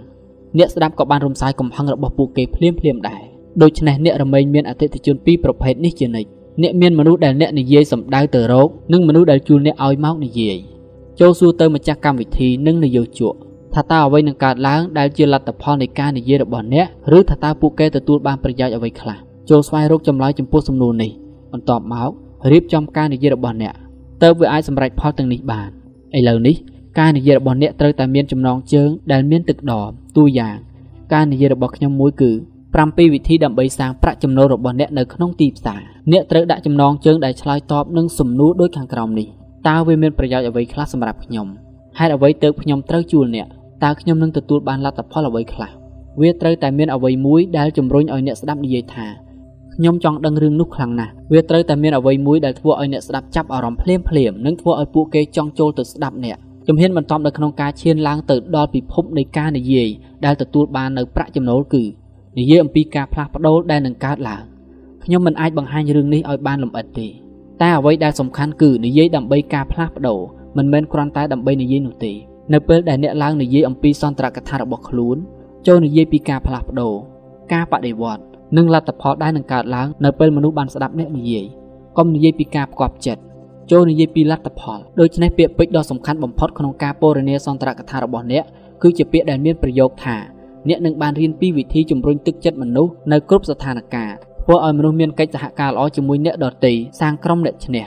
អ្នកស្ដាប់ក៏បានរំសាយកំហឹងរបស់ពួកគេភ្លាមភ្លាមដែរដូច្នេះអ្នករមែងមានអតិថិជនពីរប្រភេទនេះជានិច្ចអ្នកមានមនុស្សដែលអ្នកនិយាយសម្ដៅទៅរកនិងមនុស្សដែលជួលអ្នកឲ្យមកនិយាយចូលសួរទៅម្ចាស់កម្មវិធីនិងនយោជកថាតើអ្វីនឹងកើតឡើងដែលជាលទ្ធផលនៃការនិយាយរបស់អ្នកឬថាតើពួកគេទទួលបានប្រយោជន៍អ្វីខ្លះចូលស្វែងរកចម្លើយចំពោះសំណួរនេះបន្ទាប់មករៀបចំការនិយាយរបស់អ្នកទើបវាអាចសម្រេចផលទាំងនេះបានឥឡូវនេះ ការនិយាយរបស់អ្នកត្រូវតែមានចំណងជើងដែលមានទឹកដមតួយ៉ាង ការនិយាយរបស់ខ្ញុំមួយគឺ7វិធីដើម្បីសាងប្រាក់ចំណូលរបស់អ្នកនៅក្នុងទីផ្សារអ្នកត្រូវដាក់ចំណងជើងដែលឆ្លើយតបនឹងសំណួរដូចខាងក្រោមនេះតើវាមានប្រយោជន៍អ្វីខ្លះសម្រាប់ខ្ញុំហេតុអ្វីទើបខ្ញុំត្រូវជួលអ្នកតើខ្ញុំនឹងទទួលបានលទ្ធផលអ្វីខ្លះវាត្រូវតែមានអ្វីមួយដែលជំរុញឲ្យអ្នកស្ដាប់និយាយថាខ្ញុំចង់ដឹងរឿងនោះខ្លាំងណាស់វាត្រូវតែមានអ្វីមួយដែលធ្វើឲ្យអ្នកស្ដាប់ចាប់អារម្មណ៍ភ្លាមភ្លាមនិងធ្វើឲ្យពួកគេចង់ចូលទៅស្ដាប់អ្នក ជំហានបន្ទាប់នៅក្នុងការឈានឡើងទៅដល់ពិភពនៃការនិយាយដែលទទួលបាននៅប្រាក់ចំណូលគឺនិយាយអំពីការផ្លាស់ប្ដូរដែលនឹងកើតឡើងខ្ញុំមិនអាចបង្ហាញរឿងនេះឲ្យបានលម្អិតទេតែអ្វីដែលសំខាន់គឺនិយាយដើម្បីការផ្លាស់ប្ដូរមិនមែនគ្រាន់តែដើម្បីនិយាយនោះទេនៅពេលដែលអ្នកឡើងនិយាយអំពីសន្ទរកថារបស់ខ្លួនចូលនិយាយពីការផ្លាស់ប្ដូរការបដិវត្តនិងលទ្ធផលដែលនឹងកើតឡើងនៅពេលមនុស្សបានស្ដាប់អ្នកនិយាយកុំនិយាយពីការផ្គប់ចិត្ត ចូលនិយាយពីលទ្ធផលដូច្នេះពាក្យពេចន៍ដ៏សំខាន់បំផុតក្នុងការពរនាសន្ទរកថារបស់អ្នកគឺជាពាក្យដែលមានប្រយោគថាអ្នកនឹងបានរៀនពីវិធីជំរុញទឹកចិត្តមនុស្សនៅគ្រប់ស្ថានភាពធ្វើឲ្យមនុស្សមានកិច្ចសហការល្អជាមួយអ្នកដទៃសាងក្រុមអ្នកឈ្នះ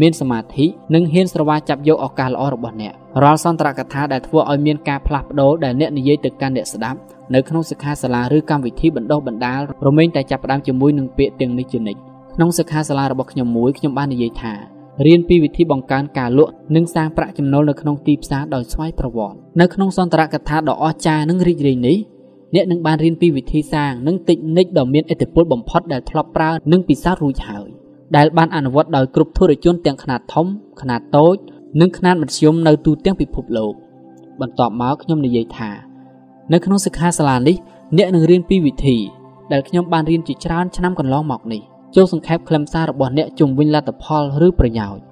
មានសមាធិនិងហ៊ានស្រវាចាប់យកឱកាសល្អរបស់អ្នករាល់សន្ទរកថាដែលធ្វើឲ្យមានការផ្លាស់ប្ដូរដែលអ្នកនិយាយទៅកាន់អ្នកស្ដាប់នៅក្នុងសិក្ខាសាលាឬកម្មវិធីបណ្ដុះបណ្ដាលរមែងតែចាប់ផ្ដើមជាមួយនឹងពាក្យទាំងនេះជានិច្ចក្នុងសិក្ខាសាលារបស់ខ្ញុំមួយខ្ញុំបាននិយាយថា រៀនពីវិធីបង្កើនការលក់និងសាងប្រាក់ចំណូលនៅក្នុងទីផ្សារដោយស្វ័យប្រវត្តិនៅក្នុងសន្ទរកថាដ៏អស្ចារ្យនិងរីករាយនេះអ្នកនឹងបានរៀនពីវិធីសាងនិងតិចនិចដ៏មានឥទ្ធិពលបំផុតដែលធ្លាប់ប្រើនិងពិសោធន៍រួចហើយដែលបានអនុវត្តដោយគ្រប់ធុរជនទាំងខ្នាតធំខ្នាតតូច និងខ្នាតមធ្យមនៅទូទាំងពិភពលោកបន្ទាប់មកខ្ញុំនិយាយថានៅក្នុងសិក្ខាសាលានេះអ្នកនឹងរៀនពីវិធីដែលខ្ញុំបានរៀនជាច្រើនឆ្នាំកន្លងមកនេះ ចូលសង្ខេបខ្លឹមសាររបស់អ្នកជុំវិញលទ្ធផលឬប្រយោជន៍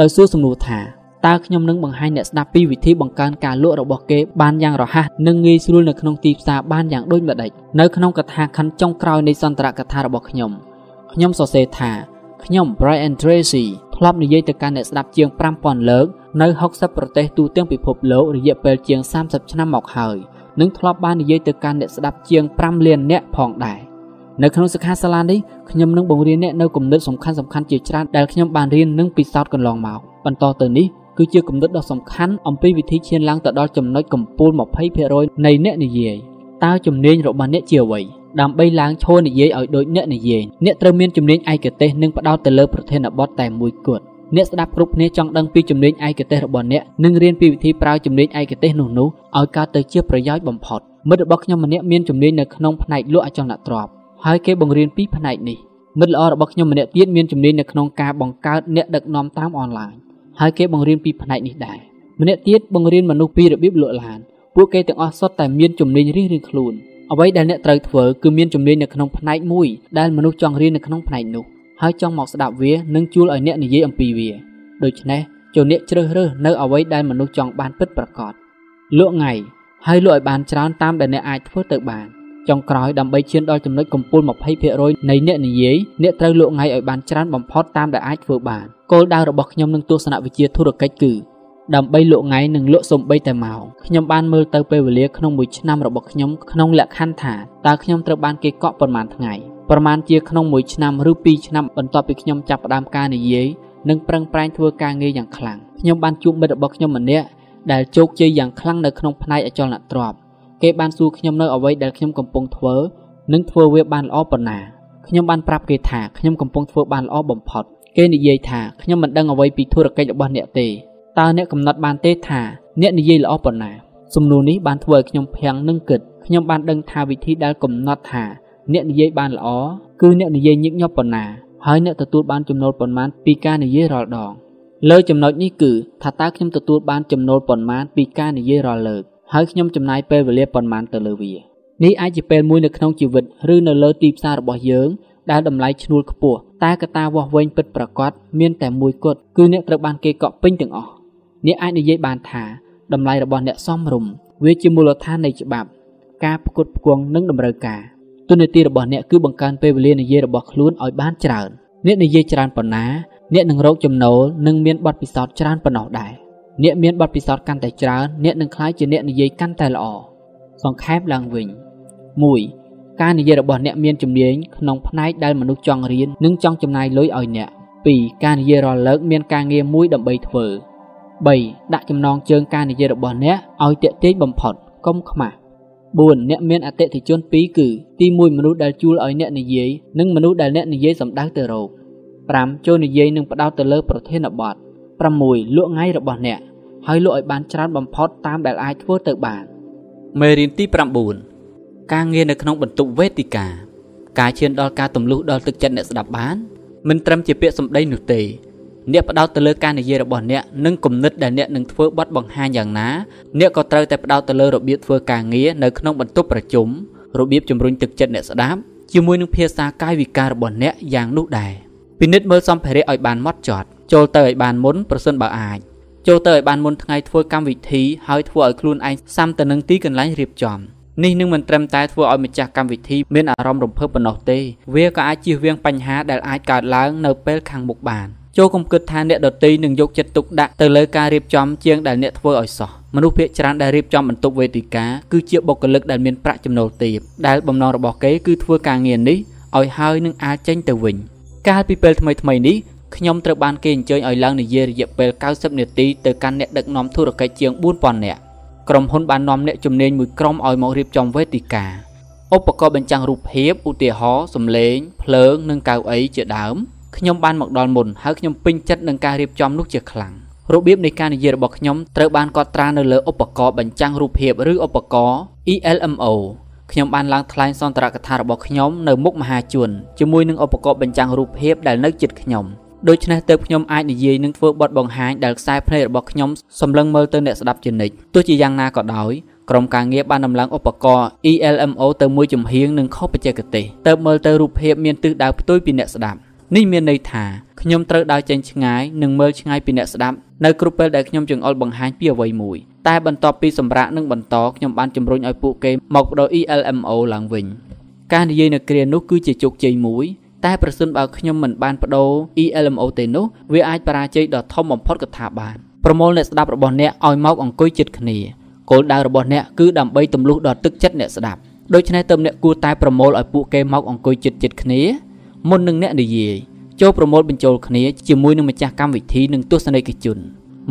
ដោយសួរសំណួរថាតើខ្ញុំនឹងបង្ហាញអ្នកស្ដាប់ពីវិធីបង្កើនការលក់របស់គេបានយ៉ាងរហ័សនិងងាយស្រួលនៅក្នុងទីផ្សារបានយ៉ាងដូចម្តេចនៅក្នុងកថាខណ្ឌចុងក្រោយនៃសន្ទរកថារបស់ខ្ញុំខ្ញុំសរសេរថាខ្ញុំ Brian Tracy ធ្លាប់និយាយទៅកាន់អ្នកស្ដាប់ជាង5000លើកនៅ60ប្រទេសទូទាំងពិភពលោករយៈពេលជាង30ឆ្នាំមកហើយនិងធ្លាប់បាននិយាយទៅកាន់អ្នកស្ដាប់ជាង5លាននាក់ផងដែរ នៅក្នុងសិក្ខាសាលានេះខ្ញុំនឹងបង្រៀនអ្នកនៅគំនិតសំខាន់សំខាន់ជាច្រើនដែលខ្ញុំបានរៀននិងពិសោធន៍កន្លងមកបន្តទៅនេះគឺជាគំនិតដ៏សំខាន់អំពីវិធីឈានឡើងទៅដល់ចំណុចកំពូល20%នៃអ្នកនិយាយតើជំនាញរបស់អ្នកជាអ្វីដើម្បីឡើងឈរនិយាយឲ្យដូចអ្នកនិយាយអ្នកត្រូវមានជំនាញឯកទេសនិងផ្ដោតទៅលើប្រធានបទតែមួយគត់អ្នកស្ដាប់គ្រប់គ្នាចង់ដឹងពីជំនាញឯកទេសរបស់អ្នកនិងរៀនពីវិធីប្រើជំនាញឯកទេសនោះនោះឲ្យកើតទៅជាប្រយោជន៍បំផុតមិត្តរបស់ខ្ញុំម្នាក់មានជំនាញនៅក្នុងផ្នែកលក់អចលនទ្រព្យ ហើយគេបង្រៀនពីផ្នែកនេះមិត្តល្អរបស់ខ្ញុំម្នាក់ទៀតមានជំនាញនៅក្នុងការបង្កើតអ្នកដឹកនាំតាមអនឡាញហើយគេបង្រៀនពីផ្នែកនេះដែរម្នាក់ទៀតបង្រៀនមនុស្សពីរបៀបលក់ឡានពួកគេទាំងអស់សុទ្ធតែមានជំនាញរៀងៗខ្លួនអ្វីដែលអ្នកត្រូវធ្វើគឺមានជំនាញនៅក្នុងផ្នែកមួយដែលមនុស្សចង់រៀននៅក្នុងផ្នែកនោះហើយចង់មកស្ដាប់វានិងជួលឲ្យអ្នកនិយាយអំពីវាដូច្នេះចូលអ្នកជ្រើសរើសនៅអ្វីដែលមនុស្សចង់បានពិតប្រាកដលក់ថ្ងៃហើយលក់ឲ្យបានច្រើនតាមដែលអ្នកអាចធ្វើទៅបាន ចុងក្រោយដើម្បីឈានដល់ចំណុចកំពូល20%នៃអ្នកនិយាយអ្នកត្រូវលក់ថ្ងៃឲ្យបានច្រើនបំផុតតាមដែលអាចធ្វើបានគោលដៅរបស់ខ្ញុំនឹងទស្សនវិជ្ជាធុរកិច្ចគឺដើម្បីលក់ថ្ងៃនិងលក់សំបីតែម៉ោងខ្ញុំបានមើលទៅពេលវេលាក្នុងមួយឆ្នាំរបស់ខ្ញុំក្នុងលក្ខខណ្ឌថាតើខ្ញុំត្រូវបានគេកក់ប៉ុន្មានថ្ងៃប្រមាណជាក្នុងមួយឆ្នាំឬពីរឆ្នាំបន្ទាប់ពីខ្ញុំចាប់ផ្ដើមការនិយាយនិងប្រឹងប្រែងធ្វើការងារយ៉ាងខ្លាំងខ្ញុំបានជួបមិត្តរបស់ខ្ញុំម្នាក់ដែលជោគជ័យយ៉ាងខ្លាំងនៅក្នុងផ្នែកអចលនទ្រព្យ គេបានសួរខ្ញុំនៅអ្វីដែលខ្ញុំកំពុងធ្វើ និងធ្វើវាបានល្អប៉ុណ្ណាខ្ញុំបានប្រាប់គេថាខ្ញុំកំពុងធ្វើបានល្អបំផុត គេនិយាយថាខ្ញុំមិនដឹងអ្វីពីធុរកិច្ចរបស់អ្នកទេតើអ្នកកំណត់បានទេថាអ្នកនិយាយល្អប៉ុណ្ណាសំណួរនេះបានធ្វើឲ្យខ្ញុំភាំងនិងគិតខ្ញុំបានដឹងថាវិធីដែលកំណត់ថាអ្នកនិយាយបានល្អគឺអ្នកនិយាយញឹកញាប់ប៉ុណ្ណាហើយអ្នកទទួលបានចំណូលប៉ុន្មានពីការនិយាយរាល់ដងលើចំណុចនេះគឺថាតើខ្ញុំទទួលបានចំណូលប៉ុន្មានពីការនិយាយរាល់លើក ហើយខ្ញុំចំណាយពេលវេលាប៉ុន្មានទៅលើវានេះអាចជាពេលមួយនៅក្នុងជីវិតឬនៅលើទីផ្សាររបស់យើងដែលតម្លៃឈ្នួលខ្ពស់តែកត្តាវាស់វែងពិតប្រាកដមានតែមួយគត់គឺអ្នកត្រូវបានគេកក់ពេញទាំងអស់អ្នកអាចនិយាយបានថាតម្លៃរបស់អ្នកសមរម្យវាជាមូលដ្ឋាននៃច្បាប់ ការផ្គត់ផ្គង់និងតម្រូវការទូនាទីរបស់អ្នកគឺបង្កើនពេលវេលានិយាយរបស់ខ្លួនឲ្យបានច្រើនអ្នកនិយាយច្រើនប៉ុណ្ណា អ្នកនឹងរកចំណូលនិងមានបទពិសោធន៍ច្រើនប៉ុណ្ណោះដែរ អ្នកមានបទពិសោធន៍កាន់តែច្រើនអ្នកនឹងក្លាយជាអ្នកនិយាយកាន់តែល្អសង្ខេបឡើងវិញ1ការនិយាយរបស់អ្នកមានជំនាញក្នុងផ្នែកដែលមនុស្សចង់រៀននិងចង់ចំណាយលុយឲ្យអ្នក 2. ការនិយាយរាល់លើកមានការងារមួយដើម្បីធ្វើ3ដាក់ចំណងជើងការនិយាយរបស់អ្នកឲ្យតាក់ទាញបំផុតកុំខ្មាស់4អ្នកមានអតិថិជន2គឺទី1មនុស្សដែលជួលឲ្យអ្នកនិយាយនិងមនុស្សដែលអ្នកនិយាយសម្ដៅទៅរក5ចូលនិយាយនិងផ្ដោតទៅលើប្រធានបទ 6លក់ថ្ងៃរបស់អ្នកហើយលក់ឲ្យបានច្រើនបំផុតតាមដែលអាចធ្វើទៅបានមេរៀនទី9ការងារនៅក្នុងបន្ទប់វេទិកា ការឈានដល់ការទម្លុះដល់ទឹកចិត្តអ្នកស្ដាប់បានមិនត្រឹមជាពាក្យសម្ដីនោះទេ អ្នកផ្ដោតទៅលើការនិយាយរបស់អ្នកនិងគំនិតដែលអ្នកនឹងធ្វើបទបង្ហាញយ៉ាងណាអ្នកក៏ត្រូវតែផ្ដោតទៅលើរបៀបធ្វើការងារនៅក្នុងបន្ទប់ប្រជុំរបៀបជំរុញទឹកចិត្តអ្នកស្ដាប់ជាមួយនឹងភាសាកាយវិការរបស់អ្នកយ៉ាងនោះដែរពិនិត្យមើលសម្ភារៈឲ្យបានម៉ត់ចត់ ចូលទៅឲ្យបានមុនប្រសិនបើអាចចូលទៅឲ្យបានមុនថ្ងៃធ្វើកម្មវិធីហើយធ្វើឲ្យខ្លួនឯងសាំទៅនឹងទីកន្លែងរៀបចំនេះនឹងមិនត្រឹមតែធ្វើឲ្យម្ចាស់កម្មវិធីមានអារម្មណ៍រំភើបប៉ុណ្ណោះទេវាក៏អាចជៀសវាងបញ្ហាដែលអាចកើតឡើងនៅពេលខាងមុខបានចូលកុំគិតថាអ្នកដតីនឹងយកចិត្តទុកដាក់ទៅលើការរៀបចំជាងដែលអ្នកធ្វើឲ្យសោះមនុស្សភាគច្រើនដែលរៀបចំបន្ទប់វេទិកាគឺជាបុគ្គលិកដែលមានប្រាក់ចំណូលទាបដែលបំណងរបស់គេគឺធ្វើការងារនេះឲ្យហើយនឹងអាចចេញទៅវិញកាលពីពេលថ្មីថ្មីនេះ ខ្ញុំត្រូវបានគេអញ្ជើញឲ្យឡើងនិយាយរយៈពេល90នាទីទៅកាន់អ្នកដឹកនាំធុរកិច្ចជាង4000នាក់ក្រុមហ៊ុនបាននាំអ្នកជំនាញមួយក្រុមឲ្យមករៀបចំវេទិកាឧបករណ៍បញ្ចាំងរូបភាពឧទាហរណ៍សំឡេងភ្លើងនិងកៅអីជាដើមខ្ញុំបានមកដល់មុនហើយខ្ញុំពេញចិត្តនឹងការរៀបចំនោះជាខ្លាំងរបៀបនៃការនិយាយរបស់ខ្ញុំត្រូវបានកត់ត្រានៅលើឧបករណ៍បញ្ចាំងរូបភាពឬឧបករណ៍ ELMO ខ្ញុំបានឡើងថ្លែងសន្ទរកថារបស់ខ្ញុំនៅមុខមហាជនជាមួយនឹងឧបករណ៍បញ្ចាំងរូបភាពដែលនៅជិតខ្ញុំ ដូច្នេះទើបខ្ញុំអាចនិយាយនិងធ្វើបទបង្ហាញដែលខ្សែភ្នែករបស់ខ្ញុំសម្លឹងមើលទៅអ្នកស្ដាប់ជានិច្ចទោះជាយ៉ាងណាក៏ដោយក្រុមការងារបានដំឡើងឧបករណ៍ ELMO ទៅមួយចំហៀងនិងខុសបច្ចេកទេសទើបមើលទៅរូបភាពមានទិសដៅផ្ទុយពីអ្នកស្ដាប់នេះមានន័យថាខ្ញុំត្រូវដើរចេញឆ្ងាយនិងមើលឆ្ងាយពីអ្នកស្ដាប់នៅគ្រប់ពេលដែលខ្ញុំចង្អុលបង្ហាញពីអ្វីមួយតែបន្ទាប់ពីសម្រាប់និងបន្តខ្ញុំបានជំរុញឲ្យពួកគេមកបដូរ ELMO ឡើងវិញការនិយាយនៅគ្រានោះគឺជាជោគជ័យមួយ តែប្រសិនបើខ្ញុំមិនបានបដូរ ELMO ទេនោះវាអាចបរាជ័យដ៏ធំបំផុតក៏ថាបានប្រមូលអ្នកស្ដាប់របស់អ្នកឲ្យមកអង្គុយជិតគ្នាគោលដៅរបស់អ្នកគឺដើម្បីទម្លុះដល់ទឹកចិត្តអ្នកស្ដាប់ដូច្នេះទើបអ្នកគួរតែប្រមូលឲ្យពួកគេមកអង្គុយជិតជិតគ្នាមុននឹងអ្នកនិយាយចូលប្រមូលបញ្ចូលគ្នាជាមួយនឹងម្ចាស់កម្មវិធីនិងទស្សនិកជន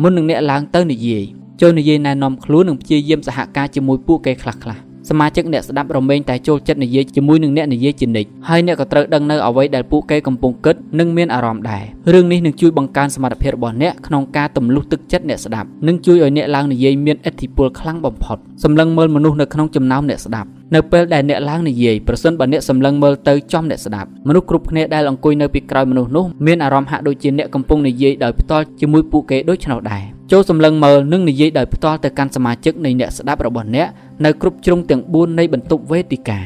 មុននឹងអ្នកឡើងទៅនិយាយចូលនិយាយណែនាំខ្លួននិងព្យាយាមសហការជាមួយពួកគេខ្លះៗ សមាជិកអ្នកស្ដាប់រមែងតែចូលចិត្តនិយាយជាមួយនឹងអ្នកនិយាយជានិច្ចហើយអ្នកក៏ត្រូវដឹងនៅអ្វីដែលពួកគេកំពុងគិតនិងមានអារម្មណ៍ដែររឿងនេះនឹងជួយបង្កើនសមត្ថភាពរបស់អ្នកក្នុងការទម្លុះទឹកចិត្តអ្នកស្ដាប់និងជួយឲ្យអ្នកឡើងនិយាយមានឥទ្ធិពលខ្លាំងបំផុតសម្លឹងមើលមនុស្សនៅក្នុងចំណោមអ្នកស្ដាប់នៅពេលដែលអ្នកឡើងនិយាយប្រសិនបើអ្នកសម្លឹងមើលទៅចំអ្នកស្ដាប់មនុស្សគ្រប់គ្នាដែលអង្គុយនៅពីក្រោយមនុស្សនោះមានអារម្មណ៍ហាក់ដូចជាអ្នកកំពុងនិយាយដោយផ្ទាល់ជាមួយពួកគេដូចនោះដែរចូលសម្លឹងមើលនិងនិយាយដោយផ្ទាល់ទៅកាន់សមាជិកនៃអ្នកស្ដាប់របស់អ្នកនៅគ្រប់ជ្រុងទាំង4នៃបន្ទប់វេទិកា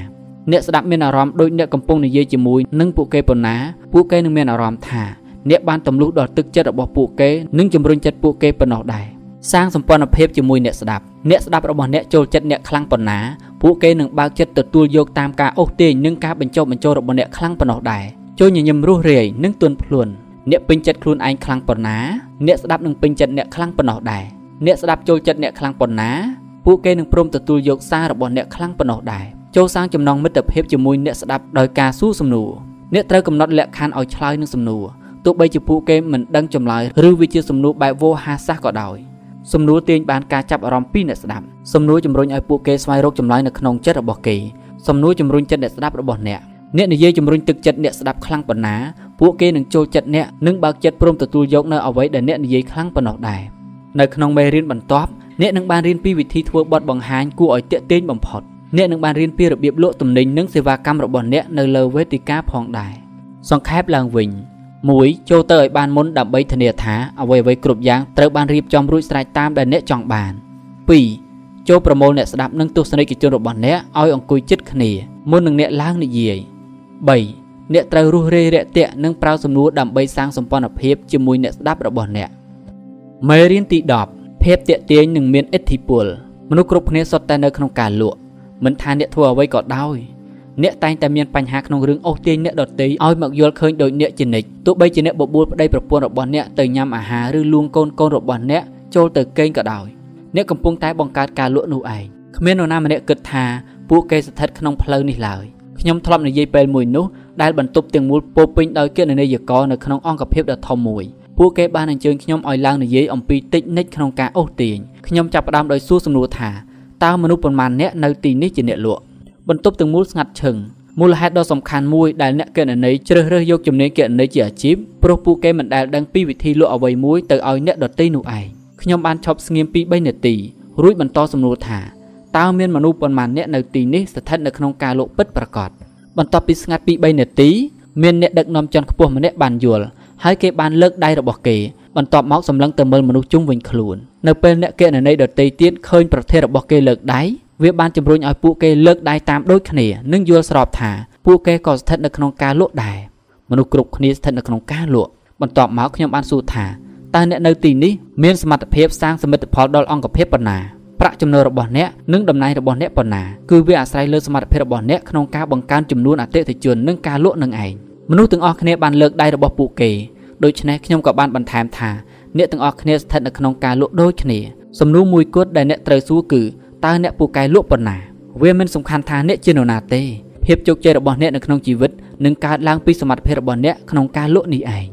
អ្នកស្ដាប់មានអារម្មណ៍ដូចអ្នកកំពុងនិយាយជាមួយនឹងពួកគេប៉ុណ្ណាពួកគេនឹងមានអារម្មណ៍ថាអ្នកបានទម្លុះដល់ទឹកចិត្តរបស់ពួកគេនិងជំរុញចិត្តពួកគេប៉ុណ្ណោះដែរ សាងសម្ព័ន្ធភាពជាមួយអ្នកស្ដាប់អ្នកស្ដាប់របស់អ្នកចូលចិត្តអ្នកខ្លាំងប៉ុណ្ណាពួកគេនឹងបើកចិត្តទទួលយកតាមការអូសទាញនិងការបញ្ចុះបញ្ចូលរបស់អ្នកខ្លាំងប៉ុណ្ណោះដែរចូលញញឹមរស់រាយនិងទន់ភ្លន់អ្នកពេញចិត្តខ្លួនឯងខ្លាំងប៉ុណ្ណាអ្នកស្ដាប់នឹងពេញចិត្តអ្នកខ្លាំងប៉ុណ្ណោះដែរអ្នកស្ដាប់ចូលចិត្តអ្នកខ្លាំងប៉ុណ្ណាពួកគេនឹងព្រមទទួលយកសាររបស់អ្នកខ្លាំងប៉ុណ្ណោះដែរចូលសាងចំណងមិត្តភាពជាមួយអ្នកស្ដាប់ដោយការសួរសំណួរអ្នកត្រូវកំណត់លក្ខខណ្ឌឲ្យឆ្លើយនឹងសំណួរទោះបីជាពួកគេមិនដឹងចម្លើយឬវាជាសំណួរបែបវោហារសាស្ត្រក៏ដោយ សំណួរទាញបានការចាប់អារម្មណ៍ពីអ្នកស្ដាប់សំណួរជំរុញឲ្យពួកគេស្វែងរកចម្លើយនៅក្នុងចិត្តរបស់គេសំណួរជំរុញចិត្តអ្នកស្ដាប់របស់អ្នកអ្នកនិយាយជំរុញទឹកចិត្តអ្នកស្ដាប់ខ្លាំងប៉ុណ្ណាពួកគេនឹងចូលចិត្តអ្នកនិងបើកចិត្តព្រមទទួលយកនៅអ្វីដែលអ្នកនិយាយខ្លាំងប៉ុណ្ណោះដែរនៅក្នុងមេរៀនបន្ទាប់អ្នកនឹងបានរៀនពីវិធីធ្វើបទបង្ហាញគួរឲ្យទាក់ទាញបំផុតអ្នកនឹងបានរៀនពីរបៀបលក់ទំនិញនិងសេវាកម្មរបស់អ្នកនៅលើវេទិកាផងដែរសង្ខេបឡើងវិញ 1. ចូលទៅឲ្យបានមុនដើម្បីធានាថាអ្វីៗគ្រប់យ៉ាងត្រូវបានរៀបចំរួចស្រេចតាមដែលអ្នកចង់បាន 2. ចូលប្រមូលអ្នកស្ដាប់និងទស្សនិកជនរបស់អ្នកឲ្យអង្គុយជិតគ្នាមុននឹងអ្នកឡើងនិយាយ3អ្នកត្រូវរុះរេរាក់ទាក់និងប្រើសំណួរដើម្បីសាងសម្ព័ន្ធភាពជាមួយអ្នកស្ដាប់របស់អ្នកមេរៀនទី10ភាពតាក់ទាញនិងមានឥទ្ធិពលមនុស្សគ្រប់គ្នាសុទ្ធតែនៅក្នុងការលក់មិនថាអ្នកធ្វើអ្វីក៏ដោយ អ្នកតែងតែមានបញ្ហាក្នុងរឿងអូសទាញអ្នកដទៃឲ្យមកយល់ឃើញដោយអ្នកជានិច្ចទោះបីជាអ្នកបបួលប្តីប្រពន្ធរបស់អ្នកទៅញ៉ាំអាហារឬលួងកូនកូនរបស់អ្នកចូលទៅកេងក៏ដោយអ្នកកំពុងតែបង្កើតការលក់នោះឯងគ្មាននរណាម្នាក់គិតថាពួកគេស្ថិតក្នុងផ្លូវនេះឡើយខ្ញុំធ្លាប់និយាយពេលមួយនោះដែលបន្ទប់ទាំងមូលពោពេញដោយគណនេយ្យករនៅក្នុងអង្គភាពដ៏ធំមួយពួកគេបានអញ្ជើញខ្ញុំឲ្យឡើងនិយាយអំពីតិចនិចក្នុងការអូសទាញខ្ញុំចាប់ផ្ដើមដោយសួរសំណួរថាតើមនុស្សប៉ុន្មានអ្នកនៅទីនេះជាអ្នកលក់ បន្ទប់ទាំងមូលស្ងាត់ឈឹងមូលហេតុដ៏សំខាន់មួយដែលអ្នកគណនេយ្យជ្រើសរើសយកជំនាញគណនេយ្យជាអាជីពព្រោះពួកគេមិនដែលដឹងពីវិធីលក់អ្វីមួយទៅឲ្យអ្នកដទៃនោះឯងខ្ញុំបានឈប់ស្ងៀមពី3នាទីរួចបន្តសំណួរថាតើមានមនុស្សប៉ុន្មានអ្នកនៅទីនេះស្ថិតនៅក្នុងការលក់ពិតប្រាកដបន្ទាប់ពីស្ងាត់ពី3នាទីមានអ្នកដឹកនាំជាន់ខ្ពស់ម្នាក់បានយល់ហើយគេបានលើកដៃរបស់គេបន្ទាប់មកសម្លឹងទៅមើលមនុស្សជុំវិញខ្លួននៅពេលអ្នកគណនេយ្យដទៃទៀតឃើញប្រធានរបស់គេលើកដៃ វាបានជំរុញឲ្យពួកគេលើកដៃតាមដូចគ្នានិងយល់ស្របថាពួកគេក៏ស្ថិតនៅក្នុងការលក់ដែរមនុស្សគ្រប់គ្នាស្ថិតនៅក្នុងការលក់បន្ទាប់មកខ្ញុំបានសួរថាតើអ្នកនៅទីនេះមានសមត្ថភាពសាងសមិទ្ធផលដល់អង្គភាពប៉ុណ្ណាប្រាក់ចំណូលរបស់អ្នកនិងតំណែងរបស់អ្នកប៉ុណ្ណាគឺវាអាស្រ័យលើសមត្ថភាពរបស់អ្នកក្នុងការបង្កើនចំនួនអតិថិជននិងការលក់នឹងឯងមនុស្សទាំងអស់គ្នាបានលើកដៃរបស់ពួកគេដូច្នេះខ្ញុំក៏បានបន្ថែមថាអ្នកទាំងអស់គ្នាស្ថិតនៅក្នុងការលក់ដូចគ្នាសំណួរមួយគត់ដែលអ្នកត្រូវសួរគឺ តើអ្នកពូកែលក់ប៉ុណ្ណា វាមិនសំខាន់ថាអ្នកជានរណាទេភាពជោគជ័យរបស់អ្នកនៅក្នុងជីវិតនឹងកើតឡើងពីសមត្ថភាពរបស់អ្នកក្នុងការលក់នេះឯង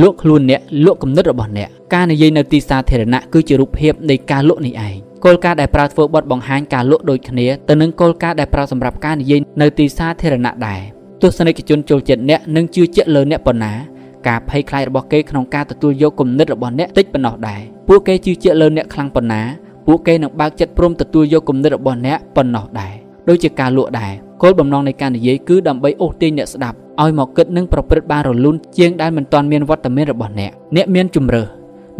លក់ខ្លួនអ្នកលក់គំនិតរបស់អ្នកការនិយាយនៅទីសាធារណៈគឺជារូបភាពនៃការលក់នេះឯងគោលការណ៍ដែលប្រើធ្វើបទបង្ហាញការលក់ដូចគ្នាទៅនឹងគោលការណ៍ដែលប្រើសម្រាប់ការនិយាយនៅទីសាធារណៈដែរទស្សនិកជនចូលចិត្តអ្នកនិងជឿជាក់លើអ្នកប៉ុណ្ណាការភ័យខ្លាចរបស់គេក្នុងការទទួលយកគំនិតរបស់អ្នកតិចប៉ុណ្ណោះដែរពួកគេជឿជាក់លើអ្នកខ្លាំងប៉ុណ្ណា ពួកគេនឹងបើកចិត្តព្រមទទួលយកគំនិតរបស់អ្នកប៉ុណ្ណោះដែរដូចជាការលក់ដែរគោលបំណងនៃការនិយាយគឺដើម្បីអូសទាញអ្នកស្ដាប់ឲ្យមកគិតនិងប្រព្រឹត្តបានរលូនជាងដែលមិនទាន់មានវត្តមានរបស់អ្នកអ្នកមានជំរើស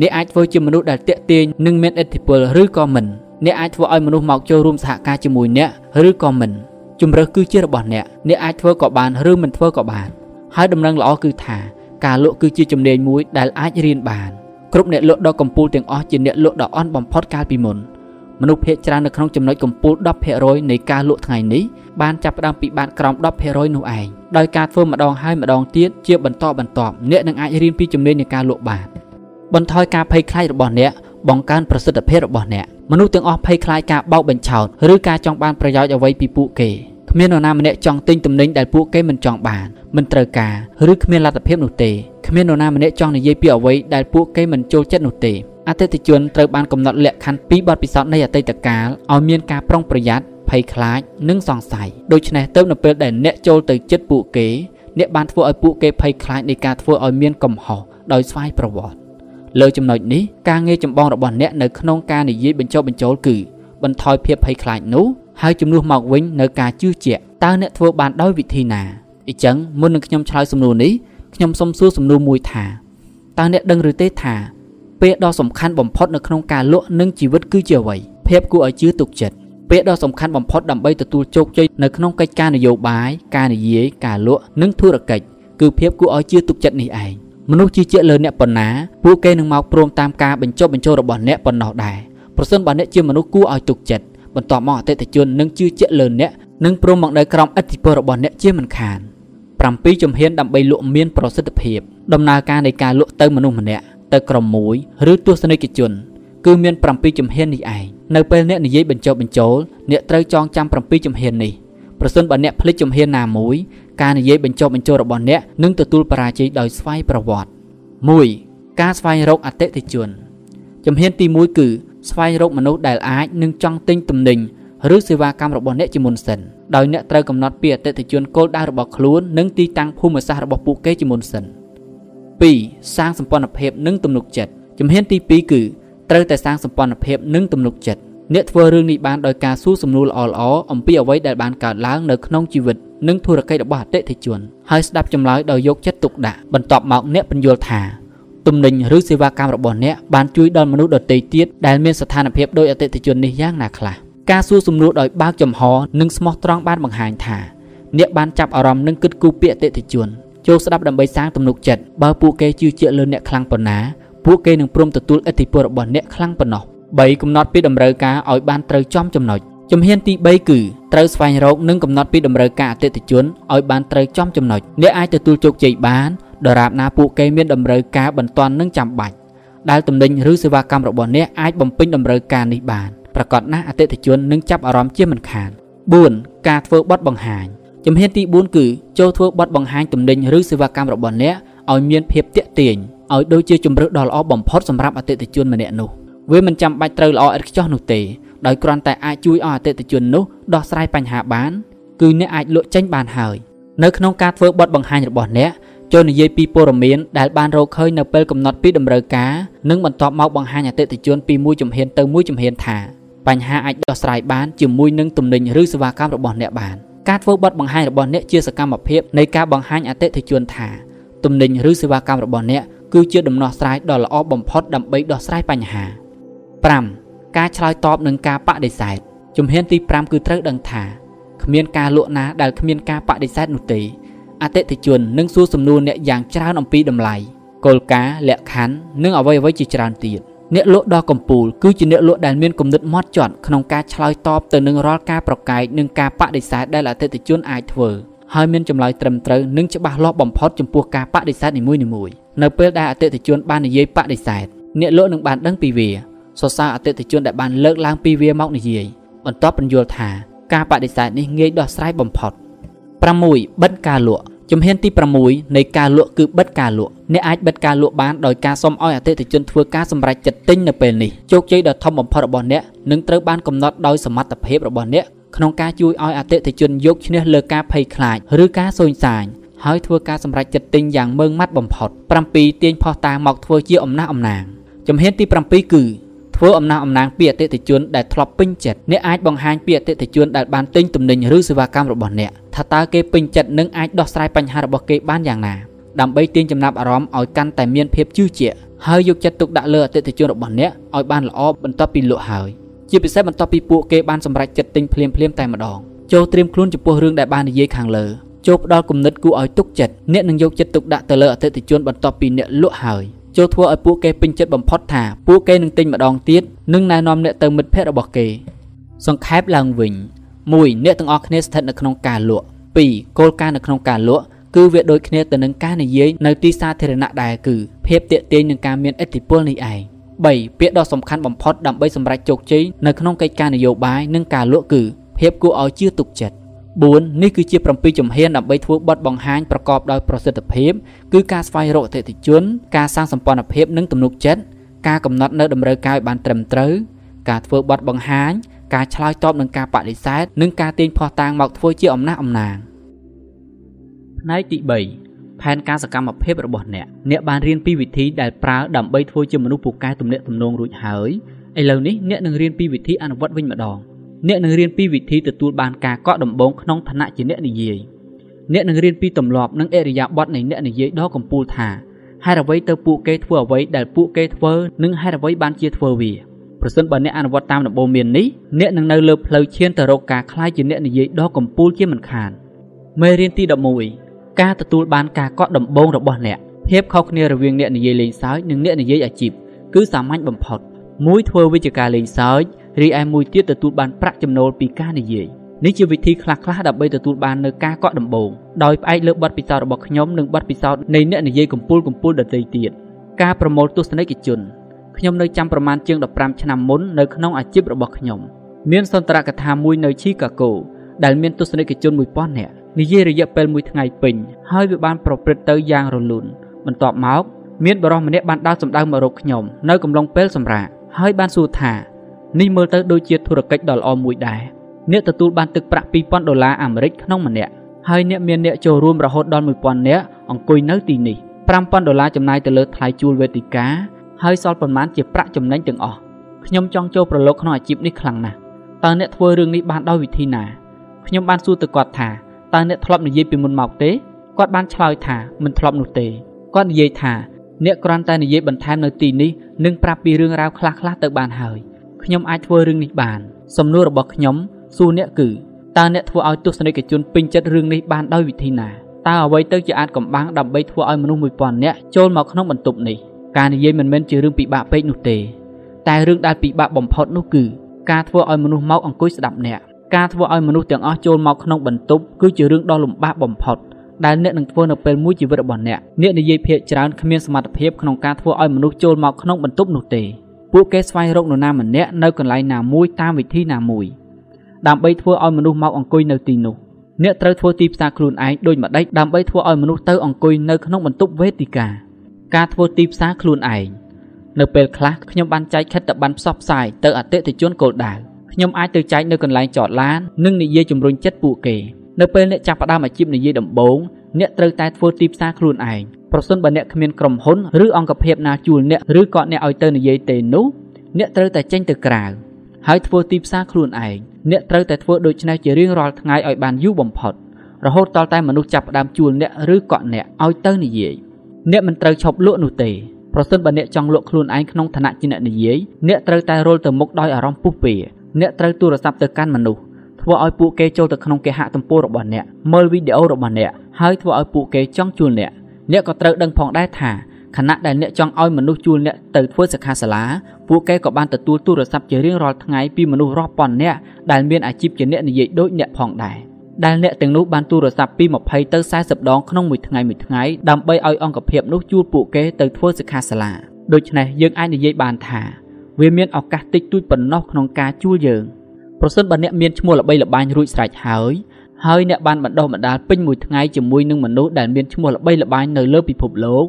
អ្នកអាចធ្វើជាមនុស្សដែលតាក់ទាញនិងមានឥទ្ធិពលឬក៏មិនអ្នកអាចធ្វើឲ្យមនុស្សមកចូលរួមសហការជាមួយអ្នកឬក៏មិនជំរើសគឺជារបស់អ្នកអ្នកអាចធ្វើក៏បានឬមិនធ្វើក៏បានហើយដំណឹងល្អគឺថាការលក់គឺជាជំនាញមួយដែលអាចរៀនបាន គ្រប់អ្នកលក់ដ៏កំពូលទាំងអស់ជាអ្នកលក់ដ៏អន់បំផុតកាលពីមុនមនុស្សភាគច្រើននៅក្នុងចំណុចកំពូល10%នៃការលក់ថ្ងៃនេះបានចាប់ផ្ដើមពីបាតក្រោម10%នោះឯងដោយការធ្វើម្ដងហើយម្ដងទៀតជាបន្តបន្ទាប់អ្នកនឹងអាចរៀនពីជំនាញនៃការលក់បានបន្ថយការភ័យខ្លាចរបស់អ្នកបង្កើនប្រសិទ្ធភាពរបស់អ្នកមនុស្សទាំងអស់ភ័យខ្លាចការបោកបញ្ឆោតឬការចង់បានប្រយោជន៍អ្វីពីពួកគេ គ្មាននរណាម្នាក់ចង់ទិញទំនិញដែលពួកគេមិនចង់បានមិនត្រូវការឬគ្មានលទ្ធភាពនោះទេគ្មាននរណាម្នាក់ចង់និយាយពីអ្វីដែលពួកគេមិនចូលចិត្តនោះទេអតិថិជនត្រូវបានកំណត់លក្ខខណ្ឌពីបទពិសោធន៍នៃអតីតកាលឲ្យមានការប្រុងប្រយ័ត្នភ័យខ្លាចនិងសង្ស័យដូច្នេះទៅនៅពេលដែលអ្នកចូលទៅចិត្តពួកគេអ្នកបានធ្វើឲ្យពួកគេភ័យខ្លាចនៃការធ្វើឲ្យមានកំហុសដោយស្វ័យប្រវត្តិលើចំណុចនេះការងារចម្បងរបស់អ្នកនៅក្នុងការនិយាយបញ្ចុះបញ្ចូលគឺបន្ថយភាពភ័យខ្លាចនោះ ហើយជំនួសមកវិញនៅការជឿជាក់តើអ្នកធ្វើបានដោយវិធីណាអញ្ចឹងមុននឹងខ្ញុំឆ្លើយសំណួរនេះខ្ញុំសូមសួរសំណួរមួយថាតើអ្នកដឹងឬទេថាពេលដ៏សំខាន់បំផុតនៅក្នុងការលក់និងជីវិតគឺជាអ្វីភាពគួរឲ្យជឿទុកចិត្តពេលដ៏សំខាន់បំផុតដើម្បីទទួលជោគជ័យនៅក្នុងកិច្ចការនយោបាយការនិយាយការលក់និងធុរកិច្ចគឺភាពគួរឲ្យជឿទុកចិត្តនេះឯងមនុស្សជឿជាក់លើអ្នកប៉ុណ្ណាពួកគេនឹងមកព្រមតាមការបញ្ចុះបញ្ចូលរបស់អ្នកប៉ុណ្ណោះដែរប្រសិនបើអ្នកជាមនុស្សគួរឲ្យទុកចិត្ត បន្ទាប់មកអតិថិជននឹងជឿជាក់លើអ្នកនិងព្រមមកនៅក្រោមឥទ្ធិពលរបស់អ្នកជាមិនខាន7ជំហានដើម្បីលក់មានប្រសិទ្ធភាពដំណើរការនៃការលក់ទៅមនុស្សម្នាក់ទៅក្រុមមួយឬទស្សនិកជនគឺមាន7ជំហាននេះឯងនៅពេលអ្នកនិយាយបញ្ចុះបញ្ចូលអ្នកត្រូវចងចាំ7ជំហាននេះប្រសិនបើអ្នកភ្លេចជំហានណាមួយការនិយាយបញ្ចុះបញ្ចូលរបស់អ្នកនឹងទទួលបរាជ័យដោយស្វ័យប្រវត្តិ1ការស្វែងរកអតិថិជនជំហានទី1គឺ ស្វែងរកមនុស្សដែលអាចនឹងចង់ទិញទំនិញឬសេវាកម្មរបស់អ្នកជាមុនសិនដោយអ្នកត្រូវកំណត់ពីអតិថិជនគោលដៅរបស់ខ្លួននិងទីតាំងភូមិសាស្ត្ររបស់ពួកគេជាមុនសិន2សាងសម្ព័ន្ធភាពនិងទំនុកចិត្តជំហានទី2គឺត្រូវតែសាងសម្ព័ន្ធភាពនិងទំនុកចិត្តអ្នកធ្វើរឿងនេះបានដោយការសួរសំណួរល្អៗអំពីអ្វីដែលបានកើតឡើងនៅក្នុងជីវិតនិងធុរកិច្ចរបស់អតិថិជនហើយស្ដាប់ចម្លើយដោយយកចិត្តទុកដាក់បន្ទាប់មកអ្នកបញ្យល់ថា ទំនិញឬសេវាកម្មរបស់អ្នកបានជួយដល់មនុស្សដទៃទៀតដែលមានស្ថានភាពដោយអតិថិជននេះយ៉ាងណាខ្លះការសួរសំណួរដោយបើកចំហនិងស្មោះត្រង់បានបង្ហាញថាអ្នកបានចាប់អារម្មណ៍និងគិតគូរពីអតិថិជនចូលស្ដាប់ដើម្បីសាងទំនុកចិត្តបើពួកគេជឿជាក់លើអ្នកខ្លាំងប៉ុណ្ណាពួកគេនឹងព្រមទទួលឥទ្ធិពលរបស់អ្នកខ្លាំងប៉ុណ្ណោះ3កំណត់ពីតម្រូវការឲ្យបានត្រូវចំចំណុចជំហានទី3គឺត្រូវស្វែងរកនិងកំណត់ពីតម្រូវការអតិថិជនឲ្យបានត្រូវចំចំណុចអ្នកអាចទទួលជោគជ័យបាន ដរាបណាពួកគេមានតម្រូវការបន្ទាន់និងចាំបាច់ដែលទំនិញឬសេវាកម្មរបស់អ្នកអាចបំពេញតម្រូវការនេះបានប្រកបណាស់អតិថិជននឹងចាប់អារម្មណ៍ជាមិនខាន4ការធ្វើបទបង្ហាញជំហានទី4គឺចូលធ្វើបទបង្ហាញទំនិញឬសេវាកម្មរបស់អ្នកឲ្យមានភាពទាក់ទាញឲ្យដូចជាជំរើសដ៏ល្អបំផុតសម្រាប់អតិថិជនម្នាក់នោះវាមិនចាំបាច់ត្រូវល្អឥតខ្ចោះនោះទេដោយគ្រាន់តែអាចជួយឲ្យអតិថិជននោះដោះស្រាយបញ្ហាបាន គឺអ្នកអាចលក់ចេញបានហើយនៅក្នុងការធ្វើបទបង្ហាញរបស់អ្នក ចូលនិយាយពីព័ត៌មានដែលបានរកឃើញនៅពេលកំណត់ពីតម្រូវការ និងបន្ទាប់មកបង្ហាញអតិថិជនពីមួយជំហានទៅមួយជំហានថាបញ្ហាអាចដោះស្រាយបានជាមួយនឹងទំនិញឬសេវាកម្មរបស់អ្នកបានការធ្វើបទបង្ហាញរបស់អ្នកជាសកម្មភាពនៃការបង្ហាញអតិថិជនថាទំនិញឬសេវាកម្មរបស់អ្នកគឺជាដំណោះស្រាយដ៏ល្អបំផុតដើម្បីដោះស្រាយបញ្ហា5ការឆ្លើយតបនឹងការបដិសេធជំហានទី5គឺត្រូវដឹងថាគ្មានការលក់ណាដែលគ្មានការបដិសេធនោះទេ អតិថិជននឹងសួរសំណួរអ្នកយ៉ាងច្រើនអំពីតម្លៃគោលការណ៍លក្ខខណ្ឌនិងអ្វីអ្វីជាច្រើនទៀតអ្នកលក់ដ៏កំពូលគឺជាអ្នកលក់ដែលមានគំនិតម៉ត់ចត់ក្នុងការឆ្លើយតបទៅនឹងរាល់ការប្រកែកនិងការបដិសេធដែលអតិថិជនអាចធ្វើហើយមានចម្លើយត្រឹមត្រូវនិងច្បាស់លាស់បំផុតចំពោះការបដិសេធនីមួយៗនៅពេលដែលអតិថិជនបាននិយាយបដិសេធអ្នកលក់នឹងបានដឹងពីវាសរសើរអតិថិជនដែលបានលើកឡើងពីវាមកនិយាយបន្ទាប់បញ្យល់ថាការបដិសេធនេះងាយដោះស្រាយបំផុត 6 បិទការលក់ជំហានទី6នៃការលក់គឺបិទការលក់អ្នកអាចបិទការលក់បានដោយការសុំឲ្យអតិថិជនធ្វើការសម្រេចចិត្តទិញនៅពេលនេះជោគជ័យដ៏ធំបំផុតរបស់អ្នកនឹងត្រូវបានកំណត់ដោយសមត្ថភាពរបស់អ្នកក្នុងការជួយឲ្យអតិថិជនយកឈ្នះលើការភ័យខ្លាចឬការសូន្យសាញហើយធ្វើការសម្រេចចិត្តទិញយ៉ាងម៉ឺងម៉ាត់បំផុត7ទាញផុសតាងមកធ្វើជាអំណះអំណាងជំហានទី7គឺ ធ្វើអំណះអំណាងពីអតិថិជនដែលធ្លាប់ពេញចិត្តអ្នកអាចបង្ហាញពីអតិថិជនដែលបានទិញទំនិញឬសេវាកម្មរបស់អ្នកថាតើគេពេញចិត្តនិងអាចដោះស្រាយបញ្ហារបស់គេបានយ៉ាងណាដើម្បីទាញចំណាប់អារម្មណ៍ឲ្យកាន់តែមានភាពជឿជាក់ហើយយកចិត្តទុកដាក់លើអតិថិជនរបស់អ្នកឲ្យបានល្អបន្ទាប់ពីលក់ហើយជាពិសេសបន្ទាប់ពីពួកគេបានសម្រេចចិត្តទិញភ្លាមៗតែម្ដងចូលត្រៀមខ្លួនចំពោះរឿងដែលបាននិយាយខាងលើចូលផ្ដល់គំនិតគួរឲ្យទុកចិត្តអ្នកនឹងយកចិត្តទុកដាក់ទៅលើអតិថិជនបន្ទាប់ពីអ្នកលក់ហើយ ចូលធ្វើឲ្យពួកគេពេញចិត្តបំផុតថាពួកគេនឹងទិញម្ដងទៀតនិងណែនាំអ្នកទៅមិត្តភ័ក្តិរបស់គេ សង្ខេបឡើងវិញ1អ្នកទាំងអស់គ្នាស្ថិតនៅក្នុងការលក់2គោលការណ៍នៅក្នុងការលក់គឺវាដូចគ្នាទៅនឹងការនិយាយនៅទីសាធារណៈដែរគឺភាពតាកទាញនឹងការមានឥទ្ធិពលនេះឯង3ពាក្យដ៏សំខាន់បំផុតដើម្បីសម្រេចជោគជ័យនៅក្នុងកិច្ចការនយោបាយនិងការលក់គឺភាពគួរឲ្យជឿទុកចិត្ត 4នេះគឺជា7ជំហានដើម្បីធ្វើបទបង្ហាញប្រកបដោយប្រសិទ្ធភាពគឺការស្វែងរកអតិថិជន ការសាងសម្ព័ន្ធភាពនិងទំនុកចិត្តការកំណត់នៅតម្រូវការឲ្យបានត្រឹមត្រូវការធ្វើបទបង្ហាញ ការឆ្លើយតបនឹងការបដិសេធនិងការទាញភ័ស្តុតាងមកធ្វើជាអំណះអំណាងផ្នែកទី3ផែនការសកម្មភាពរបស់អ្នកអ្នកបានរៀនពីវិធីដែលប្រើដើម្បីធ្វើជាមនុស្សពូកែទំនាក់ទំនងរួចហើយឥឡូវនេះអ្នកនឹងរៀនពីវិធីអនុវត្តវិញម្ដង អ្នកនឹងរៀនពីវិធីទទួលបានការកក់ដំបូងក្នុងឋានៈជាអ្នកនិយាយអ្នកនឹងរៀនពីទម្លាប់និងអរិយាប័ត្រនៃអ្នកនិយាយដ៏កំពូលថាហេតុអ្វីទៅពួកគេធ្វើអ្វីដែលពួកគេធ្វើនិងហេតុអ្វីបានជាធ្វើវាប្រសិនបើអ្នកអនុវត្តតាមដំបូន្មាននេះអ្នកនឹងនៅលើផ្លូវឈានទៅរកការក្លាយជាអ្នកនិយាយដ៏កំពូលជាមិនខានមេរៀនទី11ការទទួលបានការកក់ដំបូងរបស់អ្នកភាពខុសគ្នារវាងអ្នកនិយាយលេងសើចនិងអ្នកនិយាយអាជីពគឺសាមញ្ញបំផុតមួយធ្វើវិជ្ជាការលេងសើច រីឯមួយទៀតទទួលបានប្រាក់ចំណូលពីការនិយាយនេះជាវិធីខ្លះៗដើម្បីទទួលបាននៅការកក់ដំបូងដោយផ្អែកលើបទពិសោធន៍របស់ខ្ញុំនិងបទពិសោធន៍នៃអ្នកនិយាយកំពូលកំពូលដទៃទៀតការប្រមូលទស្សនិកជនខ្ញុំនៅចាំប្រមាណជាង15ឆ្នាំមុននៅក្នុងអាជីពរបស់ខ្ញុំ មានសន្ទរកថាមួយនៅឈីកាហ្គូដែលមានទស្សនិកជន1000នាក់និយាយរយៈពេលមួយថ្ងៃពេញហើយវាបានប្រព្រឹត្តទៅយ៉ាងរលូនបន្ទាប់មកមានបរិសម្នាក់បានដើរសម្ដៅមករកខ្ញុំនៅកំឡុងពេលសម្រាកហើយបានសួរថា នេះមើលទៅដូចជាធុរកិច្ចដ៏ល្អមួយដែរអ្នកទទួលបានទឹកប្រាក់2000ដុល្លារអាមេរិកក្នុងម្នាក់ហើយអ្នកមានអ្នកចូលរួមរហូតដល់1000នាក់អង្គុយនៅទីនេះ5000ដុល្លារចំណាយទៅលើថ្លៃជួលវេទិកាហើយសល់ប៉ុន្មានជាប្រាក់ចំណេញទាំងអស់ខ្ញុំចង់ចូលប្រឡូកក្នុងអាជីពនេះខ្លាំងណាស់តើអ្នកធ្វើរឿងនេះបានដោយវិធីណាខ្ញុំបានសួរទៅគាត់ថាតើអ្នកធ្លាប់និយាយពីមុនមកទេគាត់បានឆ្លើយថាមិនធ្លាប់នោះទេគាត់និយាយថាអ្នកគ្រាន់តែនិយាយបន្ថែមនៅទីនេះនិងប្រាប់ពីរឿងរ៉ាវខ្លះៗទៅបានហើយ ខ្ញុំអាចធ្វើរឿងនេះបាន សំណួររបស់ខ្ញុំសួរអ្នកគឺតើអ្នកធ្វើឲ្យទស្សនិកជនពេញចិត្តរឿងនេះបានដោយវិធីណាតើអ្វីទៅជាអាចកំបាំងដើម្បីធ្វើឲ្យមនុស្ស1000នាក់ចូលមកក្នុងបន្ទប់នេះការនិយាយមិនមែនជារឿងពិបាកពេកនោះទេ តែរឿងដែលពិបាកបំផុតនោះគឺការធ្វើឲ្យមនុស្សមកអង្គុយស្ដាប់អ្នកការធ្វើឲ្យមនុស្សទាំងអស់ចូលមកក្នុងបន្ទប់គឺជារឿងដ៏លំបាកបំផុតដែលអ្នកនឹងធ្វើនៅពេលមួយជីវិតរបស់អ្នកអ្នកនិយាយភាកច្រើនគ្មានសមត្ថភាពក្នុងការធ្វើឲ្យមនុស្សចូលមកក្នុងបន្ទប់នោះទេ ពួកគេស្វែងរកនរណាម្នាក់នៅកន្លែងណាមួយតាមវិធីណាមួយ ដើម្បីធ្វើឲ្យមនុស្សមកអង្គុយនៅទីនោះអ្នកត្រូវធ្វើទីផ្សារខ្លួនឯងដូចម្ដេចដើម្បីធ្វើឲ្យមនុស្សទៅអង្គុយនៅក្នុងបន្ទប់វេទិកា ការធ្វើទីផ្សារខ្លួនឯងនៅពេលខ្លះខ្ញុំបានចែកខិត្តប័ណ្ណផ្សព្វផ្សាយទៅអតិថិជនគោលដៅខ្ញុំអាចទៅចែកនៅកន្លែងចតឡាននិងនិយាយជំរុញចិត្តពួកគេ នៅពេលអ្នកចាប់ផ្ដើមអាជីពនិយាយដំបូង អ្នកត្រូវតែធ្វើទីផ្សារខ្លួនឯងប្រសិនបើអ្នកគ្មានក្រុមហ៊ុនឬអង្គភាពណាជួលអ្នកឬក៏អ្នកឲ្យទៅនិយាយទេនោះអ្នកត្រូវតែចេញទៅក្រៅហើយធ្វើទីផ្សារខ្លួនឯងអ្នកត្រូវតែធ្វើដូច្នេះជារៀងរាល់ថ្ងៃឲ្យបានយូរបំផុតរហូតតតែមនុស្សចាប់ផ្ដើមជួលអ្នកឬកក់អ្នកឲ្យទៅនិយាយអ្នកមិនត្រូវឈប់លក់នោះទេប្រសិនបើអ្នកចង់លក់ខ្លួនឯងក្នុងឋានៈជាអ្នកនិយាយអ្នកត្រូវតែរុលទៅមុខដោយអារម្មណ៍ពុះពេអ្នកត្រូវទូរស័ព្ទទៅកាន់មនុស្ស ធ្វើឲ្យពួកគេចូលទៅក្នុងគេហទំព័ររបស់អ្នក មើលវីដេអូរបស់អ្នក ហើយធ្វើឲ្យពួកគេចង់ជួលអ្នកអ្នកក៏ត្រូវដឹងផងដែរថាខណៈដែលអ្នកចង់ឲ្យមនុស្សជួលអ្នកទៅធ្វើសិក្ខាសាលាពួកគេក៏បានទទួលទូរស័ព្ទជារៀងរាល់ថ្ងៃពីមនុស្សរាប់ពាន់នាក់ដែលមានអាជីពជាអ្នកនិយាយដូចអ្នកផងដែរដែលអ្នកទាំងនោះបានទូរស័ព្ទពី20ទៅ40ដងក្នុងមួយថ្ងៃមួយថ្ងៃដើម្បីឲ្យអង្គភាពនោះជួលពួកគេទៅធ្វើសិក្ខាសាលាដូច្នេះយើងអាចនិយាយបានថា វាមានឱកាសតិចតួចប៉ុណ្ណោះក្នុងការជួលយើង ប្រសិនបើអ្នកមានឈ្មោះល្បីល្បាញរួចស្រេចហើយហើយអ្នកបានបណ្ដុះបណ្ដាលពេញមួយថ្ងៃជាមួយនឹងមនុស្សដែលមានឈ្មោះល្បីល្បាញនៅលើពិភពលោក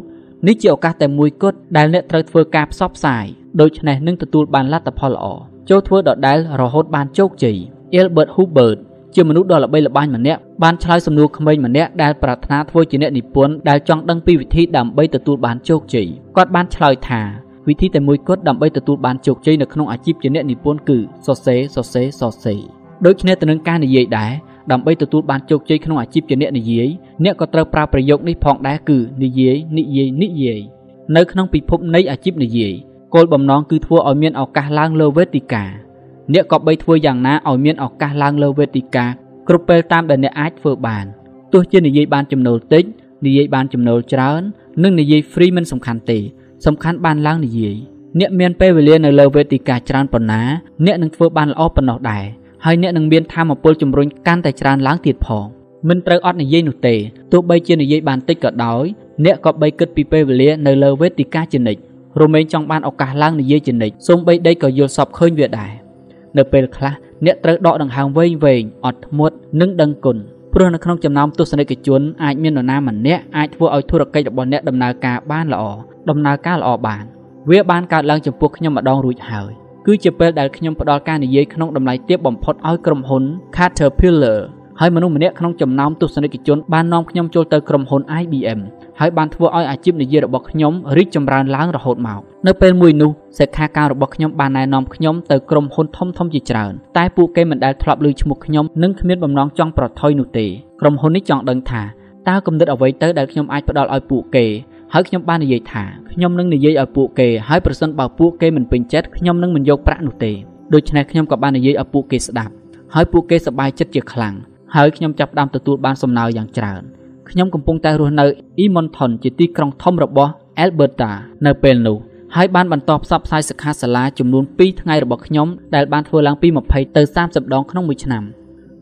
នេះជាឱកាសតែមួយគត់ដែលអ្នកត្រូវធ្វើការផ្សព្វផ្សាយដូច្នេះនឹងទទួលបានលទ្ធផលល្អចូលធ្វើដដែលរហូតបានជោគជ័យ Albert Hubbard ជាមនុស្សដ៏ល្បីល្បាញម្នាក់បានឆ្លើយសំណួរក្មេងម្នាក់ដែលប្រាថ្នាធ្វើជាអ្នកនិពន្ធដែលចង់ដឹងពីវិធីដើម្បីទទួលបានជោគជ័យគាត់បានឆ្លើយថា វិធីតែមួយគត់ដើម្បីទទួលបានជោគជ័យនៅក្នុងអាជីពជាអ្នកនិពន្ធគឺសរសេរសរសេរសរសេរដូចគ្នាទៅនឹងការនិយាយដែរដើម្បីទទួលបានជោគជ័យក្នុងអាជីពជាអ្នកនិយាយអ្នកក៏ត្រូវប្រើប្រយោគនេះផងដែរគឺនិយាយនិយាយនិយាយនៅក្នុងពិភពនៃអាជីពនិយាយគោលបំណងគឺធ្វើឲ្យមានឱកាសឡើងលើវេទិកាអ្នកក៏បីធ្វើយ៉ាងណាឲ្យមានឱកាសឡើងលើវេទិកាគ្រប់ពេលតាមដែលអ្នកអាចធ្វើបានទោះជានិយាយបានចំណូលតិចនិយាយបានចំណូលច្រើន និងនិយាយ free មិនសំខាន់ទេ សំខាន់បានឡើងនិយាយអ្នកមានពេលវេលានៅលើវេទិកាច្រើនប៉ុណ្ណាអ្នកនឹងធ្វើបានល្អប៉ុណ្ណោះដែរហើយអ្នកនឹងមានធម៌ពលជំរុញកាន់តែច្រើនឡើងទៀតផងមិនត្រូវអត់និយាយនោះទេទោះបីជានិយាយបានតិចក៏ដោយអ្នកក៏បីគិតពីពេលវេលានៅលើវេទិកាជានិច្ចរមែងចង់បានឱកាសឡើងនិយាយជានិច្ចសូម្បីដីក៏យល់សពឃើញវាដែរនៅពេលខ្លះអ្នកត្រូវដកដង្ហើមវែងវែងអត់ធ្មត់និងដឹងគុណព្រោះនៅក្នុងចំណោមទស្សនិកជនអាចមាននរណាម្នាក់អាចធ្វើឲ្យធុរកិច្ចរបស់អ្នកដំណើរការបានល្អ ដំណើរការល្អបានវាបានកើតឡើងចំពោះខ្ញុំម្ដងរួចហើយគឺជាពេលដែលខ្ញុំផ្ដល់ការនិយាយក្នុងតម្លៃទាបបំផុតឲ្យក្រុមហ៊ុន Caterpillar ហើយមនុស្សម្នាក់ក្នុងចំណោមទស្សនិកជនបាននាំខ្ញុំចូលទៅក្រុមហ៊ុន IBM ហើយបានធ្វើឲ្យអាជីពនិយាយរបស់ខ្ញុំរីកចម្រើនឡើងរហូតមកនៅពេលមួយនោះសិក្ខាកាមរបស់ខ្ញុំបានណែនាំខ្ញុំទៅក្រុមហ៊ុនធំធំជាច្រើនតែពួកគេមិនដែលធ្លាប់ឮឈ្មោះខ្ញុំនិងគ្មានបំណងចង់ប្រថុយនោះទេក្រុមហ៊ុននេះចង់ដឹងថាតើគំនិតអ្វីទៅដែលខ្ញុំអាចផ្ដល់ឲ្យពួកគេ ហើយខ្ញុំបាននិយាយថាខ្ញុំនឹងនិយាយឲ្យពួកគេហើយប្រសិនបើពួកគេមិនពេញចិត្តខ្ញុំនឹងមិនយកប្រាក់នោះទេដូច្នេះខ្ញុំក៏បាននិយាយឲ្យពួកគេស្ដាប់ហើយពួកគេសប្បាយចិត្តជាខ្លាំងហើយខ្ញុំចាប់ផ្ដើមទទួលបានសំណើយ៉ាងច្រើនខ្ញុំកំពុងតែរស់នៅ Edmonton ជាទីក្រុងធំរបស់ Alberta នៅពេលនោះហើយបានបន្តផ្សព្វផ្សាយសិក្ខាសាលាចំនួន2ថ្ងៃរបស់ខ្ញុំដែលបានធ្វើឡើងពី20ទៅ30ដងក្នុងមួយឆ្នាំ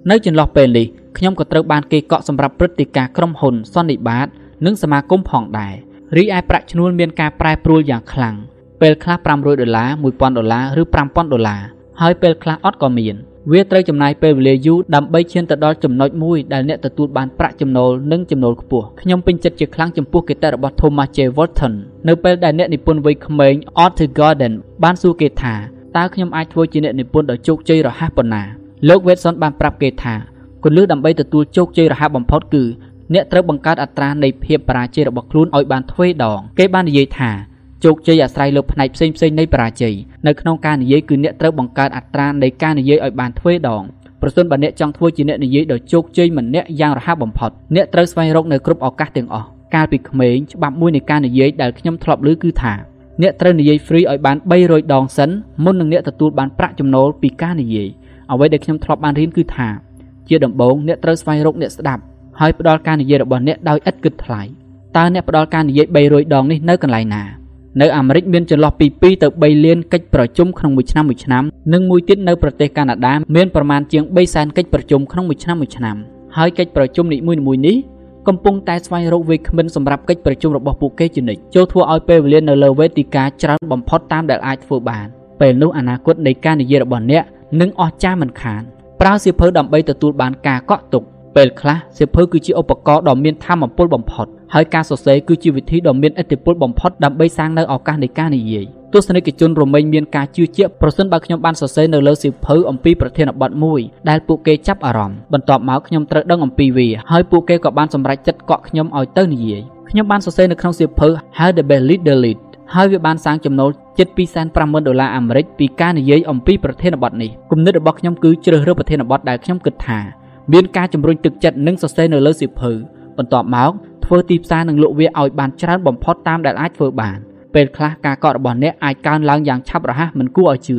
នៅចន្លោះពេលនេះខ្ញុំក៏ត្រូវបានគេកក់សម្រាប់ព្រឹត្តិការណ៍ក្រុមហ៊ុនសន្និបាត និងសមាគមផងដែរ រីឯប្រាក់ឈ្នួលមានការប្រែប្រួលយ៉ាងខ្លាំងពេលខ្លះ500ដុល្លារ1000ដុល្លារឬ5000ដុល្លារហើយពេលខ្លះអត់ក៏មានវាត្រូវចំណាយពេលវេលាយូរដើម្បីឈានទៅដល់ចំណុចមួយដែលអ្នកទទួលបានប្រាក់ចំណូលនិងចំណូលខ្ពស់ខ្ញុំពេញចិត្តជាខ្លាំងចំពោះគតិរបស់ Thomas J. Walton នៅពេលដែលអ្នកនិពន្ធវ័យក្មេង Arthur Gordon បានសួរគេថាតើខ្ញុំអាចធ្វើជាអ្នកនិពន្ធដ៏ជោគជ័យរហ័សប៉ុណ្ណាលោក Watson បានប្រាប់គេថាគន្លឹះដើម្បីទទួលជោគជ័យរហ័សបំផុតគឺ អ្នកត្រូវបង្កើតអត្រានៃភាពបរាជ័យរបស់ខ្លួនឲ្យបានទ្វេដង គេបាននិយាយថាជោគជ័យអាស្រ័យលើផ្នែកផ្សេងផ្សេងនៃបរាជ័យនៅក្នុងការនិយាយគឺអ្នកត្រូវបង្កើតអត្រានៃការនិយាយឲ្យបានទ្វេដងប្រសិនបើអ្នកចង់ធ្វើជាអ្នកនិយាយដ៏ជោគជ័យម្នាក់យ៉ាងរហ័សបំផុតអ្នកត្រូវស្វែងរកនៅគ្រប់ឱកាសទាំងអស់កាលពីក្មេងច្បាប់មួយនៃការនិយាយដែលខ្ញុំធ្លាប់ឮគឺថាអ្នកត្រូវនិយាយ free ឲ្យបាន300ដងសិនមុននឹងអ្នកទទួលបានប្រាក់ចំណូលពីការនិយាយអ្វីដែលខ្ញុំធ្លាប់បានរៀនគឺថាជាដំបូងអ្នកត្រូវស្វែងរកអ្នកស្ដាប់ ហើយផ្ដល់ការនិយាយរបស់អ្នកដោយឥតគិតថ្លៃតើអ្នកផ្ដល់ការនិយាយ300ដងនេះនៅកន្លែងណានៅអាមេរិកមានចន្លោះពី2ទៅ3លានកិច្ចប្រជុំក្នុងមួយឆ្នាំមួយឆ្នាំនិងមួយទៀតនៅប្រទេសកាណាដាមានប្រមាណជាង3សែនកិច្ចប្រជុំក្នុងមួយឆ្នាំមួយឆ្នាំហើយកិច្ចប្រជុំនីមួយៗនេះកំពុងតែស្វែងរកវេគ្មិនសម្រាប់កិច្ចប្រជុំរបស់ពួកគេជានិច្ចចូលធ្វើឲ្យពេលវេលានៅលើវេទិកាច្រើនបំផុតតាមដែលអាចធ្វើបានពេលនោះអនាគតនៃការនិយាយរបស់អ្នកនឹងអស្ចារ្យមិនខានប្រើសៀវភៅដើម្បីទទួលបានការកក់ទុក ពេលខ្លះសៀវភៅគឺជាឧបករណ៍ដ៏មានធម៌ពលបំផុតហើយការសរសេរគឺជាវិធីដ៏មានឥទ្ធិពលបំផុតដើម្បីសាងនៅឱកាសនៃការនិយាយទស្សនិកជនរមែងមានការជឿជាក់ប្រសិនបើខ្ញុំបានសរសេរនៅលើសៀវភៅអំពីប្រធានបទមួយដែលពួកគេចាប់អារម្មណ៍បន្ទាប់មកខ្ញុំត្រូវដឹងអំពីវាហើយពួកគេក៏បានសម្រេចចិត្តកក់ខ្ញុំឲ្យទៅនិយាយខ្ញុំបានសរសេរនៅក្នុងសៀវភៅ How the Best Leader Lead ហើយវាបានសាងចំណូលជិត250,000ដុល្លារអាមេរិកពីការនិយាយអំពីប្រធានបទនេះគំនិតរបស់ខ្ញុំគឺជ្រើសរើសប្រធានបទដែលខ្ញុំគិតថា មានការជំរុញទឹកចិត្តនិងសរសេរនៅលើសៀវភៅបន្ទាប់មកធ្វើទីផ្សារនិងលក់វាឲ្យបានច្រើនបំផុតតាមដែលអាចធ្វើបានពេលខ្លះការកក់របស់អ្នកអាចកើនឡើងយ៉ាងឆាប់រហ័សមិនគួរឲ្យជឿ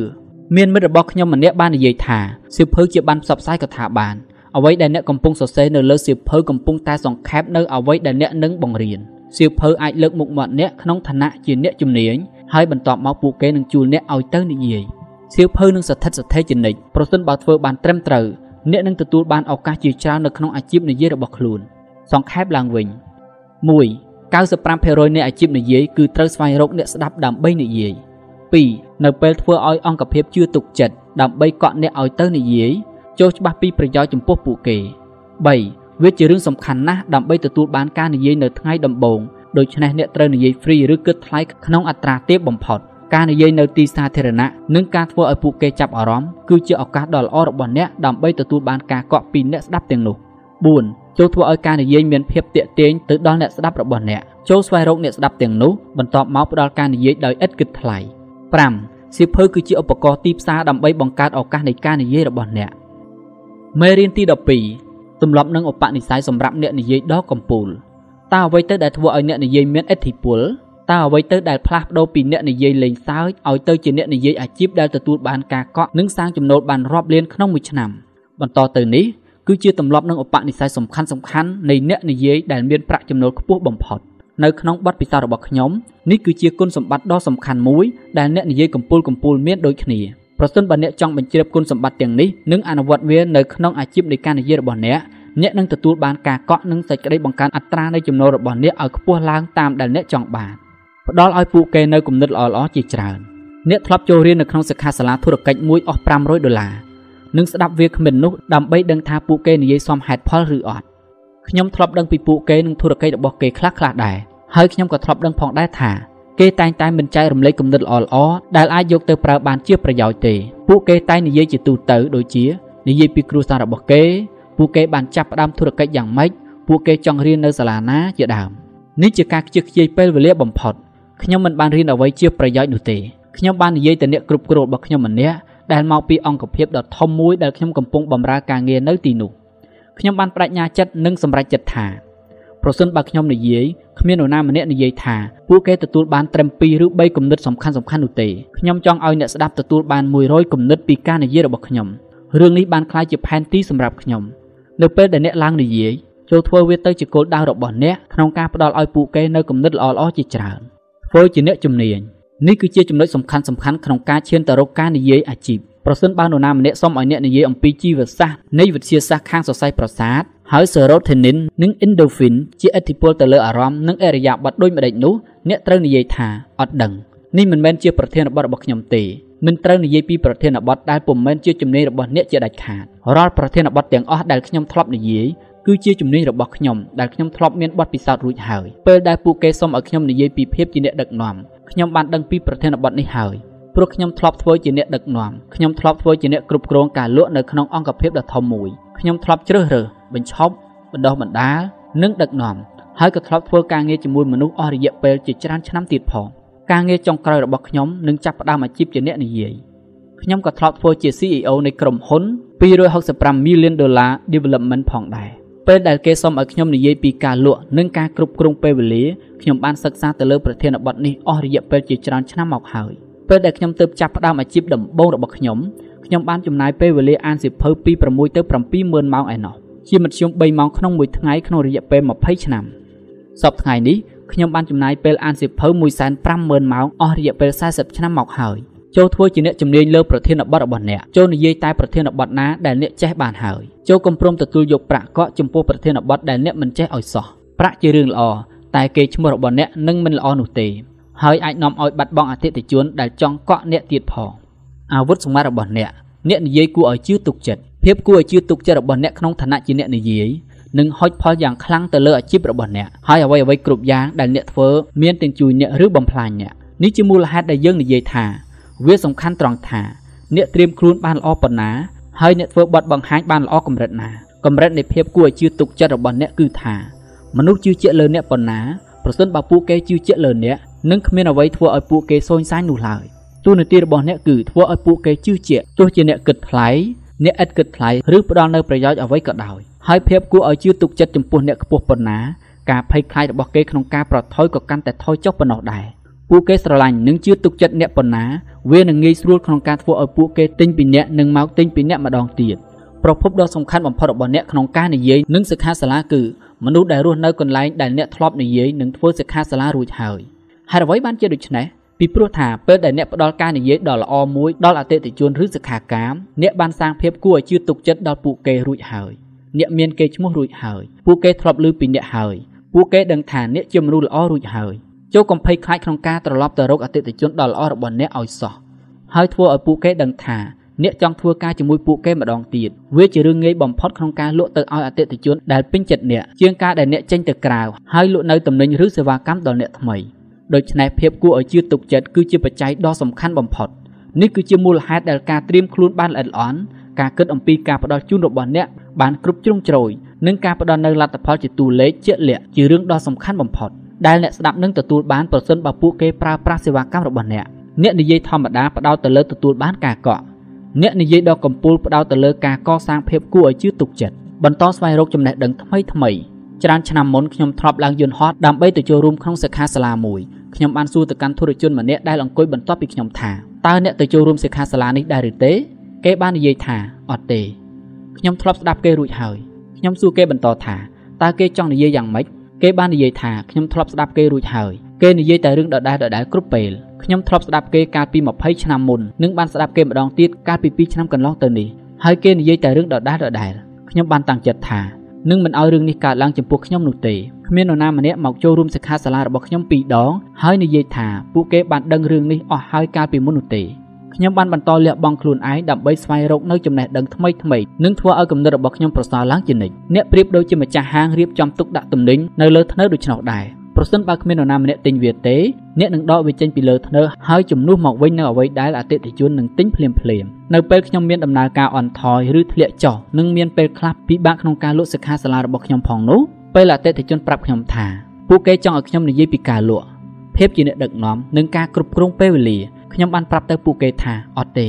មានមិត្តរបស់ខ្ញុំម្នាក់បាននិយាយថាសៀវភៅជាបានផ្សព្វផ្សាយកថាបានអ្វីដែលអ្នកកំពុងសរសេរនៅលើសៀវភៅកំពុងតែសង្ខេបនៅអ្វីដែលអ្នកនឹងបង្រៀនសៀវភៅអាចលើកមុខមាត់អ្នកក្នុងឋានៈជាអ្នកជំនាញហើយបន្ទាប់មកពួកគេនឹងជួលអ្នកឲ្យទៅនិយាយសៀវភៅនឹងស្ថិតស្ថេរជានិច្ចប្រសិនបើធ្វើបានត្រឹមត្រូវ អ្នកនឹងទទួលបានឱកាសជាច្រើននៅក្នុងអាជីពនិយាយរបស់ខ្លួន សង្ខេបឡើងវិញ1 95%នៃអាជីពនិយាយគឺត្រូវស្វែងរកអ្នកស្ដាប់ដើម្បីនិយាយ2នៅពេលធ្វើឲ្យអង្គភាពជឿទុកចិត្តដើម្បីកក់អ្នកឲ្យទៅនិយាយចូលច្បាស់ពីប្រយោជន៍ចំពោះពួកគេ3វាជារឿងសំខាន់ណាស់ដើម្បីទទួលបានការនិយាយនៅថ្ងៃដំបូងដូច្នេះអ្នកត្រូវនិយាយ free ឬគិតថ្លៃក្នុងអត្រាទាបបំផុត ការនិយាយនៅទីសាធារណៈនិងការធ្វើឲ្យពួកគេចាប់អារម្មណ៍គឺជាឱកាសដ៏ល្អរបស់អ្នកដើម្បីទទួលបានការកក់ពីអ្នកស្ដាប់ទាំងនោះ4ចូលធ្វើឲ្យការនិយាយមានភាពទាក់ទាញទៅដល់អ្នកស្ដាប់របស់អ្នកចូលស្វែងរកអ្នកស្ដាប់ទាំងនោះបន្ទាប់មកផ្ដល់ការនិយាយដោយឥតគិតថ្លៃ5សៀវភៅគឺជាឧបករណ៍ទីផ្សារដើម្បីបង្កើតឱកាសនៃការនិយាយរបស់អ្នកមេរៀនទី12ទម្លាប់និងឧបនិស្ស័យសម្រាប់អ្នកនិយាយដ៏កំពូលតើអ្វីទៅដែលធ្វើឲ្យអ្នកនិយាយមានឥទ្ធិពល តើអ្វីទៅដែលផ្លាស់ប្ដូរពីអ្នកនិយាយលេងសើចឲ្យទៅជាអ្នកនិយាយអាជីពដែលទទួលបានការកក់និងសាងចំណូលបានរាប់លានក្នុងមួយឆ្នាំបន្តទៅនេះគឺជាទម្លាប់និងឧបនិស្ស័យសំខាន់សំខាន់នៃអ្នកនិយាយដែលមានប្រាក់ចំណូលខ្ពស់បំផុតនៅក្នុងបទពិសោធន៍របស់ខ្ញុំនេះគឺជាគុណសម្បត្តិដ៏សំខាន់មួយដែលអ្នកនិយាយកំពូលកំពូលមានដូចគ្នាប្រសិនបើអ្នកចង់បញ្ជ្រាបគុណសម្បត្តិទាំងនេះនិងអនុវត្តវានៅក្នុងអាជីពនៃការនិយាយរបស់អ្នកអ្នកនឹងទទួលបានការកក់និងសេចក្តីបង្កើនអត្រានៃចំណូលរបស់អ្នកឲ្យខ្ពស់ឡើងតាមដែលអ្នកចង់បាន ផ្ដល់ឲ្យពួកគេនៅគំនិតល្អៗជាច្រើនអ្នកធ្លាប់ចូលរៀននៅក្នុងសិក្ខាសាលាធុរកិច្ចមួយអស់500ដុល្លារនិងស្ដាប់វាគ្មិននោះដើម្បីដឹងថាពួកគេនិយាយសមហេតុផលឬអត់ខ្ញុំធ្លាប់ដឹងពីពួកគេនិងធុរកិច្ចរបស់គេខ្លះៗដែរហើយខ្ញុំក៏ធ្លាប់ដឹងផងដែរថាគេតែងតែមិនចែករំលែកគំនិតល្អៗដែលអាចយកទៅប្រើបានជាប្រយោជន៍ទេពួកគេតែងនិយាយជាទូទៅដូចជានិយាយពីគ្រួសាររបស់គេពួកគេបានចាប់ផ្ដើមធុរកិច្ចយ៉ាងម៉េចពួកគេចង់រៀននៅសាលាណាជាដើមនេះជាការខ្ជិះខ្ជាយពេលវេលាបំផុត ខ្ញុំមិនបានរៀនអ្វីជាប្រយោជន៍នោះទេខ្ញុំបាននិយាយទៅអ្នកគ្រប់គ្រងរបស់ខ្ញុំម្នាក់ដែលមកពីអង្គភាពដ៏ធំមួយដែលខ្ញុំកំពុងបម្រើការងារនៅទីនោះខ្ញុំបានបដិញ្ញាចិត្តនិងសម្រេចចិត្តថាប្រសិនបើខ្ញុំនិយាយគ្មាននរណាម្នាក់និយាយថាពួកគេទទួលបានត្រឹម2ឬ3គំនិតសំខាន់សំខាន់នោះទេខ្ញុំចង់ឲ្យអ្នកស្ដាប់ទទួលបាន100គំនិតពីការនិយាយរបស់ខ្ញុំរឿងនេះបានក្លាយជាផែនទីសម្រាប់ខ្ញុំនៅពេលដែលអ្នកឡើងនិយាយចូលធ្វើវាទៅជាគោលដៅរបស់អ្នកក្នុងការផ្ដល់ឲ្យពួកគេនៅគំនិតល្អៗជាច្រើន ធ្វើជាអ្នកជំនាញនេះគឺជាចំណុចសំខាន់សំខាន់ក្នុងការឈានទៅរកការនិយាយអាជីពប្រសិនបើនរណាម្នាក់សុំឲ្យអ្នកនិយាយអំពីជីវសាស្ត្រនៃវិទ្យាសាស្ត្រខាងសរសៃប្រសាទហើយ serotonin និង endorphin ជាឥទ្ធិពលទៅលើអារម្មណ៍និងអរិយាប័ត្រដូចម្ដេចនោះអ្នកត្រូវនិយាយថាអត់ដឹងនេះមិនមែនជាប្រធានបទរបស់ខ្ញុំទេមិនត្រូវនិយាយពីប្រធានបទដែលពុំមែនជាជំនាញរបស់អ្នកជាដាច់ខាតរាល់ប្រធានបទទាំងអស់ដែលខ្ញុំធ្លាប់និយាយ គឺជាជំនាញរបស់ខ្ញុំដែលខ្ញុំធ្លាប់មានបទពិសោធន៍រួចហើយពេលដែលពួកគេសុំឲ្យខ្ញុំនិយាយពីភាពជាអ្នកដឹកនាំខ្ញុំបានដឹងពីប្រធានបទនេះហើយព្រោះខ្ញុំធ្លាប់ធ្វើជាអ្នកដឹកនាំខ្ញុំធ្លាប់ធ្វើជាអ្នកគ្រប់គ្រងការលក់នៅក្នុងអង្គភាពដ៏ធំមួយខ្ញុំធ្លាប់ជ្រើសរើសបញ្ឈប់បណ្ដោះបណ្ដាលនិងដឹកនាំហើយក៏ធ្លាប់ធ្វើការងារជាមួយមនុស្សអស់រយៈពេលជាច្រើនឆ្នាំទៀតផងការងារចុងក្រោយរបស់ខ្ញុំនឹងចាប់ផ្ដើមអាជីពជាអ្នកនិយាយខ្ញុំក៏ធ្លាប់ធ្វើជា CEO នៃក្រុមហ៊ុន265 million dollar development ផងដែរ ពេលដែលគេសុំឲ្យខ្ញុំនិយាយពីការលក់និងការគ្រប់គ្រងពេលវេលាខ្ញុំបានសិក្សាទៅលើប្រធានបទនេះអស់រយៈពេលជាច្រើនឆ្នាំមកហើយ។ពេលដែលខ្ញុំទើបចាប់ផ្ដើមអាជីពដំបូងរបស់ខ្ញុំខ្ញុំបានចំណាយពេលវេលាអានសៀវភៅពី6ទៅ70000ម៉ោងឯណោះជាមធ្យម3ម៉ោងក្នុងមួយថ្ងៃក្នុងរយៈពេល20ឆ្នាំសប្តាហ៍ថ្ងៃនេះខ្ញុំបានចំណាយពេលអានសៀវភៅ150,000ម៉ោងអស់រយៈពេល40ឆ្នាំមកហើយ ចូលធ្វើជាអ្នកជំនាញលើប្រធានបទរបស់អ្នក ចូលនិយាយតែប្រធានបទណាដែលអ្នកចេះបានហើយចូលកុំព្រមទទួលយកប្រាក់កក់ចំពោះប្រធានបទដែលអ្នកមិនចេះឲ្យសោះប្រាក់ជារឿងល្អតែគេឈ្មោះរបស់អ្នកនឹងមិនល្អនោះទេហើយអាចនាំឲ្យបាត់បង់អតិថិជនដែលចង់កក់អ្នកទៀតផងអាវុធសម្ងាត់របស់អ្នកអ្នកនិយាយគួរឲ្យជឿទុកចិត្តភាពគួរឲ្យជឿទុកចិត្តរបស់អ្នកក្នុងឋានៈជាអ្នកនិយាយនឹងហុចផលយ៉ាងខ្លាំងទៅលើអាជីពរបស់អ្នកហើយអ្វីអ្វីគ្រប់យ៉ាងដែលអ្នកធ្វើមានទាំងជួយអ្នកឬបំផ្លាញអ្នកនេះជាមូលហេតុដែលយើងនិយាយថា វាសំខាន់ត្រង់ថាអ្នកត្រៀមខ្លួនបានល្អប៉ុណ្ណាហើយអ្នកធ្វើបទបង្ហាញបានល្អកម្រិតណាកម្រិតនៃភាពគួរឲ្យជឿទុកចិត្តរបស់អ្នកគឺថាមនុស្សជឿជាក់លើអ្នកប៉ុណ្ណាប្រសិនបើពួកគេជឿជាក់លើអ្នកនឹងគ្មានអ្វីធ្វើឲ្យពួកគេសូន្យសាយនោះឡើយទូនាទីរបស់អ្នកគឺធ្វើឲ្យពួកគេជឿជាក់ទោះជាអ្នកគិតថ្លៃអ្នកឥតគិតថ្លៃឬផ្ដល់នូវប្រយោជន៍អ្វីក៏ដោយហើយភាពគួរឲ្យជឿទុកចិត្តចំពោះអ្នកខ្ពស់ប៉ុណ្ណាការភ័យខ្លាចរបស់គេក្នុងការប្រថុយក៏កាន់តែថយចុះប៉ុណ្ណោះដែរ ពួកគេស្រឡាញ់និងជឿទុកចិត្តអ្នកប៉ុណ្ណា វានឹងងាយស្រួលក្នុងការធ្វើឲ្យពួកគេទិញពីអ្នកនិងមកទិញពីអ្នកម្ដងទៀតប្រភពដ៏សំខាន់បំផុតរបស់អ្នកក្នុងការនិយាយនិងសិក្ខាសាលាគឺមនុស្សដែលរស់នៅកន្លែងដែលអ្នកធ្លាប់និយាយនិងធ្វើសិក្ខាសាលារួចហើយហេតុអ្វីបានជាដូច្នេះពីព្រោះថាពេលដែលអ្នកផ្ដល់ការនិយាយដ៏ល្អមួយដល់អតិថិជនឬសិក្ខាកាមអ្នកបានសាងភាពគួរឲ្យជឿទុកចិត្តដល់ពួកគេរួចហើយអ្នកមានកេរ្តិ៍ឈ្មោះរួចហើយពួកគេធ្លាប់ឮពីអ្នកហើយពួកគេដឹងថាអ្នកជាមនុស្សល្អរួចហើយ ចូលកំភៃខ្លាចក្នុងការត្រឡប់ទៅរកអតិថិជនដ៏ល្អរបស់អ្នកឲ្យសោះហើយធ្វើឲ្យពួកគេដឹងថាអ្នកចង់ធ្វើការជាមួយពួកគេម្ដងទៀតវាជារឿងងាយបំផុតក្នុងការលក់ទៅឲ្យអតិថិជនដែលពេញចិត្តអ្នកជាងការដែលអ្នកចេញទៅក្រៅហើយលក់នៅទំនិញឬសេវាកម្មដល់អ្នកថ្មីដូច្នេះភាពគួរឲ្យជឿទុកចិត្តគឺជាបច្ច័យដ៏សំខាន់បំផុតនេះគឺជាមូលហេតុដែលការត្រៀមខ្លួនបានល្អិតល្អន់ការគិតអំពីការផ្ដល់ជូនរបស់អ្នកបានគ្រប់ជ្រុងជ្រោយនិងការផ្ដល់នូវលទ្ធផលជាតួលេខជាក់លាក់ជារឿងដ៏សំខាន់បំផុត ដែលអ្នកស្ដាប់នឹងទទួលបានប្រសិនបើពួកគេប្រើប្រាស់សេវាកម្មរបស់អ្នកអ្នកនិយាយធម្មតាផ្ដោតទៅលើទទួលបានការកក់អ្នកនិយាយដ៏កំពូលផ្ដោតទៅលើការកសាងភាពគួរឲ្យជឿទុកចិត្តបន្តស្វែងរកចំណេះដឹងថ្មីថ្មីច្រើនឆ្នាំមុនខ្ញុំធ្លាប់ឡើងយន្តហោះដើម្បីទៅចូលរួមក្នុងសិក្ខាសាលាមួយខ្ញុំបានសួរទៅកាន់ធុរជនម្នាក់ដែលអង្គុយបន្ទាប់ពីខ្ញុំថាតើអ្នកទៅចូលរួមសិក្ខាសាលានេះដែរឬទេគេបាននិយាយថាអត់ទេខ្ញុំធ្លាប់ស្ដាប់គេរួចហើយខ្ញុំសួរគេបន្តថាតើគេចង់និយាយយ៉ាងម៉េច គេបាននិយាយថាខ្ញុំធ្លាប់ស្ដាប់គេរួចហើយគេនិយាយតែរឿងដដែលដដែលគ្រប់ពេលខ្ញុំធ្លាប់ស្ដាប់គេកាលពី20ឆ្នាំមុននិងបានស្ដាប់គេម្ដងទៀតកាលពី2ឆ្នាំកន្លងទៅនេះហើយគេនិយាយតែរឿងដដែលដដែលខ្ញុំបានតាំងចិត្តថានឹងមិនឲ្យរឿងនេះកើតឡើងចំពោះខ្ញុំនោះទេគ្មាននរណាម្នាក់មកចូលរួមសិក្ខាសាលារបស់ខ្ញុំពីរដងហើយនិយាយថាពួកគេបានដឹងរឿងនេះអស់ហើយកាលពីមុននោះទេ ខ្ញុំបានបន្តលះបង់ខ្លួនឯងដើម្បីស្វែងរកនៅចំណេះដឹងថ្មីថ្មីនិងធ្វើឲ្យគំនិតរបស់ខ្ញុំប្រសើរឡើងជានិច្ចអ្នកប្រៀបដូចជាម្ចាស់ហាងរៀបចំទុកដាក់ទំនិញនៅលើធ្នើដូច្នោះដែរប្រសិនបើគ្មាននរណាម្នាក់ទិញវាទេអ្នកនឹងដកវាចេញពីលើធ្នើហើយជំនួសមកវិញនៅអ្វីដែលអតិថិជននឹងទិញភ្លាមភ្លាមនៅពេលខ្ញុំមានដំណើរការអន់ថយឬធ្លាក់ចុះនិងមានពេលខ្លះពិបាកក្នុងការលក់សិក្ខាសាលារបស់ខ្ញុំផងនោះពេលអតិថិជនប្រាប់ខ្ញុំថាពួកគេចង់ឲ្យខ្ញុំនិយាយពីការលក់ភាពជាអ្នកដឹកនាំនិងការគ្រប់គ្រងពេលវេលា ខ្ញុំបានប្រាប់ទៅពួកគេថាអត់ទេ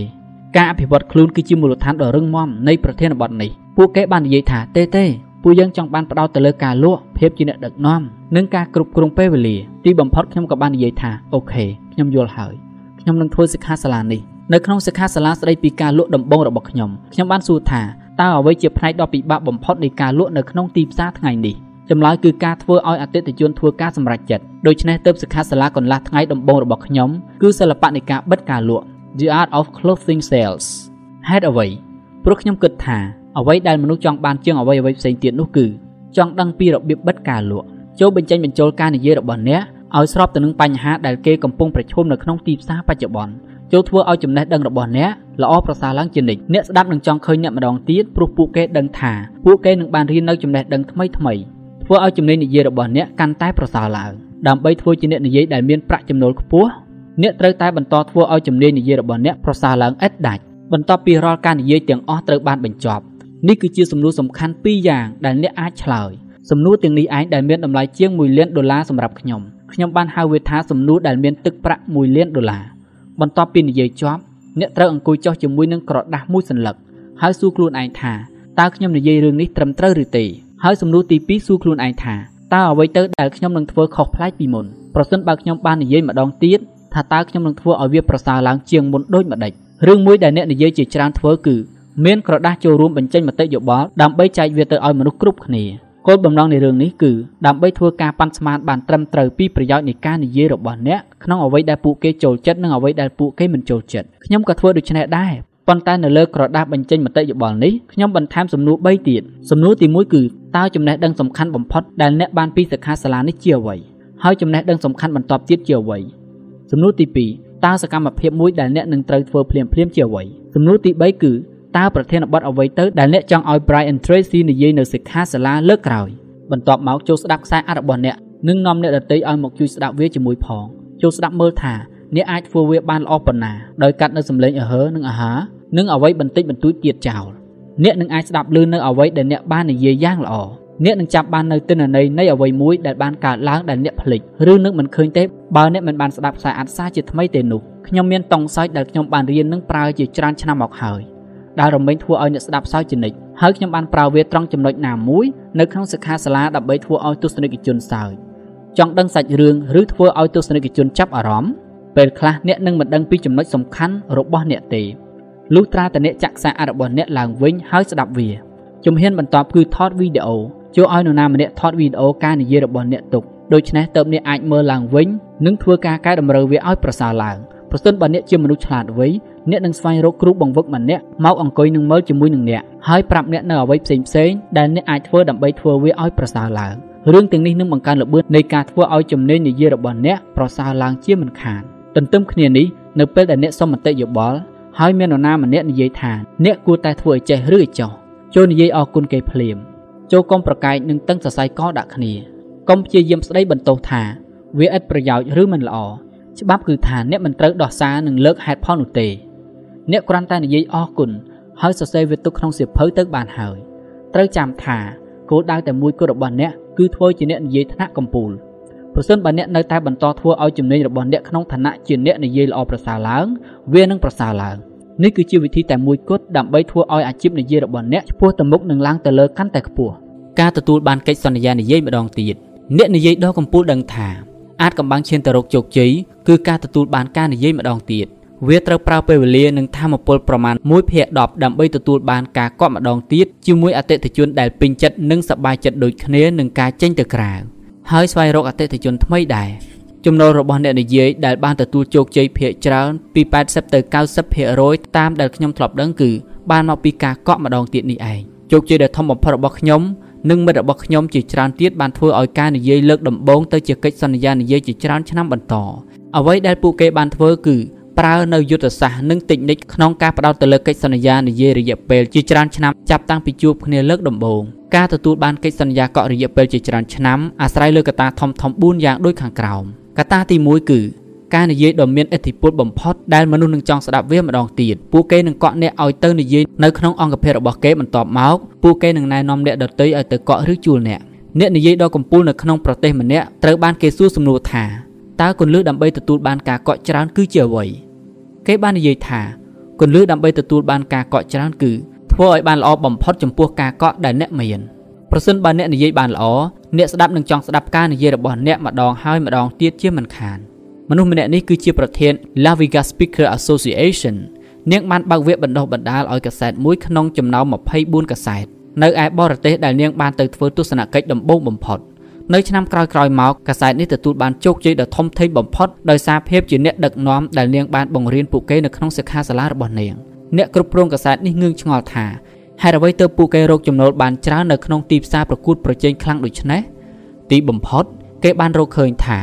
ការអភិវឌ្ឍខ្លួនគឺជាមូលដ្ឋានដ៏រឹងមាំនៃប្រធានបទនេះពួកគេបាននិយាយថាទេទេពួកយើងចង់បានផ្ដោតទៅលើការលក់ភាពជាអ្នកដឹកនាំនិងការគ្រប់គ្រងពេលវេលាទីបំផុតខ្ញុំក៏បាននិយាយថាអូខេខ្ញុំយល់ហើយខ្ញុំនឹងធ្វើសិក្ខាសាលានេះនៅក្នុងសិក្ខាសាលាស្ដីពីការលក់ដំបូងរបស់ខ្ញុំខ្ញុំបានសួរថាតើអ្វីជាផ្នែកដ៏ពិបាកបំផុតនៃការលក់នៅក្នុងទីផ្សារថ្ងៃនេះ ចម្លើយគឺការធ្វើឲ្យអតិថិជនធ្វើការសម្រេចចិត្តដូច្នេះទើបសិក្ខាសាលាកន្លះថ្ងៃដំបូងរបស់ខ្ញុំគឺសិល្បៈនៃការបិទការលក់ The Art of Closing Sales ហេតុអ្វីព្រោះខ្ញុំគិតថាអ្វីដែលមនុស្សចង់បានជាងអ្វីអ្វីផ្សេងទៀតនោះគឺចង់ដឹងពីរបៀបបិទការលក់ចូលបញ្ចេញបញ្ចូលការនិយាយរបស់អ្នកឲ្យស្របទៅនឹងបញ្ហាដែលគេកំពុងប្រឈមនៅក្នុងទីផ្សារបច្ចុប្បន្នចូលធ្វើឲ្យចំណេះដឹងរបស់អ្នកល្អប្រសើរឡើងជានិច្ចអ្នកស្ដាប់នឹងចង់ឃើញអ្នកម្ដងទៀតព្រោះពួកគេដឹងថាពួកគេនឹងបានរៀននៅចំណេះដឹងថ្មីថ្មី ធ្វើឲ្យជំនាញនិយាយរបស់អ្នកកាន់តែប្រសើរឡើងដើម្បីធ្វើជាអ្នកនិយាយដែលមានប្រាក់ចំណូលខ្ពស់អ្នកត្រូវតែបន្តធ្វើឲ្យជំនាញនិយាយរបស់អ្នកប្រសើរឡើងឥតដាច់បន្ទាប់ពីរាល់ការនិយាយទាំងអស់ត្រូវបានបញ្ចប់នេះគឺជាសំណួរសំខាន់ពីរយ៉ាងដែលអ្នកអាចឆ្លើយសំណួរទាំងនេះឯងដែលមានតម្លៃជាង1លានដុល្លារសម្រាប់ខ្ញុំខ្ញុំបានហៅវាថាសំណួរដែលមានទឹកប្រាក់1លានដុល្លារបន្ទាប់ពីនិយាយចប់អ្នកត្រូវអង្គុយចុះជាមួយនឹងក្រដាស់មួយសន្លឹកហើយសួរខ្លួនឯងថាតើខ្ញុំនិយាយរឿងនេះត្រឹមត្រូវឬទេ ហើយសំណួរទី2សួរខ្លួនឯងថាតើអ្វីទៅដែលខ្ញុំនឹងធ្វើខុសប្លែកពីមុនប្រសិនបើខ្ញុំបាននិយាយម្ដងទៀតថាតើខ្ញុំនឹងធ្វើឲ្យវាប្រសើរឡើងជាងមុនដូចម្ដេចរឿងមួយដែលអ្នកនិយាយជាច្រើនធ្វើគឺមានក្រដាស់ចូលរួមបញ្ចេញមតិយោបល់ដើម្បីចែកវាទៅឲ្យមនុស្សគ្រប់គ្នាគោលបំណងនៃរឿងនេះគឺដើម្បីធ្វើការប៉ាន់ស្មានបានត្រឹមត្រូវពីប្រយោជន៍នៃការនិយាយរបស់អ្នកក្នុងអ្វីដែលពួកគេចូលចិត្តនិងអ្វីដែលពួកគេមិនចូលចិត្តខ្ញុំក៏ធ្វើដូច្នេះដែរ ប៉ុន្តែនៅលើក្រដាស់បញ្ចេញមតិយោបល់នេះខ្ញុំបន្ថែមសំណួរ3ទៀតសំណួរទី1គឺតើចំណេះដឹងសំខាន់បំផុតដែលអ្នកបានពីសិក្ខាសាលានេះជាអ្វីហើយចំណេះដឹងសំខាន់បន្ទាប់ទៀតជាអ្វីសំណួរទី2តើសកម្មភាពមួយដែលអ្នកនឹងត្រូវធ្វើភ្លាមៗជាអ្វីសំណួរទី3គឺតើប្រធានបទអ្វីទៅដែលអ្នកចង់ឲ្យ Brian Tracy និយាយនៅសិក្ខាសាលាលើកក្រោយបន្ទាប់មកចូលស្ដាប់ខ្សែអត្ថរបស់អ្នកនិងនាំអ្នកដទៃឲ្យមកជួយស្ដាប់វាជាមួយផងចូលស្ដាប់មើលថា អ្នកអាចធ្វើវាបានល្អប៉ុណ្ណាដោយកាត់នៅសំឡេងអើហើនិងអាហានិងអ្វីបន្តិចបន្តួចទៀតចោលអ្នកនឹងអាចស្ដាប់ឮនៅអ្វីដែលអ្នកបាននិយាយយ៉ាងល្អអ្នកនឹងចាប់បាននៅទិន្នន័យនៃអ្វីមួយដែលបានកើតឡើងដែលអ្នកភ្លេចឬនឹកមិនឃើញទេបើអ្នកមិនបានស្ដាប់ខ្សែអត្ថសាជាថ្មីទេនោះខ្ញុំមានតង់សោចដែលខ្ញុំបានរៀននិងប្រើជាច្រើនឆ្នាំមកហើយដែលរមែងធ្វើឲ្យអ្នកស្ដាប់សោចជានិច្ចហើយខ្ញុំបានប្រើវាត្រង់ចំណុចណាមួយនៅក្នុងសិក្ខាសាលាដើម្បីធ្វើឲ្យទស្សនិកជនសើចចង់ដឹងសាច់រឿងឬធ្វើឲ្យទស្សនិកជនចាប់អារម្មណ៍ ពេលខ្លះអ្នកនឹងមិនដឹងពីចំណុចសំខាន់របស់អ្នកទេលុះត្រាតែអ្នកចាក់ខ្សែអត្ថរបស់អ្នកឡើងវិញហើយស្ដាប់វាជំហានបន្ទាប់គឺថតវីដេអូជួយឲ្យនរណាម្នាក់ថតវីដេអូការនិយាយរបស់អ្នកទុកដូច្នេះតើបអ្នកអាចមើលឡើងវិញនិងធ្វើការកែតម្រូវវាឲ្យប្រសើរឡើងប្រសិនបើអ្នកជាមនុស្សឆ្លាតវៃអ្នកនឹងស្វែងរកគ្រូបង្វឹកម្នាក់មកអង្គុយនឹងមើលជាមួយនឹងអ្នកហើយប្រាប់អ្នកនៅអ្វីផ្សេងផ្សេងដែលអ្នកអាចធ្វើដើម្បីធ្វើវាឲ្យប្រសើរឡើងរឿងទាំងនេះនឹងបង្កើនល្បឿននៃការធ្វើឲ្យជំនាញនិយាយរបស់អ្នកប្រសើរឡើងជាមិនខាន ទន្ទឹមគ្នានេះនៅពេលដែលអ្នកសុំមតិយោបល់ហើយមាននរណាម្នាក់និយាយថាអ្នកគួរតែធ្វើឲ្យចេះឬឲ្យចោះចូលនិយាយអរគុណគេភ្លាមចូលកុំប្រកែកនឹងតឹងសរសៃកដាក់គ្នាកុំព្យាយាមស្ដីបន្ទោសថាវាឥតប្រយោជន៍ឬមិនល្អច្បាប់គឺថាអ្នកមិនត្រូវដោះសារនិងលើកហេតុផលនោះទេ អ្នកគ្រាន់តែនិយាយអរគុណហើយសរសេរវាទុកក្នុងសៀវភៅទៅបានហើយត្រូវចាំថាគោលដៅតែមួយគត់របស់អ្នកគឺធ្វើជាអ្នកនិយាយថ្នាក់កំពូល ប្រសិនបើអ្នកនៅតែបន្តធ្វើឲ្យជំនាញរបស់អ្នកក្នុងឋានៈជាអ្នកនិយាយល្អប្រសើរឡើង វានឹងប្រសើរឡើងនេះគឺជាវិធីតែមួយគត់ដើម្បីធ្វើឲ្យអាជីពនិយាយរបស់អ្នកឆ្ពោះទៅមុខនិងឡើងទៅលើកាន់តែខ្ពស់ការទទួលបានកិច្ចសន្យានិយាយម្ដងទៀតអ្នកនិយាយដ៏កំពូលដឹងថាអាចកំបាំងឈានទៅរកជោគជ័យគឺការទទួលបានការនិយាយម្ដងទៀតវាត្រូវប្រើពេលវេលានិងធម៌ពលប្រមាណ1ភាគ10ដើម្បីទទួលបានការកក់ម្ដងទៀតជាមួយអតិថិជនដែលពេញចិត្តនិងសប្បាយចិត្តដូចគ្នានឹងការចេញទៅក្រៅ ហើយស្វែងរកអតិថិជនថ្មីដែរចំណូលរបស់អ្នកនិយាយដែលបានទទួលជោគជ័យភាគច្រើនពី80ទៅ90%តាមដែលខ្ញុំធ្លាប់ដឹងគឺបានមកពីការកក់ម្ដងទៀតនេះឯងជោគជ័យដ៏ធំបំផុតរបស់ខ្ញុំនិងមិត្តរបស់ខ្ញុំជាច្រើនទៀតបានធ្វើឲ្យការនិយាយលើកដំបូងទៅជាកិច្ចសន្យានិយាយជាច្រើនឆ្នាំបន្តអ្វីដែលពួកគេបានធ្វើគឺ ប្រើនៅយុទ្ធសាស្ត្រនិងតិចនិចក្នុងការផ្ដោតទៅលើកិច្ចសន្យានិយាយរយៈពេលជាច្រើនឆ្នាំចាប់តាំងពីជួបគ្នាលើកដំបូងការទទួលបានកិច្ចសន្យាកក់រយៈពេលជាច្រើនឆ្នាំអាស្រ័យលើកត្តាធំធំ4យ៉ាងដូចខាងក្រោមកត្តាទី1គឺការនិយាយដ៏មានឥទ្ធិពលបំផុតដែលមនុស្សនឹងចង់ស្ដាប់វាម្ដងទៀតពួកគេនឹងកក់អ្នកឲ្យទៅនិយាយនៅក្នុងអង្គភាពរបស់គេបន្ទាប់មកពួកគេនឹងណែនាំអ្នកដទៃឲ្យទៅកក់ឬជួលអ្នកអ្នកនិយាយដ៏កំពូលនៅក្នុងប្រទេសម្នាក់ត្រូវបានគេសួរសំណួរថា តើគន្លឹះដើម្បីទទួលបានការកក់ច្រើនគឺជាអ្វី គេបាននិយាយថាគន្លឹះដើម្បីទទួលបានការកក់ច្រើនគឺធ្វើឲ្យបានល្អបំផុតចំពោះការកក់ដែលអ្នកមានប្រសិនបើអ្នកនិយាយបានល្អអ្នកស្ដាប់នឹងចង់ស្ដាប់ការនិយាយរបស់អ្នកម្ដងហើយម្ដងទៀតជាមិនខានមនុស្សម្នាក់នេះគឺជាប្រធាន La Vega Speaker Association នាងបានបើកវគ្គបណ្ដុះបណ្ដាលឲ្យកសែតមួយក្នុងចំណោម24កសែតនៅឯបរទេសដែលនាងបានទៅធ្វើទស្សនកិច្ចដំបូងបំផុត នៅឆ្នាំក្រោយៗមកកាសែតនេះទទួលបានជោគជ័យដ៏ធំធេងបំផុតដោយសារភាពជាអ្នកដឹកនាំដែលនាងបានបង្រៀនពួកគេនៅក្នុងសិក្ខាសាលារបស់នាងអ្នកគ្រប់គ្រងកាសែតនេះងឿងឆ្ងល់ថាហេតុអ្វីទើបពួកគេរកចំណូលបានច្រើននៅក្នុងទីផ្សារប្រកួតប្រជែងខ្លាំងដូចនេះទីបំផុតគេបានរកឃើញថា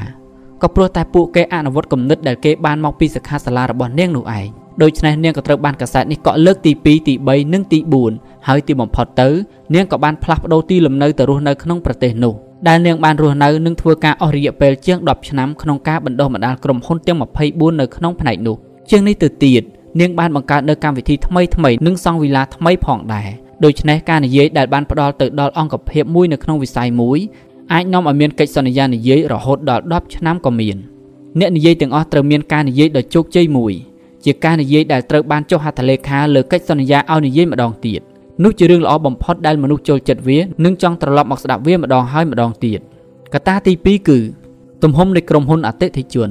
ក៏ព្រោះតែពួកគេអនុវត្តគំនិតដែលគេបានមកពីសិក្ខាសាលារបស់នាងនោះឯង ដូច្នេះនាងក៏ត្រូវបានកាសែតនេះកក់លើកទី2ទី3និងទី4ហើយទីបំផុតទៅនាងក៏បានផ្លាស់ប្ដូរទីលំនៅទៅរស់នៅក្នុងប្រទេសនោះដែលនាងបានរស់នៅនិងធ្វើការអស់រយៈពេលជាង10ឆ្នាំក្នុងការបណ្ដុះបណ្ដាលក្រុមហ៊ុនទាំង24នៅក្នុងផ្នែកនោះជាងនេះទៅទៀតនាងបានបង្កើតនៅកម្មវិធីថ្មីថ្មីនិងសង់វីឡាថ្មីផងដែរដូច្នេះការនិយាយដែលបានផ្ដល់ទៅដល់អង្គភាពមួយនៅក្នុងវិស័យមួយអាចនាំឲ្យមានកិច្ចសន្យានិយាយរហូតដល់10ឆ្នាំក៏មានអ្នកនិយាយទាំងអស់ត្រូវមានការនិយាយដ៏ជោគជ័យមួយ ជាការនិយាយដែលត្រូវបានចុះហត្ថលេខាលើកិច្ចសន្យាឲ្យនិយាយម្ដងទៀតនោះជារឿងល្អបំផុតដែលមនុស្សចូលចិត្តវានិងចង់ត្រឡប់មកស្ដាប់វាម្ដងហើយម្ដងទៀតកត្តាទី2គឺទំហំនៃក្រុមហ៊ុនអតិថិជន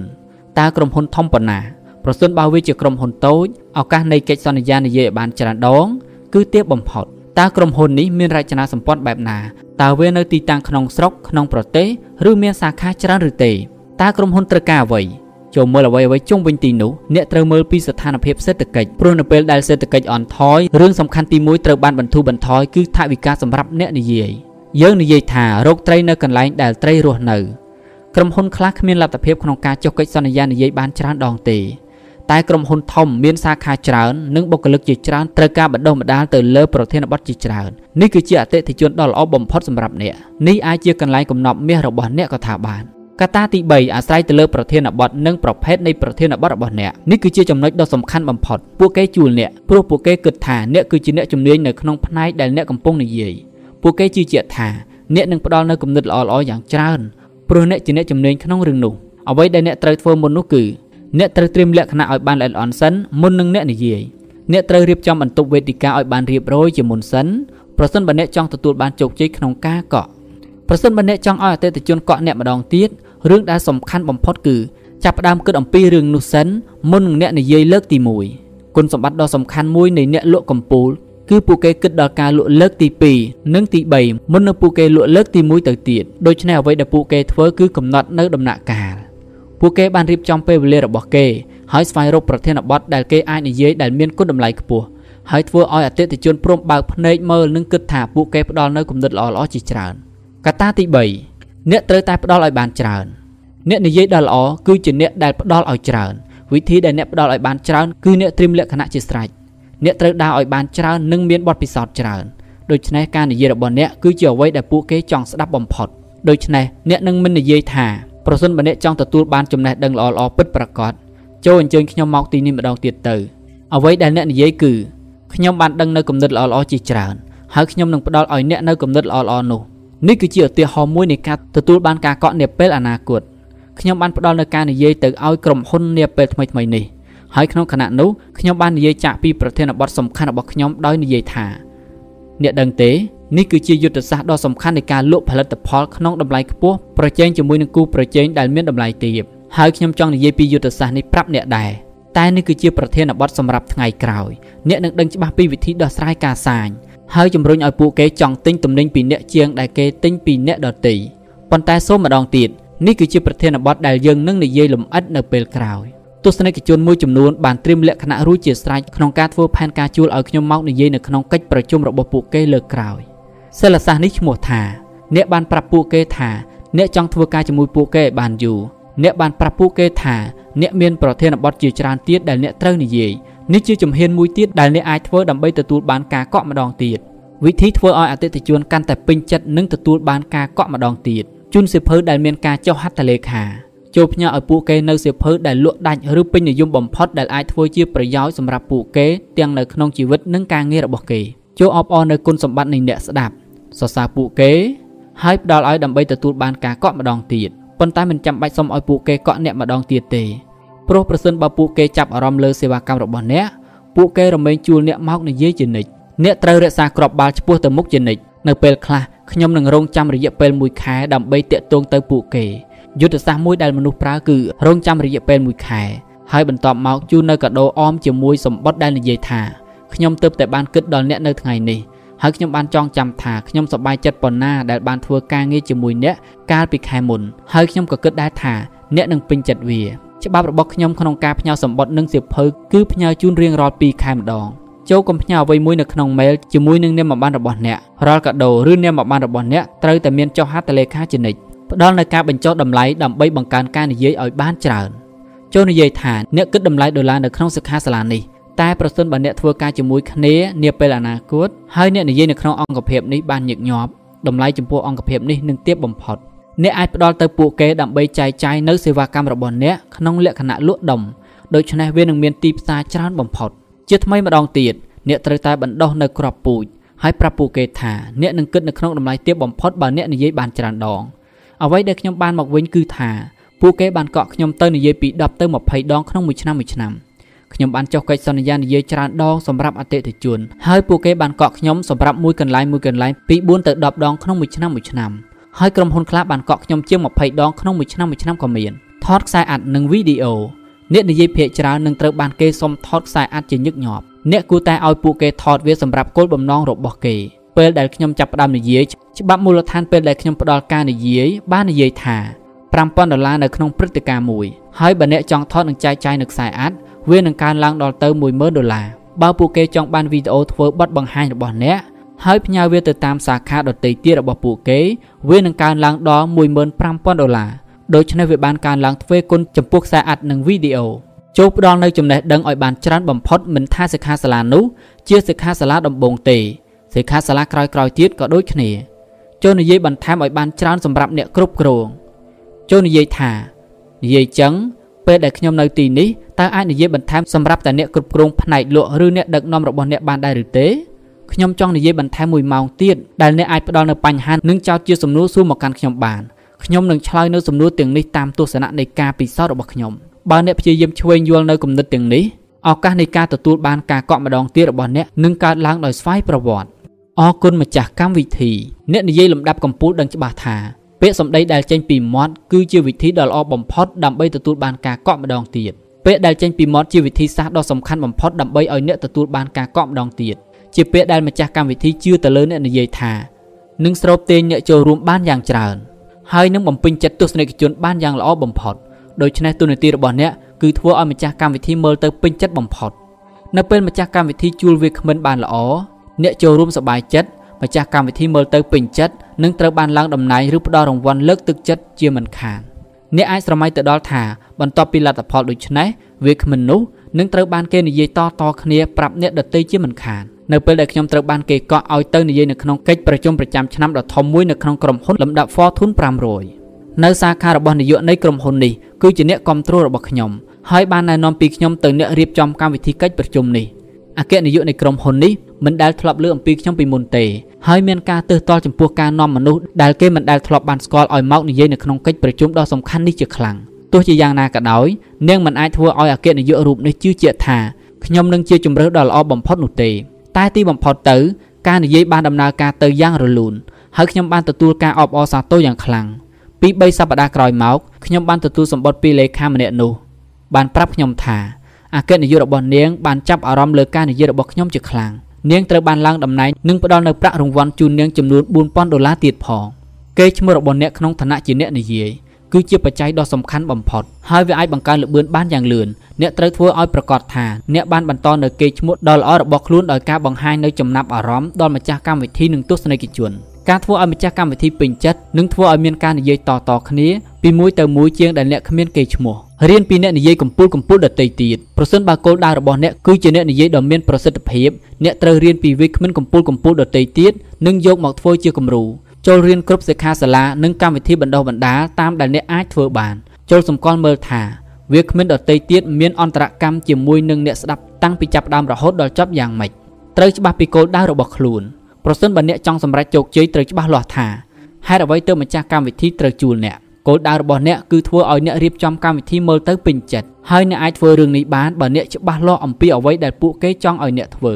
តើក្រុមហ៊ុនធំប៉ុណ្ណាប្រសិនបើវាជាក្រុមហ៊ុនតូចឱកាសនៃកិច្ចសន្យានិយាយឲ្យបានច្រើនដង គឺទាបបំផុតតើក្រុមហ៊ុននេះមានរចនាសម្ព័ន្ធបែបណាតើវានៅទីតាំងក្នុងស្រុកក្នុងប្រទេសឬមានសាខាច្រើនឬទេតើក្រុមហ៊ុនត្រូវការអ្វី ចូលមើលអ្វីអ្វីជុំវិញទីនោះអ្នកត្រូវមើលពីស្ថានភាពសេដ្ឋកិច្ចព្រោះនៅពេលដែលសេដ្ឋកិច្ចអន់ថយរឿងសំខាន់ទី1ត្រូវបានបន្ធូរបន្ថយគឺថវិកាសម្រាប់អ្នកនិយាយយើងនិយាយថារោគត្រីនៅកន្លែងដែលត្រីរស់នៅក្រុមហ៊ុនខ្លះគ្មានលទ្ធភាពក្នុងការចុះកិច្ចសន្យានិយាយបានច្រើនដងទេតែក្រុមហ៊ុនធំមានសាខាច្រើននិងបុគ្គលិកជាច្រើនត្រូវការបណ្ដុះបណ្ដាលទៅលើប្រធានបទជាច្រើននេះគឺជាអតិថិជនដ៏ល្អបំផុតសម្រាប់អ្នកនេះអាចជាកន្លែងកំណប់មាសរបស់អ្នកក៏ថាបាន កត្តាទី3អាស្រ័យទៅលើប្រធានបទនិងប្រភេទនៃប្រធានបទរបស់អ្នកនេះគឺជាចំណុចដ៏សំខាន់បំផុតពួកគេជួលអ្នកព្រោះពួកគេគិតថាអ្នកគឺជាអ្នកជំនាញនៅក្នុងផ្នែកដែលអ្នកកំពុងនិយាយពួកគេជឿជាក់ថាអ្នកនឹងផ្ដល់នូវគំនិតល្អៗយ៉ាងច្រើនព្រោះអ្នកជាអ្នកជំនាញក្នុងរឿងនោះអ្វីដែលអ្នកត្រូវធ្វើមុននោះគឺអ្នកត្រូវត្រៀមលក្ខណៈឲ្យបានល្អិតល្អន់សិនមុននឹងអ្នកនិយាយអ្នកត្រូវរៀបចំបន្ទប់វេទិកាឲ្យបានរៀបរយជាមុនសិនប្រសិនបើអ្នកចង់ទទួលបានជោគជ័យក្នុងការកក់ប្រសិនបើអ្នកចង់ឲ្យអតិថិជនកក់អ្នកម្ដងទៀត រឿងដែលសំខាន់បំផុតគឺចាប់ផ្ដើមគិតអំពីរឿងនោះសិនមុននឹងអ្នកនិយាយលើកទី1គុណសម្បត្តិដ៏សំខាន់មួយនៃអ្នកលក់កំពូលគឺពួកគេគិតដល់ការលក់លើកទី2និងទី3មុននឹងពួកគេលក់លើកទី1ទៅទៀតដូច្នេះអ្វីដែលពួកគេធ្វើគឺកំណត់នៅដំណាក់កាលពួកគេបានរៀបចំពេលវេលារបស់គេហើយស្វែងរកប្រធានបទដែលគេអាចនិយាយដែលមានគុណតម្លៃខ្ពស់ហើយធ្វើឲ្យអតិថិជនព្រមបើកភ្នែកមើលនិងគិតថាពួកគេផ្ដល់នូវគំនិតល្អៗជាច្រើនកត្តាទី3 អ្នកត្រូវតែផ្ដល់ឲ្យបានច្រើន អ្នកនិយាយដ៏ល្អគឺជាអ្នកដែលផ្ដល់ឲ្យច្រើន វិធីដែលអ្នកផ្ដល់ឲ្យបានច្រើនគឺអ្នកត្រៀមលក្ខណៈជាស្រេចអ្នកត្រូវដើរឲ្យបានច្រើននិងមានបទពិសោធន៍ច្រើនដូច្នេះការនិយាយរបស់អ្នកគឺជាអ្វីដែលពួកគេចង់ស្ដាប់បំផុតដូច្នេះអ្នកនឹងមិននិយាយថាប្រសិនបើអ្នកចង់ទទួលបានចំណេះដឹងល្អៗពិតប្រាកដចូលអញ្ជើញខ្ញុំមកទីនេះម្ដងទៀតទៅអ្វីដែលអ្នកនិយាយគឺខ្ញុំបានដឹងនៅគំនិតល្អៗជាច្រើនហើយខ្ញុំនឹងផ្ដល់ឲ្យអ្នកនៅគំនិតល្អៗនោះ នេះគឺជាឧទាហរណ៍មួយនៃការទទួលបានការកក់នាពេលអនាគតខ្ញុំបានផ្ដល់នៅការនិយាយទៅឲ្យក្រុមហ៊ុននាពេលថ្មីៗនេះហើយក្នុងខណៈនោះខ្ញុំបាននិយាយចាក់ពីប្រធានបទសំខាន់របស់ខ្ញុំដោយនិយាយថាអ្នកដឹងទេនេះគឺជាយុទ្ធសាស្ត្រដ៏សំខាន់នៃការលក់ផលិតផលក្នុងតម្លៃខ្ពស់ប្រជែងជាមួយនឹងគូប្រជែងដែលមានតម្លៃទាបហើយខ្ញុំចង់និយាយពីយុទ្ធសាស្ត្រនេះប្រាប់អ្នកដែរតែនេះគឺជាប្រធានបទសម្រាប់ថ្ងៃក្រោយអ្នកនឹងដឹងច្បាស់ពីវិធីដោះស្រាយការសាញ ហើយជំរុញឲ្យពួកគេចង់ទិញទំនិញពីអ្នកជាងដែលគេទិញពីអ្នកដទៃប៉ុន្តែសូមម្ដងទៀតនេះគឺជាប្រធានបទដែលយើងនឹងនិយាយលម្អិតនៅពេលក្រោយទស្សនិកជនមួយចំនួនបានត្រៀមលក្ខណៈរួចជាស្រេចក្នុងការធ្វើផែនការជួលឲ្យខ្ញុំមកនិយាយនៅក្នុងកិច្ចប្រជុំរបស់ពួកគេលើកក្រោយសិលសាស្ត្រនេះឈ្មោះថាអ្នកបានប្រាប់ពួកគេថាអ្នកចង់ធ្វើការជាមួយពួកគេឲ្យបានយូរអ្នកបានប្រាប់ពួកគេថាអ្នកមានប្រធានបទជាច្រើនទៀតដែលអ្នកត្រូវនិយាយ នេះជាជំហានមួយទៀតដែលអ្នកអាចធ្វើដើម្បីទទួលបានការកក់ម្ដងទៀតវិធីធ្វើឲ្យអតិថិជនកាន់តែពេញចិត្តនិងទទួលបានការកក់ម្ដងទៀតជូនសិភៅដែលមានការចុះហត្ថលេខាចូលផ្ញើឲ្យពួកគេនៅសិភៅដែលលក់ដាច់ឬពេញនិយមបំផុតដែលអាចធ្វើជាប្រយោជន៍សម្រាប់ពួកគេទាំងនៅក្នុងជីវិតនិងការងាររបស់គេចូលអបអរនៅគុណសម្បត្តិនៃអ្នកស្ដាប់សរសើរពួកគេហើយផ្ដល់ឲ្យដើម្បីទទួលបានការកក់ម្ដងទៀតប៉ុន្តែមិនចាំបាច់សុំឲ្យពួកគេកក់អ្នកម្ដងទៀតទេ ព្រោះប្រសិនបើពួកគេចាប់អារម្មណ៍លើសេវាកម្មរបស់អ្នកពួកគេរមែងជួលអ្នកមកនិយាយជានិច្ចអ្នកត្រូវរក្សាក្របបាល់ឆ្ពោះទៅមុខជានិច្ចនៅពេលខ្លះខ្ញុំនឹងរងចាំរយៈពេល1ខែដើម្បីតាក់ទងទៅពួកគេយុទ្ធសាស្ត្រមួយដែលមនុស្សប្រើគឺរងចាំរយៈពេល1ខែហើយបន្ទាប់មកជូននៅកាដូអមជាមួយសម្បត្តិដែលនិយាយថាខ្ញុំទើបតែបានគិតដល់អ្នកនៅថ្ងៃនេះហើយខ្ញុំបានចងចាំថាខ្ញុំសប្បាយចិត្តប៉ុណ្ណាដែលបានធ្វើការងារជាមួយអ្នកកាលពីខែមុនហើយខ្ញុំក៏គិតដែរថាអ្នកនឹងពេញចិត្តវា ច្បាប់របស់ខ្ញុំក្នុងការផ្ញើសម្បត្តិនិងសៀវភៅគឺផ្ញើជូនរៀងរាល់2ខែម្ដងចូលកុំផ្ញើអ្វីមួយនៅក្នុងមេលជាមួយនឹងនាមប័ណ្ណរបស់អ្នករាល់កាដូឬនាមប័ណ្ណរបស់អ្នកត្រូវតែមានចុះហត្ថលេខាជានិច្ចផ្ដល់នូវការបញ្ចុះតម្លៃដើម្បីបង្កើនការនិយាយឲ្យបានច្រើនចូលនិយាយថាអ្នកគិតតម្លៃដុល្លារនៅក្នុងសិក្ខាសាលានេះតែប្រសិនបើអ្នកធ្វើការជាមួយគ្នានាពេលអនាគតហើយអ្នកនិយាយនៅក្នុងអង្គភាពនេះបានញឹកញាប់តម្លៃចំពោះអង្គភាពនេះនឹងទាបបំផុត អ្នកអាចផ្ដល់ទៅពួកគេដើម្បីចែកចាយនៅសេវាកម្មរបស់អ្នកក្នុងលក្ខណៈលក់ដុំដូច្នេះវានឹងមានទីផ្សារច្រើនបំផុត ជាថ្មីម្ដងទៀតអ្នកត្រូវតែបណ្ដោះនៅក្របពូជហើយប្រាប់ពួកគេថាអ្នកនឹងគិតនៅក្នុងតម្លៃទាបបំផុតបើអ្នកនិយាយបានច្រើនដងអ្វីដែលខ្ញុំបានមកវិញគឺថាពួកគេបានកក់ខ្ញុំទៅនិយាយពី10ទៅ20ដងក្នុងមួយឆ្នាំមួយឆ្នាំខ្ញុំបានចុះកិច្ចសន្យានិយាយច្រើនដងសម្រាប់អតិថិជនហើយពួកគេបានកក់ខ្ញុំសម្រាប់មួយកន្លែងមួយកន្លែងពី4ទៅ10ដងក្នុងមួយឆ្នាំមួយឆ្នាំ ហើយក្រុមហ៊ុនខ្លះបានកក់ខ្ញុំជាង20ដងក្នុងមួយឆ្នាំមួយឆ្នាំក៏មានថតខ្សែអាត់និងវីដេអូអ្នកនិយាយភាគច្រើននឹងត្រូវបានគេសុំថតខ្សែអាត់ជាញឹកញាប់អ្នកគួរតែឲ្យពួកគេថតវាសម្រាប់គោលបំណងរបស់គេពេលដែលខ្ញុំចាប់ផ្ដើមនិយាយច្បាប់មូលដ្ឋានពេលដែលខ្ញុំផ្ដល់ការនិយាយបាននិយាយថា5000ដុល្លារនៅក្នុងព្រឹត្តិការណ៍មួយហើយបើអ្នកចង់ថតនិងចែកចាយនៅខ្សែអាត់វានឹងកើនឡើងដល់ទៅ10000ដុល្លារបើពួកគេចង់បានវីដេអូធ្វើបទបង្ហាញរបស់អ្នក ហើយផ្ញើវាទៅតាមសាខាដទៃទៀតរបស់ពួកគេ វានឹងកើនឡើងដល់15000ដុល្លារដូច្នេះវាបានកើនឡើងទ្វេគុណចំពោះខ្សែអាត់និងវីដេអូចូលផ្ដល់នៅចំណេះដឹងឲ្យបានច្រើនបំផុតមិនថាសិក្ខាសាលានោះជាសិក្ខាសាលាដំបូងទេសិក្ខាសាលាក្រោយៗទៀតក៏ដូចគ្នាចូលនិយាយបន្ថែមឲ្យបានច្រើនសម្រាប់អ្នកគ្រប់គ្រងចូលនិយាយថានិយាយចឹងពេលដែលខ្ញុំនៅទីនេះតើអាចនិយាយបន្ថែមសម្រាប់តែអ្នកគ្រប់គ្រងផ្នែកលក់ឬអ្នកដឹកនាំរបស់អ្នកបានដែរឬទេ ខ្ញុំចង់និយាយបន្ថែម1ម៉ោងទៀតដែលអ្នកអាចផ្ដល់នៅបញ្ហានិងចោទជាសំណួរសួរមកកាន់ខ្ញុំបានខ្ញុំនឹងឆ្លើយនៅសំណួរទាំងនេះតាមទស្សនៈនៃការពិសោធន៍របស់ខ្ញុំបើអ្នកព្យាយាមឆ្វេងយល់នៅគំនិតទាំងនេះឱកាសនៃការទទួលបានការកក់ម្ដងទៀតរបស់អ្នកនឹងកើតឡើងដោយស្វ័យប្រវត្តិអរគុណម្ចាស់កម្មវិធីអ្នកនិយាយលំដាប់កំពូលដឹងច្បាស់ថាពាក្យសម្ដីដែលចេញពីមាត់គឺជាវិធីដ៏ល្អបំផុតដើម្បីទទួលបានការកក់ម្ដងទៀតពាក្យដែលចេញពីមាត់ជាវិធីសាស្ត្រដ៏សំខាន់បំផុតដើម្បីឲ្យអ្នកទទួលបានការកក់ម្ដងទៀត ជាពាក្យដែលម្ចាស់កម្មវិធីជឿទៅលើអ្នកនិយាយថានឹងស្រូបទាញអ្នកចូលរួមបានយ៉ាងច្រើនហើយនឹងបំពេញចិត្តទស្សនិកជនបានយ៉ាងល្អបំផុតដូច្នេះទូនាទីរបស់អ្នកគឺធ្វើឲ្យម្ចាស់កម្មវិធីមើលទៅពេញចិត្តបំផុតនៅពេលម្ចាស់កម្មវិធីជួលវាគ្មិនបានល្អអ្នកចូលរួមសប្បាយចិត្តម្ចាស់កម្មវិធីមើលទៅពេញចិត្តនិងត្រូវបានឡើងតំណែងឬផ្ដល់រង្វាន់លើកទឹកចិត្តជាមិនខានអ្នកអាចស្រមៃទៅដល់ថាបន្ទាប់ពីលទ្ធផលដូចនេះវាគ្មិននោះនឹងត្រូវបានគេនិយាយតតគ្នាប្រាប់អ្នកដទៃជាមិនខាន នៅពេលដែលខ្ញុំត្រូវបានគេកក់ឲ្យទៅនិយាយនៅក្នុងកិច្ចប្រជុំប្រចាំឆ្នាំដ៏ធំមួយនៅក្នុងក្រុមហ៊ុនលំដាប់ Fortune 500នៅសាខារបស់នាយកនៃក្រុមហ៊ុននេះគឺជាអ្នកគ្រប់គ្រងរបស់ខ្ញុំហើយបានណែនាំពីខ្ញុំទៅអ្នករៀបចំកម្មវិធីកិច្ចប្រជុំនេះអគ្គនាយកនៃក្រុមហ៊ុននេះមិនដែលធ្លាប់លើអំពីខ្ញុំពីមុនទេហើយមានការទើសទាល់ចំពោះការនាំមនុស្សដែលគេមិនដែលធ្លាប់បានស្គាល់ឲ្យមកនិយាយនៅក្នុងកិច្ចប្រជុំដ៏សំខាន់នេះជាខ្លាំងទោះជាយ៉ាងណាក៏ដោយនាងមិនអាចធ្វើឲ្យអគ្គនាយករូបនេះជឿជាក់ថាខ្ញុំនឹងជាជំរើសដ៏ល្អបំផុតនោះទេ តែទីបំផុតទៅ ការនិយាយបានដំណើរការទៅយ៉ាងរលូនហើយខ្ញុំបានទទួលការអបអរសាទរយ៉ាងខ្លាំងពី3សប្តាហ៍ក្រោយមកខ្ញុំបានទទួលសម្បត្តិពីលេខាម្នាក់នោះ បានប្រាប់ខ្ញុំថាអគ្គនាយករបស់នាងបានចាប់អារម្មណ៍លើការនិយាយរបស់ខ្ញុំជាខ្លាំងនាងត្រូវបានឡើងតំណែងនិងផ្ដល់នៅប្រាក់រង្វាន់ជូននាងចំនួន4000ដុល្លារទៀតផងគេឈ្មោះរបស់អ្នកក្នុងឋានៈជាអ្នកនិយាយ គឺជាបច្ច័យដ៏សំខាន់បំផុត ហើយវាអាចបង្កើនល្បឿនបានយ៉ាងលឿនអ្នកត្រូវធ្វើឲ្យប្រកាសថាអ្នកបានបន្តនៅកេរ្តិ៍ឈ្មោះដ៏ល្អរបស់ខ្លួនដោយការបង្ហាញនៅចំណាប់អារម្មណ៍ដល់ម្ចាស់កម្មវិធីនិងទស្សនិកជនការធ្វើឲ្យម្ចាស់កម្មវិធីពេញចិត្តនិងធ្វើឲ្យមានការនិយាយតៗគ្នាពីមួយទៅមួយជាងដែលអ្នកគ្មានកេរ្តិ៍ឈ្មោះរៀនពីអ្នកនិយាយកំពូលកំពូលដតីទៀតប្រសិនបើគោលដៅរបស់អ្នកគឺជាអ្នកនិយាយដ៏មានប្រសិទ្ធភាពអ្នកត្រូវរៀនពីវាគ្មិនកំពូលកំពូលដតីទៀតនិងយកមកធ្វើជាគំរូ ចូលរៀនគ្រប់សិក្ខាសាលា និងកម្មវិធីបណ្ដុះបណ្ដាលតាមដែលអ្នកអាចធ្វើបាន ចូលសម្គាល់មើលថា វាគ្មិនដតីទៀតមានអន្តរកម្មជាមួយនឹងអ្នកស្ដាប់តាំងពីចាប់ដើមរហូតដល់ចប់យ៉ាងម៉េចត្រូវច្បាស់ពីគោលដៅរបស់ខ្លួនប្រសិនបើអ្នកចង់សម្រេចជោគជ័យត្រូវច្បាស់លាស់ថាហេតុអ្វីទើបម្ចាស់កម្មវិធីត្រូវជួលអ្នកគោលដៅរបស់អ្នកគឺធ្វើឲ្យអ្នករៀបចំកម្មវិធីមើលទៅពេញចិត្តហើយអ្នកអាចធ្វើរឿងនេះបានបើអ្នកច្បាស់លាស់អំពីអ្វីដែលពួកគេចង់ឲ្យអ្នកធ្វើ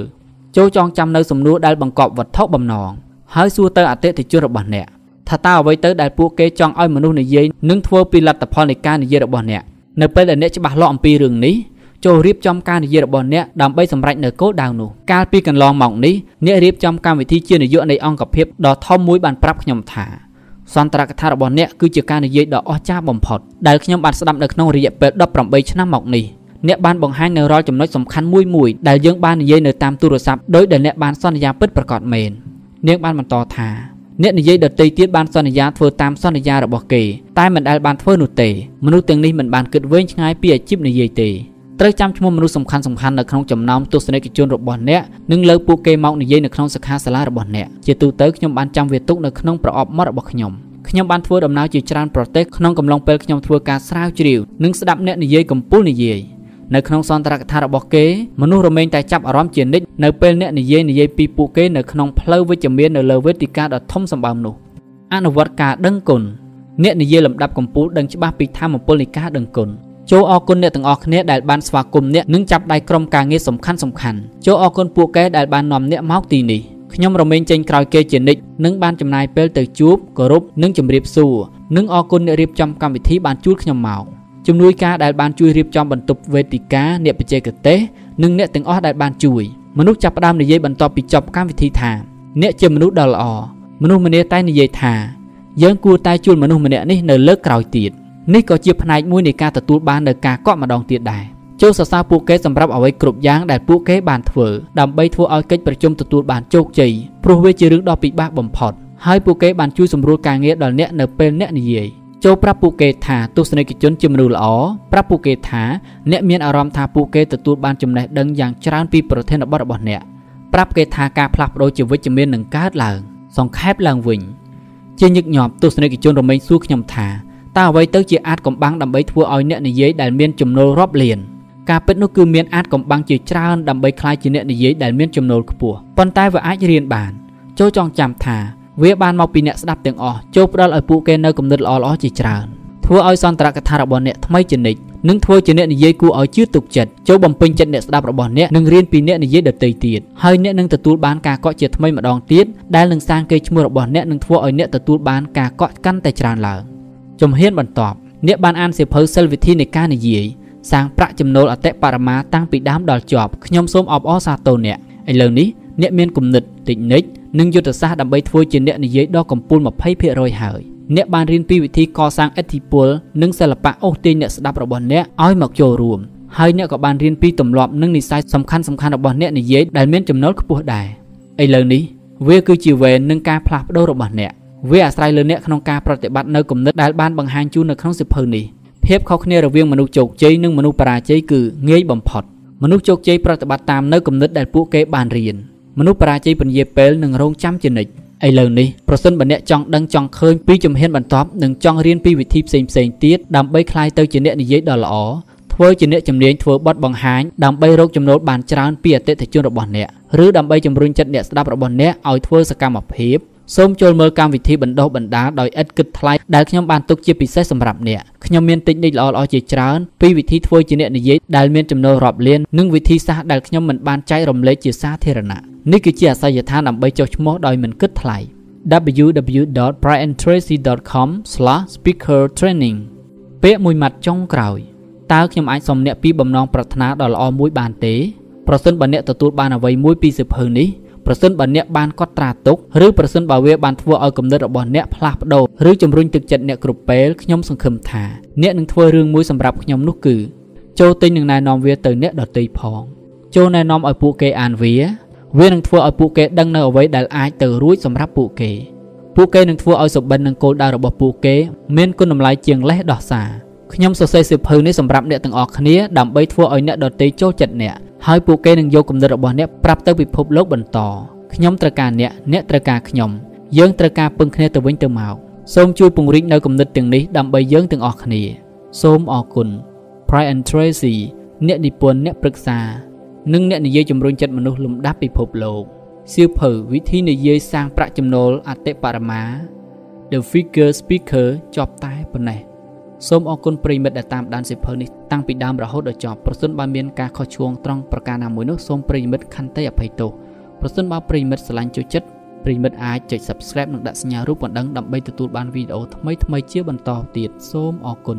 ចូលចងចាំនៅសំណួរដែលបង្កប់វត្ថុបំណង ហើយសួរទៅអតិថិជនរបស់អ្នកថាតើអ្វីទៅដែលពួកគេចង់ឲ្យមនុស្សនិយាយនិងធ្វើពីលទ្ធផលនៃការនិយាយរបស់អ្នកនៅពេលដែលអ្នកច្បាស់លាស់អំពីរឿងនេះចូលរៀបចំការនិយាយរបស់អ្នកដើម្បីសម្រេចនៅគោលដៅនោះកាលពីកន្លងមកនេះអ្នករៀបចំកម្មវិធីជានាយកនៃអង្គភាពដ៏ធំមួយបានប្រាប់ខ្ញុំថាសន្ទរកថារបស់អ្នកគឺជាការនិយាយដ៏អស្ចារ្យបំផុតដែលខ្ញុំបានស្ដាប់នៅក្នុងរយៈពេល18ឆ្នាំមកនេះអ្នកបានបង្ហាញនៅរាល់ចំណុចសំខាន់មួយមួយដែលយើងបាននិយាយនៅតាមទូរស័ព្ទដោយដែលអ្នកបានសន្យាពិតប្រាកដមែន នាងបានបន្តថាអ្នកនិយាយដតីទៀតបានសន្យាធ្វើតាមសន្យារបស់គេតែមិនដែលបានធ្វើនោះទេមនុស្សទាំងនេះមិនបានគិតវែងឆ្ងាយពីអាជីពនិយាយទេត្រូវចាំឈ្មោះមនុស្សសំខាន់សំខាន់នៅក្នុងចំណោមទស្សនិកជនរបស់អ្នកនិងលើកពួកគេមកនិយាយនៅក្នុងសិក្ខាសាលារបស់អ្នកជាទូទៅខ្ញុំបានចាំវាទុកនៅក្នុងប្រអប់មាត់របស់ខ្ញុំខ្ញុំបានធ្វើដំណើរជាច្រើនប្រទេសក្នុងកំឡុងពេលខ្ញុំធ្វើការស្រាវជ្រាវនិងស្ដាប់អ្នកនិយាយកំពូលនិយាយ នៅក្នុងសន្ទរកថារបស់គេមនុស្សរមែងតែចាប់អារម្មណ៍ជានិច្ចនៅពេលអ្នកនិយាយនិយាយពីពួកគេនៅក្នុងផ្លូវវិជ្ជមាននៅលើវេទិកាដ៏ធំសម្បើមនោះអនុវត្តការដឹងគុណអ្នកនិយាយលំដាប់កំពូលដឹងច្បាស់ពីធម៌ពលនៃការដឹងគុណចូលអរគុណអ្នកទាំងអស់គ្នាដែលបានស្វាគមន៍អ្នកនិងចាប់ដៃក្រុមការងារសំខាន់សំខាន់ចូលអរគុណពួកគេដែលបាននាំអ្នកមកទីនេះខ្ញុំរមែងចេញក្រោយគេជានិច្ចនិងបានចំណាយពេលទៅជួបគោរពនិងជម្រាបសួរនិងអរគុណអ្នករៀបចំកម្មវិធីបានជួលខ្ញុំមក ជំនួយការដែលបានជួយរៀបចំបន្ទប់វេទិកាអ្នកបច្ចេកទេសនិងអ្នកទាំងអស់ដែលបានជួយមនុស្សចាប់ផ្ដើមនិយាយបន្ទាប់ពីចប់កម្មវិធីថាអ្នកជាមនុស្សដ៏ល្អមនុស្សម្នាតែនិយាយថាយើងគួរតែជួលមនុស្សម្នាក់នេះនៅលើកក្រោយទៀតនេះក៏ជាផ្នែកមួយនៃការទទួលបាននូវការកក់ម្ដងទៀតដែរចូលសរសើរពួកគេសម្រាប់អ្វីគ្រប់យ៉ាងដែលពួកគេបានធ្វើដើម្បីធ្វើឲ្យកិច្ចប្រជុំទទួលបានជោគជ័យព្រោះវាជារឿងដ៏ពិបាកបំផុតហើយពួកគេបានជួយសម្រួលការងារដល់អ្នកនៅពេលអ្នកនិយាយ ចូលប្រាប់ពួកគេថាទស្សនិកជនជាមនុស្សល្អប្រាប់ពួកគេថាអ្នកមានអារម្មណ៍ថាពួកគេទទួលបានចំណេះដឹងយ៉ាងច្រើនពីប្រធានបទរបស់អ្នកប្រាប់គេថាការផ្លាស់ប្ដូរជាវិជ្ជមាននឹងកើតឡើង សង្ខេបឡើងវិញ ជាញឹកញាប់ទស្សនិកជនរមែងសួរខ្ញុំថាតើអ្វីទៅជាអាចកំបាំងដើម្បីធ្វើឲ្យអ្នកនិយាយដែលមានចំណូលរាប់លានការពិតនោះគឺមានអាចកំបាំងជាច្រើនដើម្បីក្លាយជាអ្នកនិយាយដែលមានចំណូលខ្ពស់ប៉ុន្តែវាអាចរៀនបាន ចូលចងចាំថា វាបានមកពីអ្នកស្ដាប់ទាំងអស់ចូលផ្ដល់ឲ្យពួកគេនៅគំនិតល្អៗជាច្រើនធ្វើឲ្យសន្ទរកថារបស់អ្នកថ្មីជានិច្ចនិងធ្វើជាអ្នកនិយាយគួរឲ្យជឿទុកចិត្តចូលបំពេញចិត្តអ្នកស្ដាប់របស់អ្នកនិងរៀនពីអ្នកនិយាយដទៃទៀតហើយអ្នកនឹងទទួលបានការកក់ជាថ្មីម្ដងទៀតដែលនឹងសាងកេរ្តិ៍ឈ្មោះរបស់អ្នកនិងធ្វើឲ្យអ្នកទទួលបានការកក់កាន់តែច្រើនឡើងជំហានបន្ទាប់អ្នកបានអានសៀវភៅសិលវិធីនៃការនិយាយសាងប្រាក់ចំណូលអតិបរមាតាំងពីដើមដល់ចប់ខ្ញុំសូមអបអរសាទរអ្នកឥឡូវនេះ អ្នកមានគំនិតតិចនិចនិងយុទ្ធសាស្ត្រដើម្បីធ្វើជាអ្នកនិយាយដ៏កំពូល20%ហើយអ្នកបានរៀនពីវិធីកសាងឥទ្ធិពលនិងសិល្បៈអូសទាញអ្នកស្ដាប់របស់អ្នកឲ្យមកចូលរួមហើយអ្នកក៏បានរៀនពីទម្លាប់និងនិស្ស័យសំខាន់សំខាន់របស់អ្នកនិយាយដែលមានចំណូលខ្ពស់ដែរឥឡូវនេះវាគឺជាវេននឹងការផ្លាស់ប្ដូររបស់អ្នកវាអាស្រ័យលើអ្នកក្នុងការប្រតិបត្តិនៅគំនិតដែលបានបង្ហាញជូននៅក្នុងសិភៅនេះភាពខុសគ្នារវាងមនុស្សជោគជ័យនិងមនុស្សបរាជ័យគឺងាយបំផុតមនុស្សជោគជ័យប្រតិបត្តិតាមនៅគំនិតដែលពួកគេបានរៀន មនុស្សបរាជ័យពន្យាពេលនិងរងចាំជានិច្ចឥឡូវនេះប្រសិនបើអ្នកចង់ដឹងចង់ឃើញពីជំហានបន្ទាប់និងចង់រៀនពីវិធីផ្សេងផ្សេងទៀតដើម្បីក្លាយទៅជាអ្នកនិយាយដ៏ល្អធ្វើជាអ្នកជំនាញធ្វើបទបង្ហាញដើម្បីរកចំណូលបានច្រើនពីអតិថិជនរបស់អ្នកឬដើម្បីជំរុញចិត្តអ្នកស្ដាប់របស់អ្នកឲ្យធ្វើសកម្មភាព សូមចូលមើលកម្មវិធីបណ្ដុះបណ្ដាលដោយឥតគិតថ្លៃដែលខ្ញុំបានទុកជាពិសេសសម្រាប់អ្នកខ្ញុំមានតិចនិចល្អៗជាច្រើនពីវិធីធ្វើជាអ្នកនិយាយដែលមានចំណូលរាប់លាននិងវិធីសាស្ត្រដែលខ្ញុំមិនបានចែករំលែកជាសាធារណៈនេះគឺជាអាសយដ្ឋានដើម្បីចុះឈ្មោះដោយមិនគិតថ្លៃ www.briantracy.com/speakertraining ពាក្យមួយម៉ាត់ចុងក្រោយតើខ្ញុំអាចសុំអ្នកពីបំណងប្រាថ្នាដ៏ល្អមួយបានទេប្រសិនបើអ្នកទទួលបានអ្វីមួយពីសិភៅនេះ ប្រសិនបើអ្នកបានកត់ត្រាទុកឬប្រសិនបើវាបានធ្វើឲ្យគំនិតរបស់អ្នកផ្លាស់ប្ដូរឬជំរុញទឹកចិត្តអ្នកគ្រប់ពេលខ្ញុំសង្ឃឹមថាអ្នកនឹងធ្វើរឿងមួយសម្រាប់ខ្ញុំនោះគឺចូលទិញនិងណែនាំវាទៅអ្នកដទៃផងចូលណែនាំឲ្យពួកគេអានវាវានឹងធ្វើឲ្យពួកគេដឹងនៅអ្វីដែលអាចទៅរួចសម្រាប់ពួកគេពួកគេនឹងធ្វើឲ្យសុបិននិងគោលដៅរបស់ពួកគេមានគុណតម្លៃជាងលេសដោះសារ ខ្ញុំសរសេរសៀវភៅនេះសម្រាប់អ្នកទាំងអស់គ្នាដើម្បីធ្វើឲ្យអ្នកដទៃចូលចិត្តអ្នកហើយពួកគេនឹងយកគំនិតរបស់អ្នកប្រាប់ទៅពិភពលោកបន្តខ្ញុំត្រូវការអ្នកអ្នកត្រូវការខ្ញុំយើងត្រូវការពឹងគ្នាទៅវិញទៅមកសូមជួយពង្រីកនៅគំនិតទាំងនេះដើម្បីយើងទាំងអស់គ្នាសូមអរគុណ Brian Tracy អ្នកនិពន្ធអ្នកប្រឹក្សា និងអ្នកនិយាយជំរុញចិត្តមនុស្សលំដាប់ពិភពលោកសៀវភៅវិធីនិយាយសាងប្រាក់ចំណូលអតិបរមា The Figure Speaker ចប់តែប៉ុណ្ណេះ សូមអរគុណប្រិមិត្តដែលតាមដានសៀវភៅនេះតាំងពីដើមរហូតដល់ចប់ប្រសិនបើមានការខុសឆ្គងត្រង់ប្រការណាមួយនោះសូមប្រិមិត្តខន្តីអភ័យទោសប្រសិនបើប្រិមិត្តស្រឡាញ់ចូលចិត្តប្រិមិត្តអាចចុច Subscribe និងដាក់សញ្ញារូបបណ្ដឹងដើម្បីទទួលបានវីដេអូថ្មីៗជាបន្តទៀតសូមអរគុណ